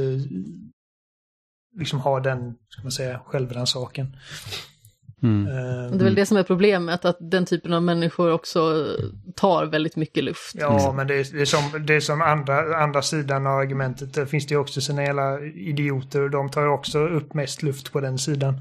liksom ha den, ska man säga, självrannsaken. Mm. Eh, Det är väl det som är problemet, att den typen av människor också tar väldigt mycket luft. Ja, men det är, det är som, det är som andra, andra sidan av argumentet. Där finns det ju också sina jävla idioter och de tar ju också upp mest luft på den sidan.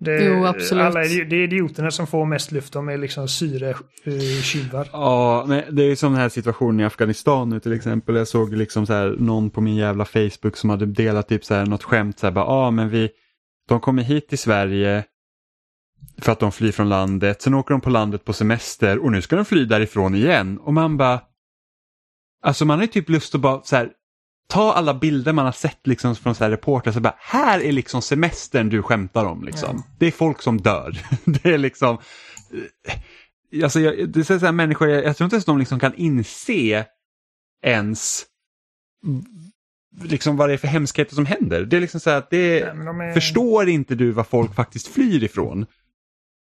Det, Jo, absolut. Alla, det är idioterna som får mest luft. De är liksom syretjuvar. Ja, men det är ju som den här situationen i Afghanistan nu till exempel. Jag såg liksom så här någon på min jävla Facebook som hade delat typ så här något skämt så här bara, ja ah, men vi, de kommer hit till Sverige för att de flyr från landet, sen åker de på landet på semester och nu ska de fly därifrån igen. Och man bara, alltså man har ju typ lust att bara så här, ta alla bilder man har sett liksom från så här reportrar så bara, här är liksom semestern du skämtar om liksom. Det är folk som dör. det är liksom, alltså jag, det är så här människor, jag, jag tror inte ens de liksom kan inse ens liksom vad det är för hemskheter som händer. Det är liksom så här att det, Nej, är- förstår inte du vad folk faktiskt flyr ifrån?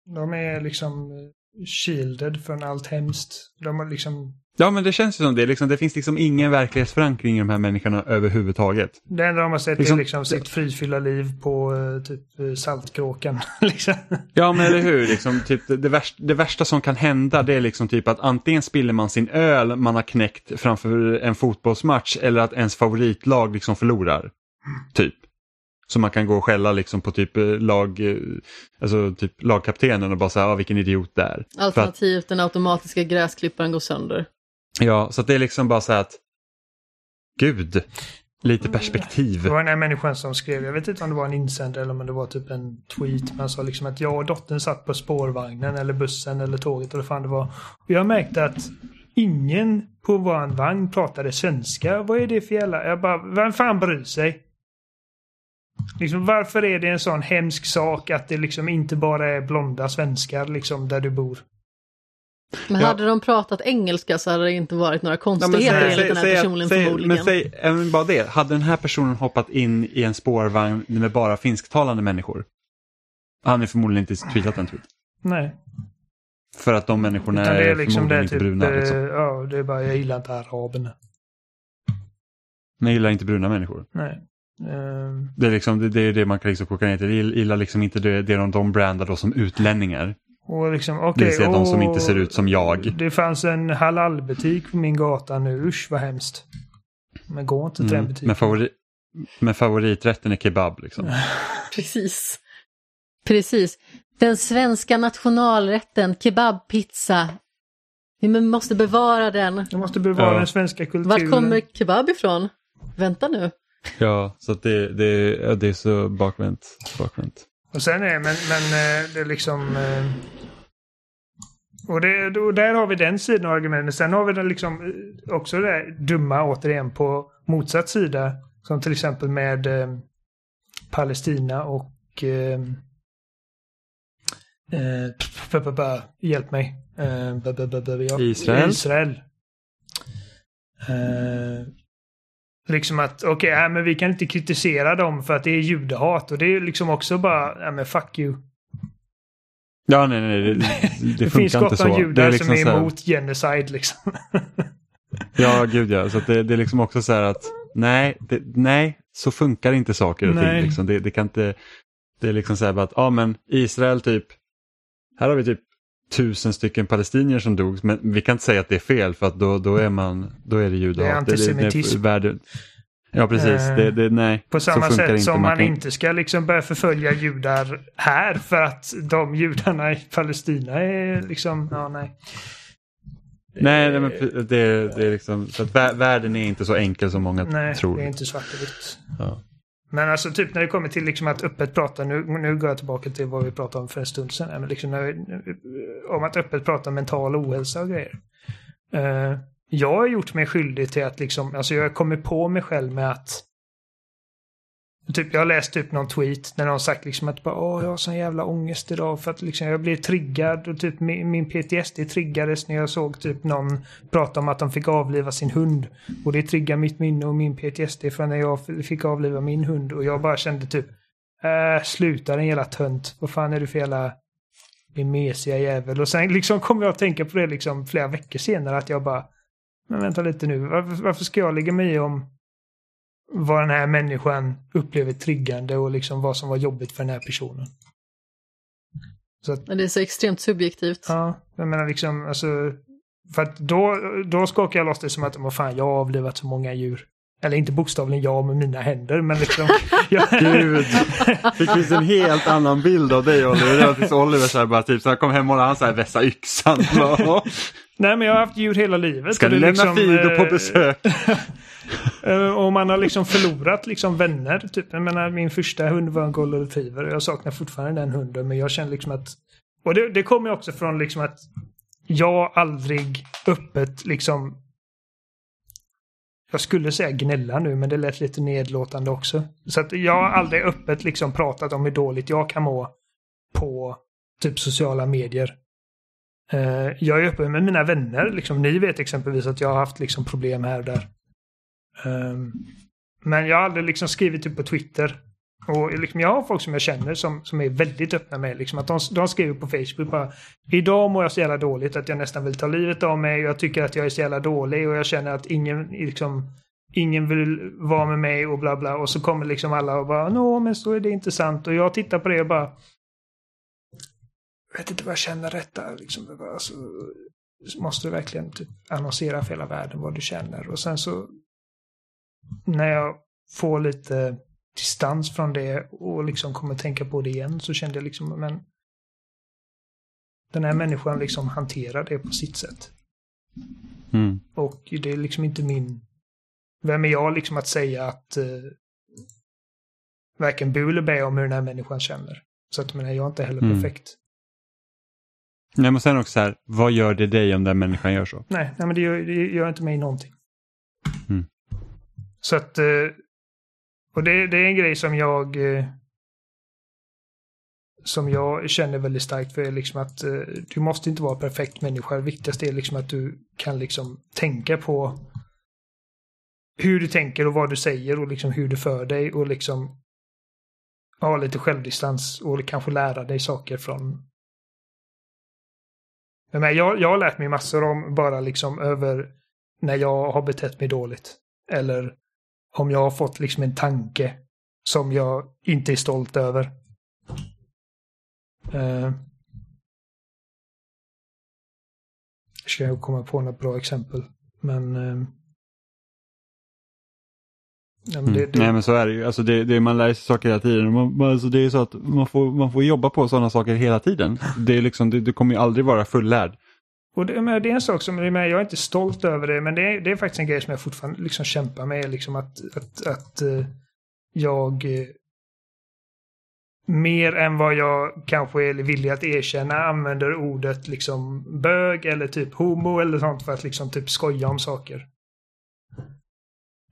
De är liksom eh, shielded från allt hemskt. De har liksom... Ja men det känns ju som det, liksom, det finns liksom ingen verklighetsförankring i de här människorna överhuvudtaget. Det enda de har sett Liksom- är liksom sitt fridfulla liv på eh, typ eh, Saltkråkan. liksom. Ja men eller hur, liksom, typ, det, det, värsta, det värsta som kan hända det är liksom typ att antingen spiller man sin öl man har knäckt framför en fotbollsmatch eller att ens favoritlag liksom förlorar. Typ. Så man kan gå och skälla liksom på typ eh, lag, eh, alltså typ lagkaptenen och bara säga ah, vilken idiot det är. För att, Alternativt den automatiska gräsklipparen går sönder. ja, så att det är liksom bara så här att Gud, lite perspektiv. Det var den här människan som skrev, jag vet inte om det var en insändare eller om det var typ en tweet, men han sa liksom att jag och dottern satt på spårvagnen eller bussen eller tåget eller fan det var. Och jag märkte att ingen på vår vagn pratade svenska. Vad är det för jävla... Jag bara, vem fan bryr sig? Liksom, varför är det en sån hemsk sak att det liksom inte bara är blonda svenskar liksom där du bor? Men Ja. hade de pratat engelska så hade det inte varit några Ja, konstigheter säg- enligt den här säg- personen säg- förmodligen. Men säg även bara det, hade den här personen hoppat in i en spårvagn med bara finsktalande människor? Han är förmodligen inte tweetat den tweeten. Nej. För att de människorna Utan är, det är liksom förmodligen det inte typ, bruna. eh, Liksom. ja, det är bara, jag gillar inte araberna. Men jag gillar inte bruna människor. Nej. Ehm, Det är, liksom, det, det är det man kan liksom koka ner till. Jag gillar liksom inte det, det de, de brandar då som utlänningar. och liksom, okej. Det vill säga de som och inte ser ut som jag. Det fanns en halalbutik på min gata nu. Usch vad hemskt. Men gå inte till den Mm. butiken. Men, favori, men favoriträtten är kebab liksom. Precis. Precis. Den svenska nationalrätten, kebabpizza. Vi måste bevara den. Jag måste bevara Ja. den svenska kulturen. Vart kommer kebab ifrån? Vänta nu. Ja, så att det, det, det är så bakvänt. bakvänt. Och sen är, men, men eh, det är liksom... eh, Och, det, och där har vi den sidan av argumentet. Sen har vi den liksom eh, också det där dumma återigen på motsatt sida. Som till exempel med Palestina och... Eh, eh, hjälp mig. Eh, b- b- b- b- ja. Israel. Israel. Eh, Liksom att okej, okay, men vi kan inte kritisera dem för att det är judehat och det är liksom också bara, ja men fuck you. Ja, nej, nej, det, det, det finns gott om judar liksom som är emot genocide liksom. ja, gud ja. Så det, det, är liksom också så här att nej, det, nej, så funkar inte saker och ting. Liksom. Det, det, kan inte, det är liksom så här att, ja men Israel typ, här har vi typ tusen stycken palestinier som dog, men vi kan inte säga att det är fel för att då, då är man, då är det judehat. Det är antisemitism. Det, det, ja precis, det, det, nej. På samma sätt inte. som man, man kan... inte ska liksom börja förfölja judar här för att de judarna i Palestina är liksom, ja nej. Nej, nej men det, det är liksom, så att världen är inte så enkel som många nej, tror. Nej, det är inte svart och vitt. Ja. Men alltså typ när det kommer till liksom att öppet prata, nu, nu går jag tillbaka till vad vi pratade om för en stund sedan, men liksom när, om att öppet prata mental ohälsa och grejer. Uh, jag har gjort mig skyldig till att liksom, alltså jag har kommit på mig själv med att Typ, jag har läst typ någon tweet när någon sagt liksom att bara, Åh, jag har sån jävla ångest idag för att liksom jag blev triggad och typ min, min PTSD triggades när jag såg typ någon prata om att de fick avliva sin hund. Och det triggar mitt minne och min PTSD från när jag fick avliva min hund och jag bara kände typ äh, sluta den jävla tönt. Vad fan är du för jävla din mesiga jävel? Och sen liksom kom jag att tänka på det liksom flera veckor senare att jag bara men vänta lite nu, varför, varför ska jag lägga mig i om vad den här människan upplever triggande och liksom vad som var jobbigt för den här personen. Så att, det är så extremt subjektivt. Ja, jag menar liksom, alltså, för att då, då skakar jag loss det som att, vad fan, jag har avlivat så många djur. Eller inte bokstavligen jag med mina händer, men liksom... jag... Gud! Det finns en helt annan bild av dig Oliver. Det var tills Oliver så här bara typ, så jag kom hem och han så här vässa yxan. Nej, men jag har haft djur hela livet. Ska du lämna liksom, Fido på eh, besök? Eh, och man har liksom förlorat liksom vänner. Typ. Jag menar, min första hund var en golden retriever. Jag saknar fortfarande den hunden, men jag känner liksom att... Och det, det kommer också från liksom att jag aldrig öppet liksom... Jag skulle säga gnälla nu, men det lät lite nedlåtande också. Så att jag har aldrig öppet liksom pratat om hur dåligt jag kan må på typ sociala medier. Uh, jag är öppen med mina vänner. Liksom, ni vet exempelvis att jag har haft liksom, problem här och där. Um, men jag har aldrig liksom skrivit typ på Twitter. Och liksom jag har folk som jag känner som, som är väldigt öppna med liksom att de, de skriver på Facebook bara Idag mår jag så jävla dåligt att jag nästan vill ta livet av mig. Jag tycker att jag är så jävla dålig och jag känner att ingen liksom Ingen vill vara med mig och bla bla. Och så kommer liksom alla och bara Nå men så är det intressant. Och jag tittar på det och bara Jag vet inte vad jag känner detta. Liksom, alltså, måste du verkligen typ annonsera för hela världen vad du känner. Och sen så när jag får lite distans från det och liksom kommer tänka på det igen så kände jag liksom, men den här människan liksom hanterar det på sitt sätt. Mm. Och det är liksom inte min... Vem är jag liksom att säga att eh, varken bu eller bä om hur den här människan känner. Så att men jag är inte heller mm. perfekt. Nej, men sen också så här, vad gör det dig om den människan gör så? Nej, nej men det gör, det gör inte mig någonting. Mm. Så att... Eh, och det, det är en grej som jag... Eh, som jag känner väldigt starkt för liksom att eh, du måste inte vara perfekt människa. Det viktigaste är liksom att du kan liksom tänka på hur du tänker och vad du säger och liksom hur du för dig och liksom ha lite självdistans och kanske lära dig saker från men jag, jag har lärt mig massor om bara liksom över när jag har betett mig dåligt. Eller om jag har fått liksom en tanke som jag inte är stolt över. Uh, ska jag komma på något bra exempel. Men... Uh, ja, men det, mm. det... Nej men så är det ju. Alltså det, det, man lär sig saker hela tiden. Man, alltså det är så att man får, man får jobba på sådana saker hela tiden. Det är liksom, du kommer ju aldrig vara fullärd. Och det, men det är en sak som, jag är inte stolt över det, men det är, det är faktiskt en grej som jag fortfarande liksom kämpar med. Liksom att, att, att uh, jag uh, mer än vad jag kanske är villig att erkänna använder ordet liksom bög eller typ homo eller sånt för att liksom typ skoja om saker.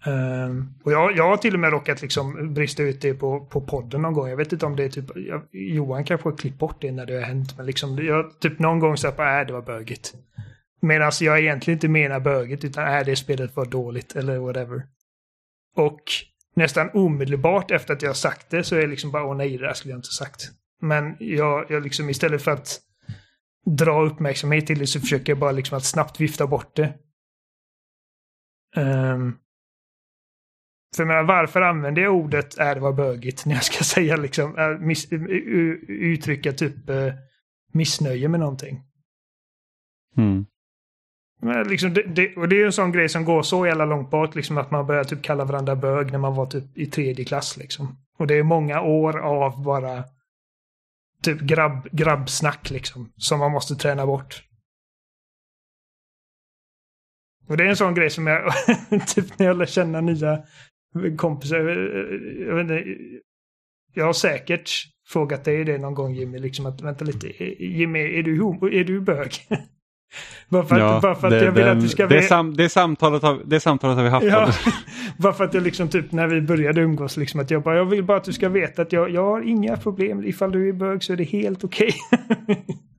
Uh, och jag, jag har till och med råkat liksom brista ut det på, på podden någon gång. Jag vet inte om det är typ, jag, Johan kanske har klippt bort det när det har hänt. Men liksom, jag typ någon gång sagt att äh, det var bögigt. Medan jag egentligen inte menar bögigt utan är äh, det spelet var dåligt eller whatever. Och nästan omedelbart efter att jag har sagt det så är det liksom bara åh nej, det där skulle jag inte sagt. Men jag, jag liksom istället för att dra uppmärksamhet till det så försöker jag bara liksom att snabbt vifta bort det. Um, för jag menar, varför använder jag ordet är det var bögigt när jag ska säga liksom, äh, miss, uttrycka typ uh, missnöje med någonting? Mm. Men liksom det, det, och det är ju en sån grej som går så jävla långt bort, liksom att man börjar typ kalla varandra bög när man var typ i tredje klass liksom. Och det är många år av bara typ grabb, grabbsnack liksom, som man måste träna bort. Och det är en sån grej som jag, typ när jag lär känna nya kompisar, jag vet inte, jag har säkert frågat dig det någon gång Jimmy, liksom att vänta lite, Jimmy, är du, homo, är du bög? bara för att, ja, bara för att det, jag vill den, att du ska det, sam, det, samtalet har, det samtalet har vi haft. Ja, bara för att jag liksom typ när vi började umgås liksom att jag bara, jag vill bara att du ska veta att jag, jag har inga problem. Ifall du är bög så är det helt okej. Okay.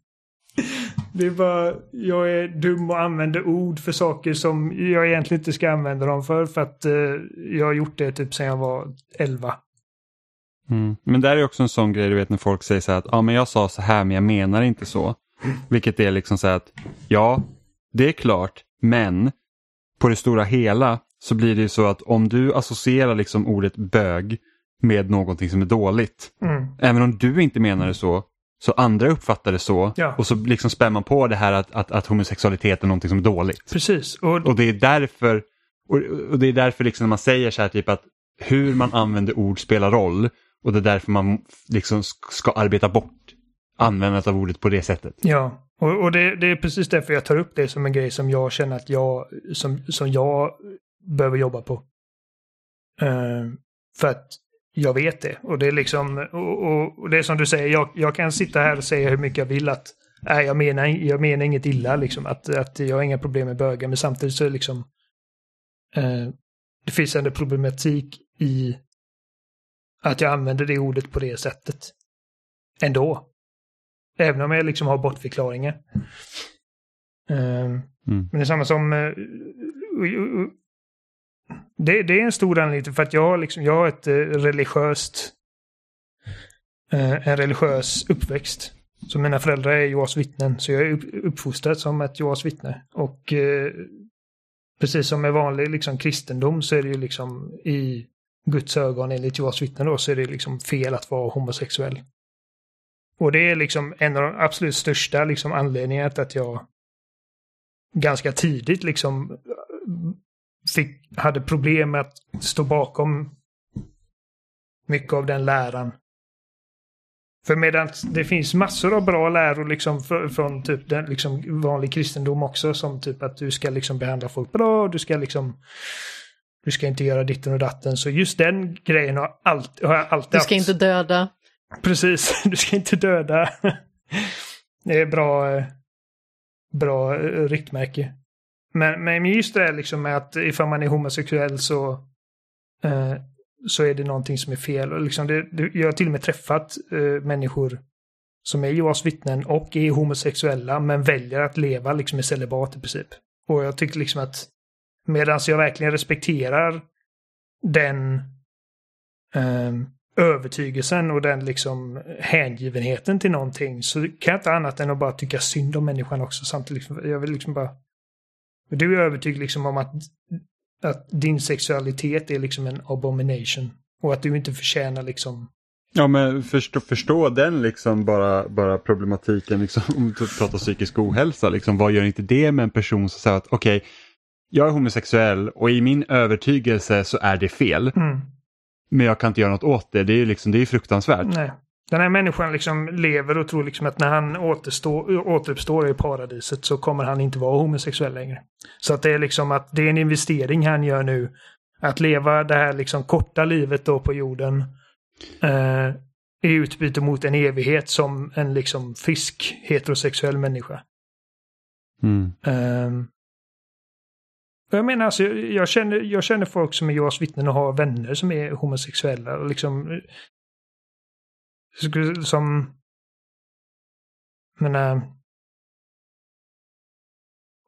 det är bara, jag är dum och använder ord för saker som jag egentligen inte ska använda dem för. För att uh, jag har gjort det typ sedan jag var 11. Mm. Men där är också en sån grej, du vet när folk säger så här att ja men jag sa så här men jag menar inte så. Vilket är liksom så här att ja, det är klart, men på det stora hela så blir det ju så att om du associerar liksom ordet bög med någonting som är dåligt, mm. även om du inte menar det så, så andra uppfattar det så ja. och så liksom spär man på det här att, att, att homosexualitet är någonting som är dåligt. Precis. Och, och det är därför, och, och, det är därför liksom när man säger så här typ att hur man använder ord spelar roll och det är därför man liksom ska arbeta bort användandet av ordet på det sättet. Ja, och, och det, det, är precis därför jag tar upp det som en grej som jag känner att jag, som, som jag behöver jobba på. Uh, för att jag vet det. Och det är liksom, och, och, och det är som du säger, jag, jag, kan sitta här och säga hur mycket jag vill att, nej jag menar, jag menar inget illa liksom, att, att jag har inga problem med bögar, men samtidigt så är det liksom, uh, det finns ändå problematik i att jag använder det ordet på det sättet. Ändå. Även om jag liksom har bortförklaringar. Uh, mm. Men det är samma som... Uh, det, det, är en stor anledning för att jag har, liksom, jag har ett eh, religiöst... Eh, en religiös uppväxt. Så mina föräldrar är Jehovas vittnen, så jag är uppfostrad som ett Jehovas vittne. Och eh, precis som med vanlig liksom, kristendom så är det ju liksom i Guds ögon enligt Jehovas vittnen då så är det liksom fel att vara homosexuell. Och det är liksom en av de absolut största liksom anledningarna till att jag ganska tidigt liksom fick, hade problem med att stå bakom mycket av den läran. För medan det finns massor av bra läror liksom från typ den liksom vanlig kristendom också som typ att du ska liksom behandla folk bra, du ska liksom du ska inte göra ditten och datten. Så just den grejen har, allt, har jag alltid Du ska haft. inte döda. Precis, du ska inte döda. Det är bra, eh, bra eh, riktmärke. Men, men just det här liksom med att ifall man är homosexuell så, eh, så är det någonting som är fel. Och liksom det, det, jag har till och med träffat eh, människor som är Jehovas vittnen och är homosexuella men väljer att leva liksom i celibat i princip. Och jag tycker liksom att medan jag verkligen respekterar den eh, övertygelsen och den liksom hängivenheten till någonting så kan jag inte annat än att bara tycka synd om människan också samtidigt. Jag vill liksom bara... Du är övertygad liksom om att, att din sexualitet är liksom en abomination och att du inte förtjänar liksom Ja men förstå, förstå den liksom bara, bara problematiken liksom, om du pratar psykisk ohälsa. Liksom, vad gör inte det med en person som säger att okej, okay, jag är homosexuell och i min övertygelse så är det fel. Mm. Men jag kan inte göra något åt det. Det är ju liksom, det är fruktansvärt. Nej. Den här människan liksom lever och tror liksom att när han återstår, återuppstår i paradiset så kommer han inte vara homosexuell längre. Så att det är liksom att det är en investering han gör nu. Att leva det här liksom korta livet då på jorden. Eh, i utbyte mot en evighet som en liksom frisk heterosexuell människa. Mm. Um, jag menar, alltså, jag, känner, jag känner folk som är Jehovas vittnen och har vänner som är homosexuella. Och liksom, som... menar,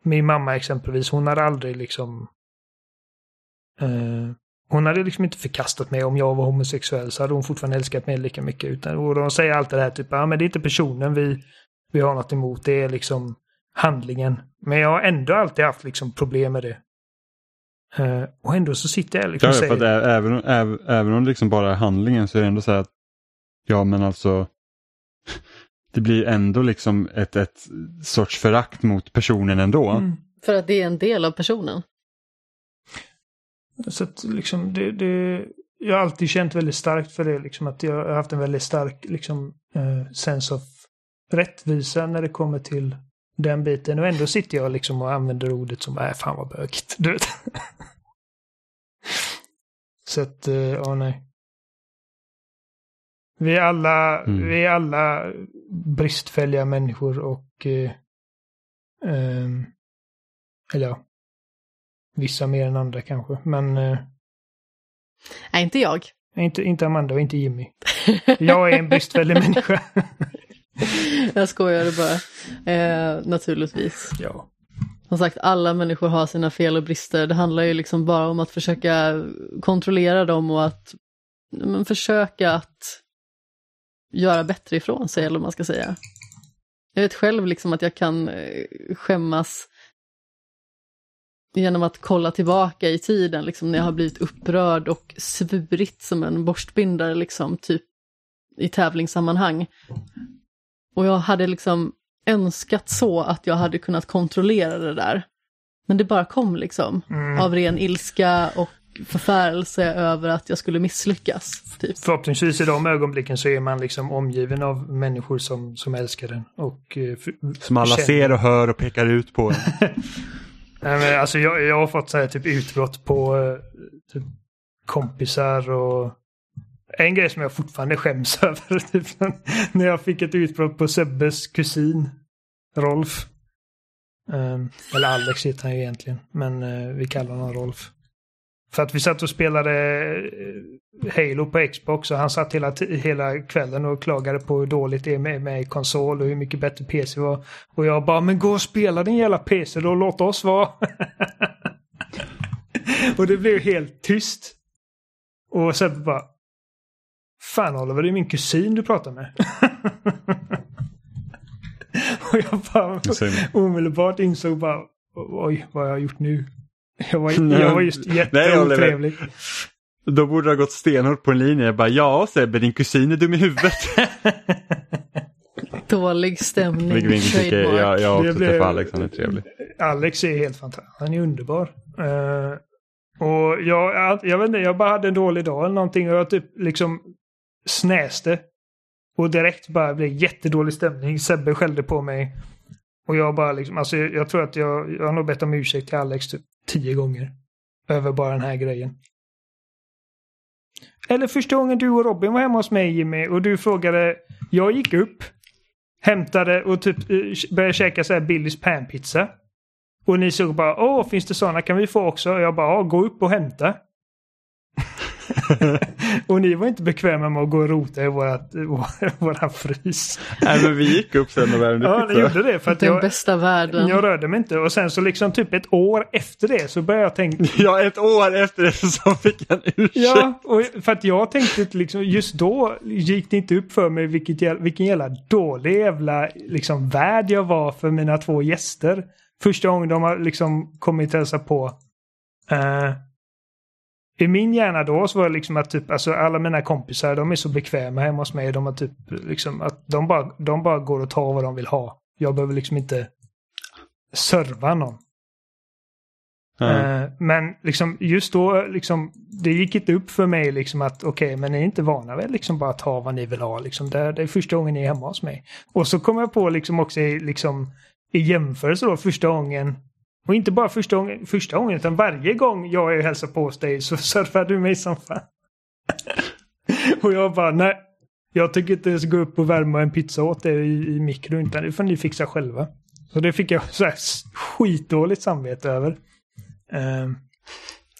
min mamma exempelvis, hon har aldrig liksom... Eh, hon hade liksom inte förkastat mig om jag var homosexuell så hade hon fortfarande älskat mig lika mycket. Utan, och de säger alltid det här typ, ja men det är inte personen vi, vi har något emot, det är liksom handlingen. Men jag har ändå alltid haft liksom problem med det. Uh, och ändå så sitter jag liksom och säger... Även, även, även om det liksom bara är handlingen så är det ändå så här att ja men alltså det blir ändå liksom ett, ett sorts förakt mot personen ändå. Mm. För att det är en del av personen. Så att liksom det, det, jag har alltid känt väldigt starkt för det, liksom att jag har haft en väldigt stark liksom, eh, sense of rättvisa när det kommer till den biten. Och ändå sitter jag liksom och använder ordet som, är äh, fan vad bögigt. Du vet. Så att, eh, ja nej. Vi är alla, mm. vi är alla bristfälliga människor och eh, eh, eller ja, vissa mer än andra kanske, men eh, Nej, inte jag. Inte, inte Amanda och inte Jimmy. Jag är en bristfällig människa. jag skojade bara. Eh, naturligtvis. Ja. Som sagt, alla människor har sina fel och brister. Det handlar ju liksom bara om att försöka kontrollera dem och att men, försöka att göra bättre ifrån sig, eller vad man ska säga. Jag vet själv liksom att jag kan eh, skämmas genom att kolla tillbaka i tiden, liksom när jag har blivit upprörd och svurit som en borstbindare, liksom, typ i tävlingssammanhang. Och jag hade liksom önskat så att jag hade kunnat kontrollera det där. Men det bara kom liksom, mm. av ren ilska och förfärelse över att jag skulle misslyckas. Typ. Förhoppningsvis i de ögonblicken så är man liksom omgiven av människor som, som älskar den. Och, eh, som alla känner. ser och hör och pekar ut på en. Nej, men alltså jag, jag har fått så här, typ utbrott på eh, typ, kompisar och en grej som jag fortfarande skäms över. Typ, när jag fick ett utbrott på Sebbes kusin Rolf. Um, eller Alex heter han ju egentligen, men uh, vi kallar honom Rolf. För att vi satt och spelade eh, Halo på Xbox och han satt hela, hela kvällen och klagade på hur dåligt det är med, med konsol och hur mycket bättre PC var. Och jag bara, men gå och spela din jävla PC då, låt oss vara. och det blev helt tyst. Och sen bara, fan Oliver, det är min kusin du pratar med. och jag bara omedelbart insåg bara, oj, vad har jag gjort nu? Jag var, jag var just jätteotrevlig. Då borde det ha gått stenhårt på en linje. Jag bara, ja Sebbe, din kusin är dum i huvudet. Dålig stämning. Vilket tycker, jag, jag har också blev, träffat Alex, han är trevlig. Alex är helt fantastisk, han är underbar. Uh, och jag, jag vet inte, jag bara hade en dålig dag eller någonting och jag typ liksom snäste. Och direkt bara blev jättedålig stämning. Sebbe skällde på mig. Och jag bara liksom, alltså jag, jag tror att jag, jag har nog bett om ursäkt till Alex typ tio gånger. Över bara den här grejen. Eller första gången du och Robin var hemma hos mig Jimmy och du frågade. Jag gick upp. Hämtade och typ eh, började käka så här Billys panpizza. Och ni såg bara åh finns det sådana kan vi få också? Och jag bara gå upp och hämta. och ni var inte bekväma med att gå och rota i vårat, våra frys. Nej men vi gick upp sen och värmde Ja, ni gjorde det. För att Den jag, bästa världen. Jag rörde mig inte. Och sen så liksom typ ett år efter det så började jag tänka. Ja, ett år efter det så fick jag en ursäkt. Ja, och för att jag tänkte liksom just då gick det inte upp för mig vilket, vilken jävla dålig jävla liksom värd jag var för mina två gäster. Första gången de har liksom kommit hälsa på. Uh, i min hjärna då så var det liksom att typ, alltså alla mina kompisar de är så bekväma hemma hos mig. De har typ liksom att de bara, de bara går och tar vad de vill ha. Jag behöver liksom inte serva någon. Mm. Uh, men liksom just då, liksom, det gick inte upp för mig liksom att okej, okay, men ni är inte vana vid liksom bara ta vad ni vill ha. Liksom. Det, det är första gången ni är hemma hos mig. Och så kom jag på liksom också liksom, i jämförelse då första gången och inte bara första gången, första gången utan varje gång jag är hälsar på hos dig så surfar du mig som fan. och jag bara nej. Jag tycker inte jag ska gå upp och värma en pizza åt er i, i mikron utan det får ni fixa själva. Så det fick jag så här skitdåligt samvete över. Um,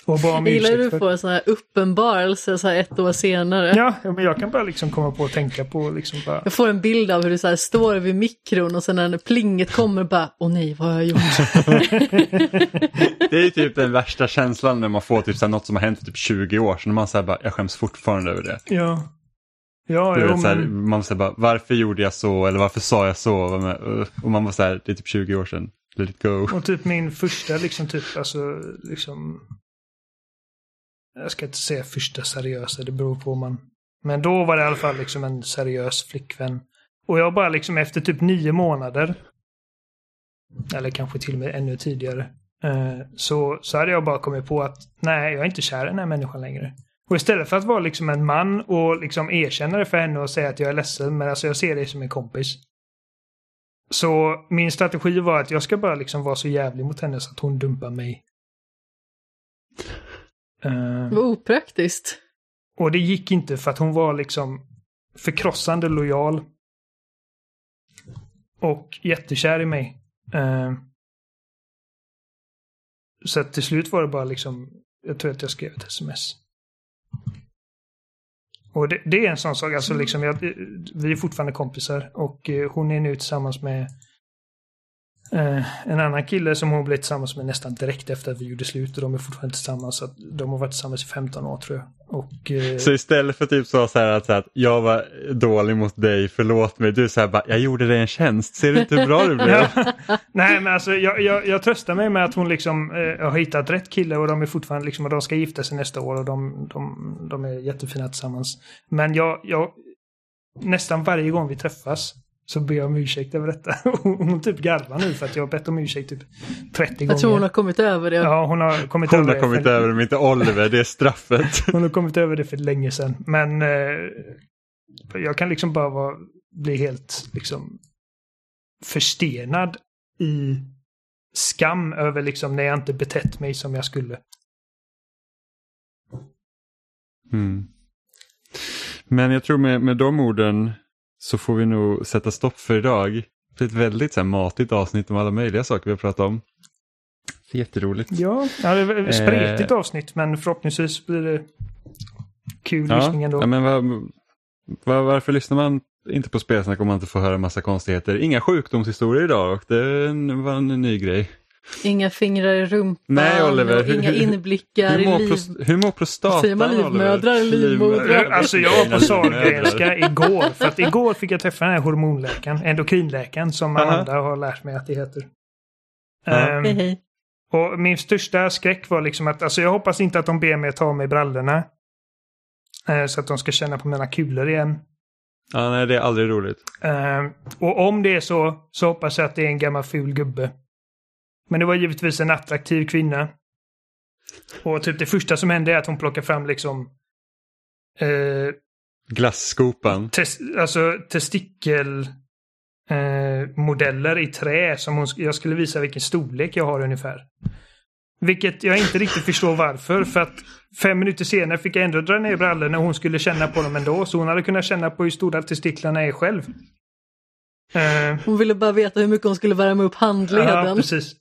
och bara om gillar du för- får sån här uppenbarelse så här ett år senare. Ja, men jag kan bara liksom komma på och tänka på liksom bara... Jag får en bild av hur du så här står vid mikron och sen när plinget kommer bara, åh nej, vad har jag gjort? Det är ju typ den värsta känslan när man får typ så här, något som har hänt för typ 20 år sedan. Man säger bara, jag skäms fortfarande över det. Ja. Ja, Du jo, vet, så här, men... man säger bara, varför gjorde jag så eller varför sa jag så? Och man var så här, det är typ 20 år sedan. Let it go. Och typ min första liksom typ, alltså liksom... Jag ska inte säga första seriösa, det beror på om man... Men då var det i alla fall liksom en seriös flickvän. Och jag bara liksom efter typ nio månader, eller kanske till och med ännu tidigare, eh, så, så hade jag bara kommit på att nej, jag är inte kär i den här människan längre. Och istället för att vara liksom en man och liksom erkänna det för henne och säga att jag är ledsen, men alltså jag ser dig som en kompis. Så min strategi var att jag ska bara liksom vara så jävlig mot henne så att hon dumpar mig. Eh, Vad opraktiskt. och det gick inte för att hon var liksom förkrossande lojal. Och jättekär i mig. Eh, så att till slut var det bara liksom, jag tror att jag skrev ett sms. Och det, det är en sån sak, alltså liksom, jag, vi är fortfarande kompisar och eh, hon är nu tillsammans med eh, en annan kille som hon blev tillsammans med nästan direkt efter att vi gjorde slut och de är fortfarande tillsammans. Så de har varit tillsammans i 15 år tror jag. Och, eh, Så istället för typ så, så här, att, så här, att jag var dålig mot dig, förlåt mig. Du är så här bara, jag gjorde dig en tjänst. Ser du inte hur bra du blev? Nej, men alltså jag, jag, jag tröstar mig med att hon liksom eh, har hittat rätt kille och de är fortfarande liksom, och de ska gifta sig nästa år och de, de, de är jättefina tillsammans. Men jag, jag, nästan varje gång vi träffas så ber jag om ursäkt över detta. Hon typ garvar nu för att jag har bett om ursäkt typ 30 gånger. Jag tror hon har kommit över det. Ja, hon har kommit Hon över har det kommit för- över det, men inte Oliver. Det är straffet. Hon har kommit över det för länge sedan. Men eh, jag kan liksom bara vara, bli helt liksom förstenad i skam över liksom när jag inte betett mig som jag skulle. Mm. Men jag tror med, med de orden så får vi nog sätta stopp för idag. Det är ett väldigt så här, matigt avsnitt om alla möjliga saker vi har pratat om. Det är jätteroligt. Ja, ja det är ett spretigt Eh. avsnitt men förhoppningsvis blir det kul Ja, lyssning ändå. ja, men var, var, varför lyssnar man inte på spelsnack om man inte får höra massa konstigheter? Inga sjukdomshistorier idag och det var en ny grej. Inga fingrar i rumpan Nej, Oliver, hur- inga hur- inblickar Hur mår, i liv. pros, hur mår prostatan? Säger man Oliver? livmödrar eller livmodrar? Alltså jag var på Sahlgrenska igår. För att igår fick jag träffa den här hormonläkaren, endokrinläkaren som. Amanda har lärt mig att det heter. Ehm, Hej hej. Och min största skräck var liksom att, alltså jag hoppas inte att de ber mig ta av mig brallorna. Eh, så att de ska känna på mina kulor igen. Ja, nej, det är aldrig roligt. Eh, och om det är så, så hoppas jag att det är en gammal ful gubbe. Men det var givetvis en attraktiv kvinna. Och typ det första som hände är att hon plockar fram liksom eh, Glasskopan. tes, alltså testikel eh, modeller i trä som hon, jag skulle visa vilken storlek jag har ungefär. Vilket jag inte riktigt förstår varför. För att fem minuter senare fick jag ändå dra ner brallorna och hon skulle känna på dem ändå. Så hon hade kunnat känna på hur stora testiklarna är själv. Eh, Hon ville bara veta hur mycket hon skulle värma upp ja, handleden. precis.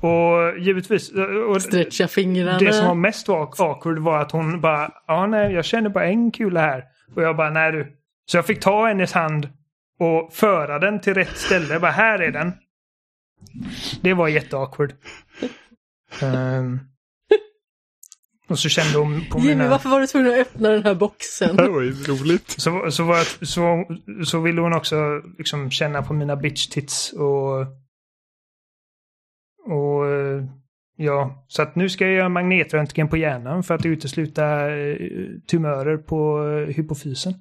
Och givetvis. Och, Stretcha fingrarna. det som var mest awk- awkward var att hon bara, ja nej, jag känner bara en kula här. Och jag bara, nej du. Så jag fick ta hennes hand och föra den till rätt ställe. Jag bara, här är den. Det var jätteawkward. Ehm. och så kände hon på Jimmy, mina... varför var du tvungen att öppna den här boxen? Det var ju roligt. Så, så, var jag, så, så ville hon också liksom känna på mina bitch tits och... Och... eh, Ja, så att nu ska jag göra magnetröntgen på hjärnan för att utesluta eh, tumörer på eh, hypofysen.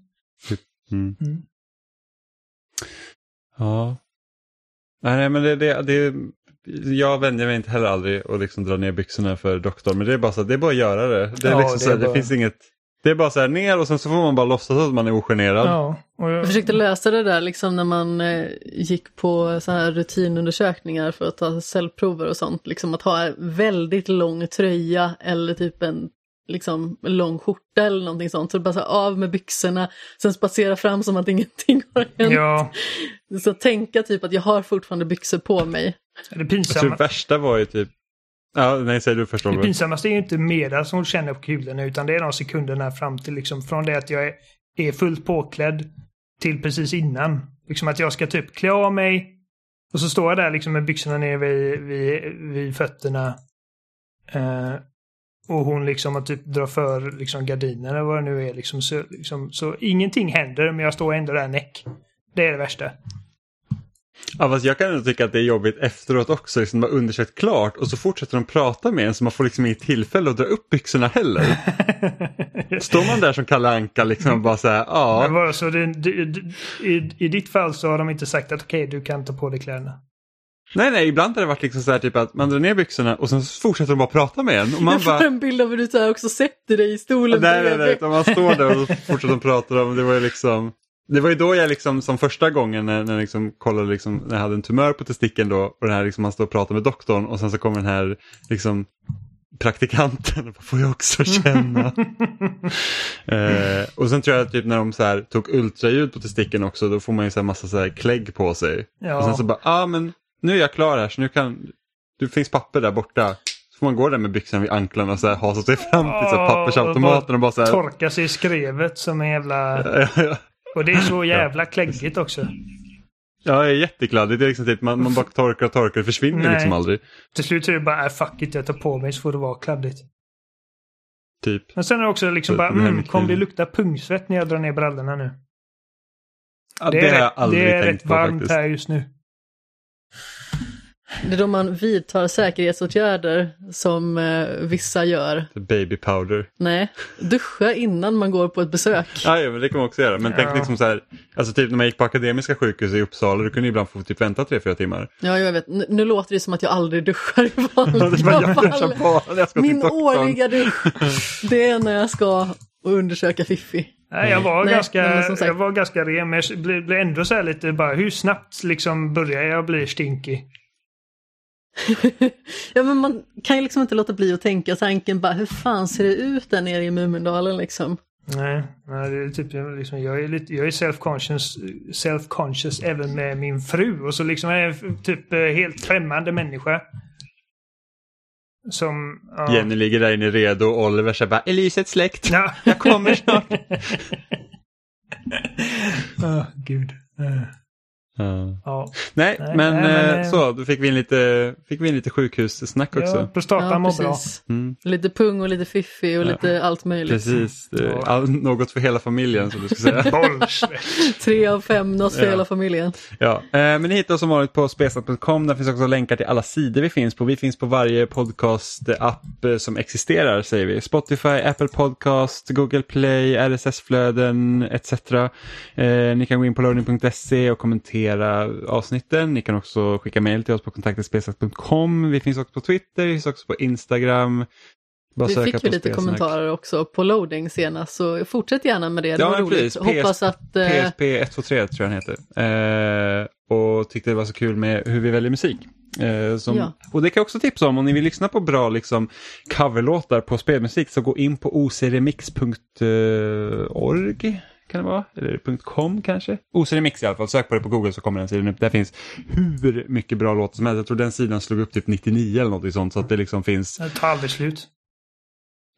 Mm. Mm. Ja. Nej, men det, det, det, jag vänjer mig inte heller aldrig att liksom dra ner byxorna för doktorn. Men det är bara så det är bara att göra det. Det, är Ja, liksom det så här, är det bara- finns inget. Det är bara så här ner och sen så får man bara låtsas att man är ogenerad. Ja, och jag, Jag försökte lösa det där liksom när man eh, gick på så här rutinundersökningar för att ta cellprover och sånt. Liksom att ha en väldigt lång tröja eller typ en liksom, lång skjorta eller någonting sånt. Så bara så här, av med byxorna, sen spacera fram som att ingenting har hänt. ja, Så tänka typ att jag har fortfarande byxor på mig. det Jag tror pinsamma. det värsta var ju typ Ja, nej, säg du först Det pinsammaste är ju inte som hon känner på kulorna utan det är de sekunderna fram till liksom från det att jag är, är fullt påklädd till precis innan. Liksom att jag ska typ klä av mig och så står jag där liksom med byxorna ner vid, vid, vid fötterna. Eh, och hon liksom att typ drar för liksom gardiner eller vad det nu är. Liksom, så, liksom, så ingenting händer men jag står ändå där näck. Det är det värsta. Ja, fast jag kan ändå tycka att det är jobbigt efteråt också, liksom man har undersökt klart och så fortsätter de prata med en så man får liksom inget tillfälle att dra upp byxorna heller. Står man där som Kalle Anka liksom och bara så här, Men ja, bara så det, det, det, i, I ditt fall så har de inte sagt att okej, du kan ta på dig kläderna. nej nej, ibland har det varit liksom så här typ att man drar ner byxorna och sen fortsätter de bara prata med en och man Jag får bara, en bild av hur du så här också sätter dig i stolen nej nej nej, man står där och fortsätter de prata om, det var ju liksom det var ju då jag liksom som första gången när, när jag liksom kollade liksom, när jag hade en tumör på testikeln då och den här liksom man står och pratar med doktorn och sen så kommer den här liksom praktikanten och bara, får jag också känna. eh, och sen tror jag typ när de så här, tog ultraljud på testikeln också då får man ju så här massa så här klägg på sig. Ja. Och sen så bara, ja ah, men nu är jag klar här så nu kan, det finns papper där borta. Så får man gå där med byxorna vid anklarna och så här hasa sig fram till så här, pappersautomaten och bara så här. Torka sig i skrevet som en jävla... Och det är så jävla kläggigt också. Ja, det är jättekladdigt. Det är liksom typ, man, man bara torkar och torkar, det försvinner Nej. liksom aldrig. Till slut är det bara, äh, fuck it, jag tar på mig så får det vara kladdigt. Typ. Men sen är det också liksom Så bara, det mm, kommer det lukta pungsvett när jag drar ner brallorna nu? Ja, det, det, är har jag rätt, aldrig det är tänkt rätt på varmt faktiskt. här just nu. Det är då man vidtar säkerhetsåtgärder som eh, vissa gör. Baby powder. Nej, duscha innan man går på ett besök. Ja, ja, men det kan man också göra. Men tänk Ja. liksom så här, alltså typ när man gick på Akademiska sjukhus i Uppsala, du kunde ibland få typ vänta tre, fyra timmar. Ja, jag vet. Nu, nu låter det som att jag aldrig duschar i jag vanliga fall. på Min årliga dusch, det är när jag ska undersöka Fiffi. Nej, jag var, Nej, ganska, jag var ganska ren, men jag blev, ändå så här lite bara, hur snabbt liksom börjar jag bli stinky? ja, men man kan ju liksom inte låta bli att tänka tanken bara, hur fan ser det ut där nere i Mumindalen liksom? Nej, nej det är typ, jag liksom, jag är, lite, jag är self-conscious, self-conscious även med min fru. Och så liksom är jag typ eh, helt främmande människa. Som... Ja. Jenny ligger där inne redo och Oliver säger bara, är lyset släckt? Ja. Jag kommer snart. Åh, gud. Eh, Ja. Ja. Nej, Nej, men, nej, men, eh, så, då fick vi in lite, fick vi in lite sjukhussnack ja, också. prostatan Ja, mår bra. Mm, Lite pung och lite fiffi och Ja. lite allt möjligt. precis, Ja. all, något för hela familjen som du skulle säga. Tre av fem, något för Ja. hela familjen. Ja, eh, men ni hittar oss som vanligt på spesnat.com. Där finns också länkar till alla sidor vi finns på. Vi finns på varje podcast-app eh, som existerar, säger vi. Spotify, Apple Podcast, Google Play, RSS-flöden etc. Eh, ni kan gå in på loading.se och kommentera avsnitten. Ni kan också skicka mejl till oss på kontaktespesat.com. Vi finns också på Twitter, vi finns också på Instagram. Bara Vi fick ju lite kommentarer också på loading senast, så fortsätt gärna med det. Det Ja, var roligt. precis. PS Hoppas att... Eh, PSP 123 tror jag den heter. Eh, och tyckte det var så kul med hur vi väljer musik. Eh, som, Ja. Och det kan jag också tipsa om, om ni vill lyssna på bra liksom, coverlåtar på spelmusik så gå in på ocremix.org. Kan det vara? Eller .com kanske? OC-remix i alla fall, sök på det på Google så kommer den sidan upp. Där finns hur mycket bra låtar som helst. Jag tror den sidan slog upp typ 99 eller något sånt så att det liksom finns. Det tar aldrig slut.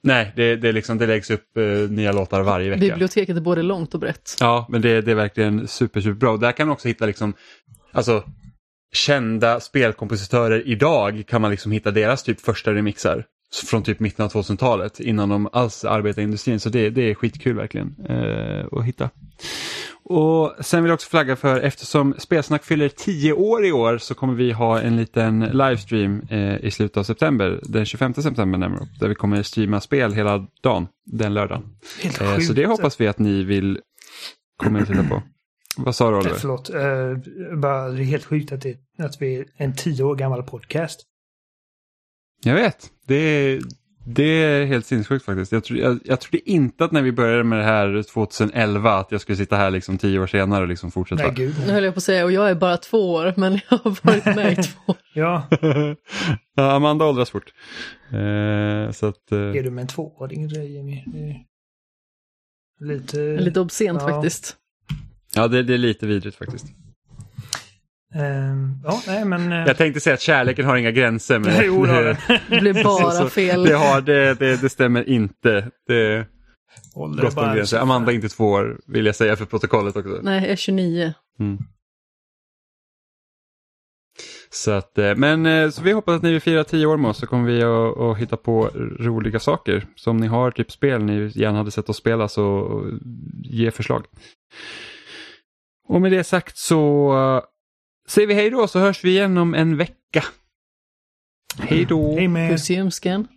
Nej, det, det, liksom, det läggs upp eh, nya låtar varje vecka. biblioteket är både långt och brett. Ja, men det, det är verkligen super, super bra. Där kan man också hitta liksom, alltså, kända spelkompositörer idag kan man liksom hitta deras typ första remixar. Från typ mitten av 2000-talet innan de alls arbetade i industrin. Så det, det är skitkul verkligen eh, att hitta. Och sen vill jag också flagga för eftersom Spelsnack fyller 10 år i år så kommer vi ha en liten livestream eh, i slutet av september. Den 25 september närmare Där vi kommer streama spel hela dagen den lördagen. Eh, så det hoppas vi att ni vill komma och titta på. Vad sa du Oliver? förlåt. Eh, bara, det är helt sjukt att, det, att vi är en tio år gammal podcast. Jag vet. Det är, det är helt sinnessjukt faktiskt. Jag, tro, jag, jag trodde inte att när vi började med det här 2011 att jag skulle sitta här liksom tio år senare och liksom fortsätta. Nej, gud. Nu höll jag på att säga, och jag är bara två år, men jag har varit med i två år. Ja, ja, Amanda åldras fort. Eh, så att, eh, är du med en tvååring grej, Jimmy? Det är Lite... Lite obscent Ja. faktiskt. ja, det, det är lite vidrigt faktiskt. Ehm, ja, nej men... eh, Jag tänkte säga att kärleken har inga gränser. Men Jo, det. Det blev bara Så- fel. Det, har, det, det, det stämmer inte. Det brott mot gränser. Amanda är inte två år vill jag säga för protokollet också. Nej, jag är 29. Mm. Så att, eh, men eh, så vi hoppas att ni vill fira tio år med oss så kommer vi att, att hitta på roliga saker. Så om ni har typ spel ni gärna hade sett oss spela så ge förslag. Och med det sagt så säger vi hej då så hörs vi igen om en vecka. Hej då! Hej med. Puss i ömskan.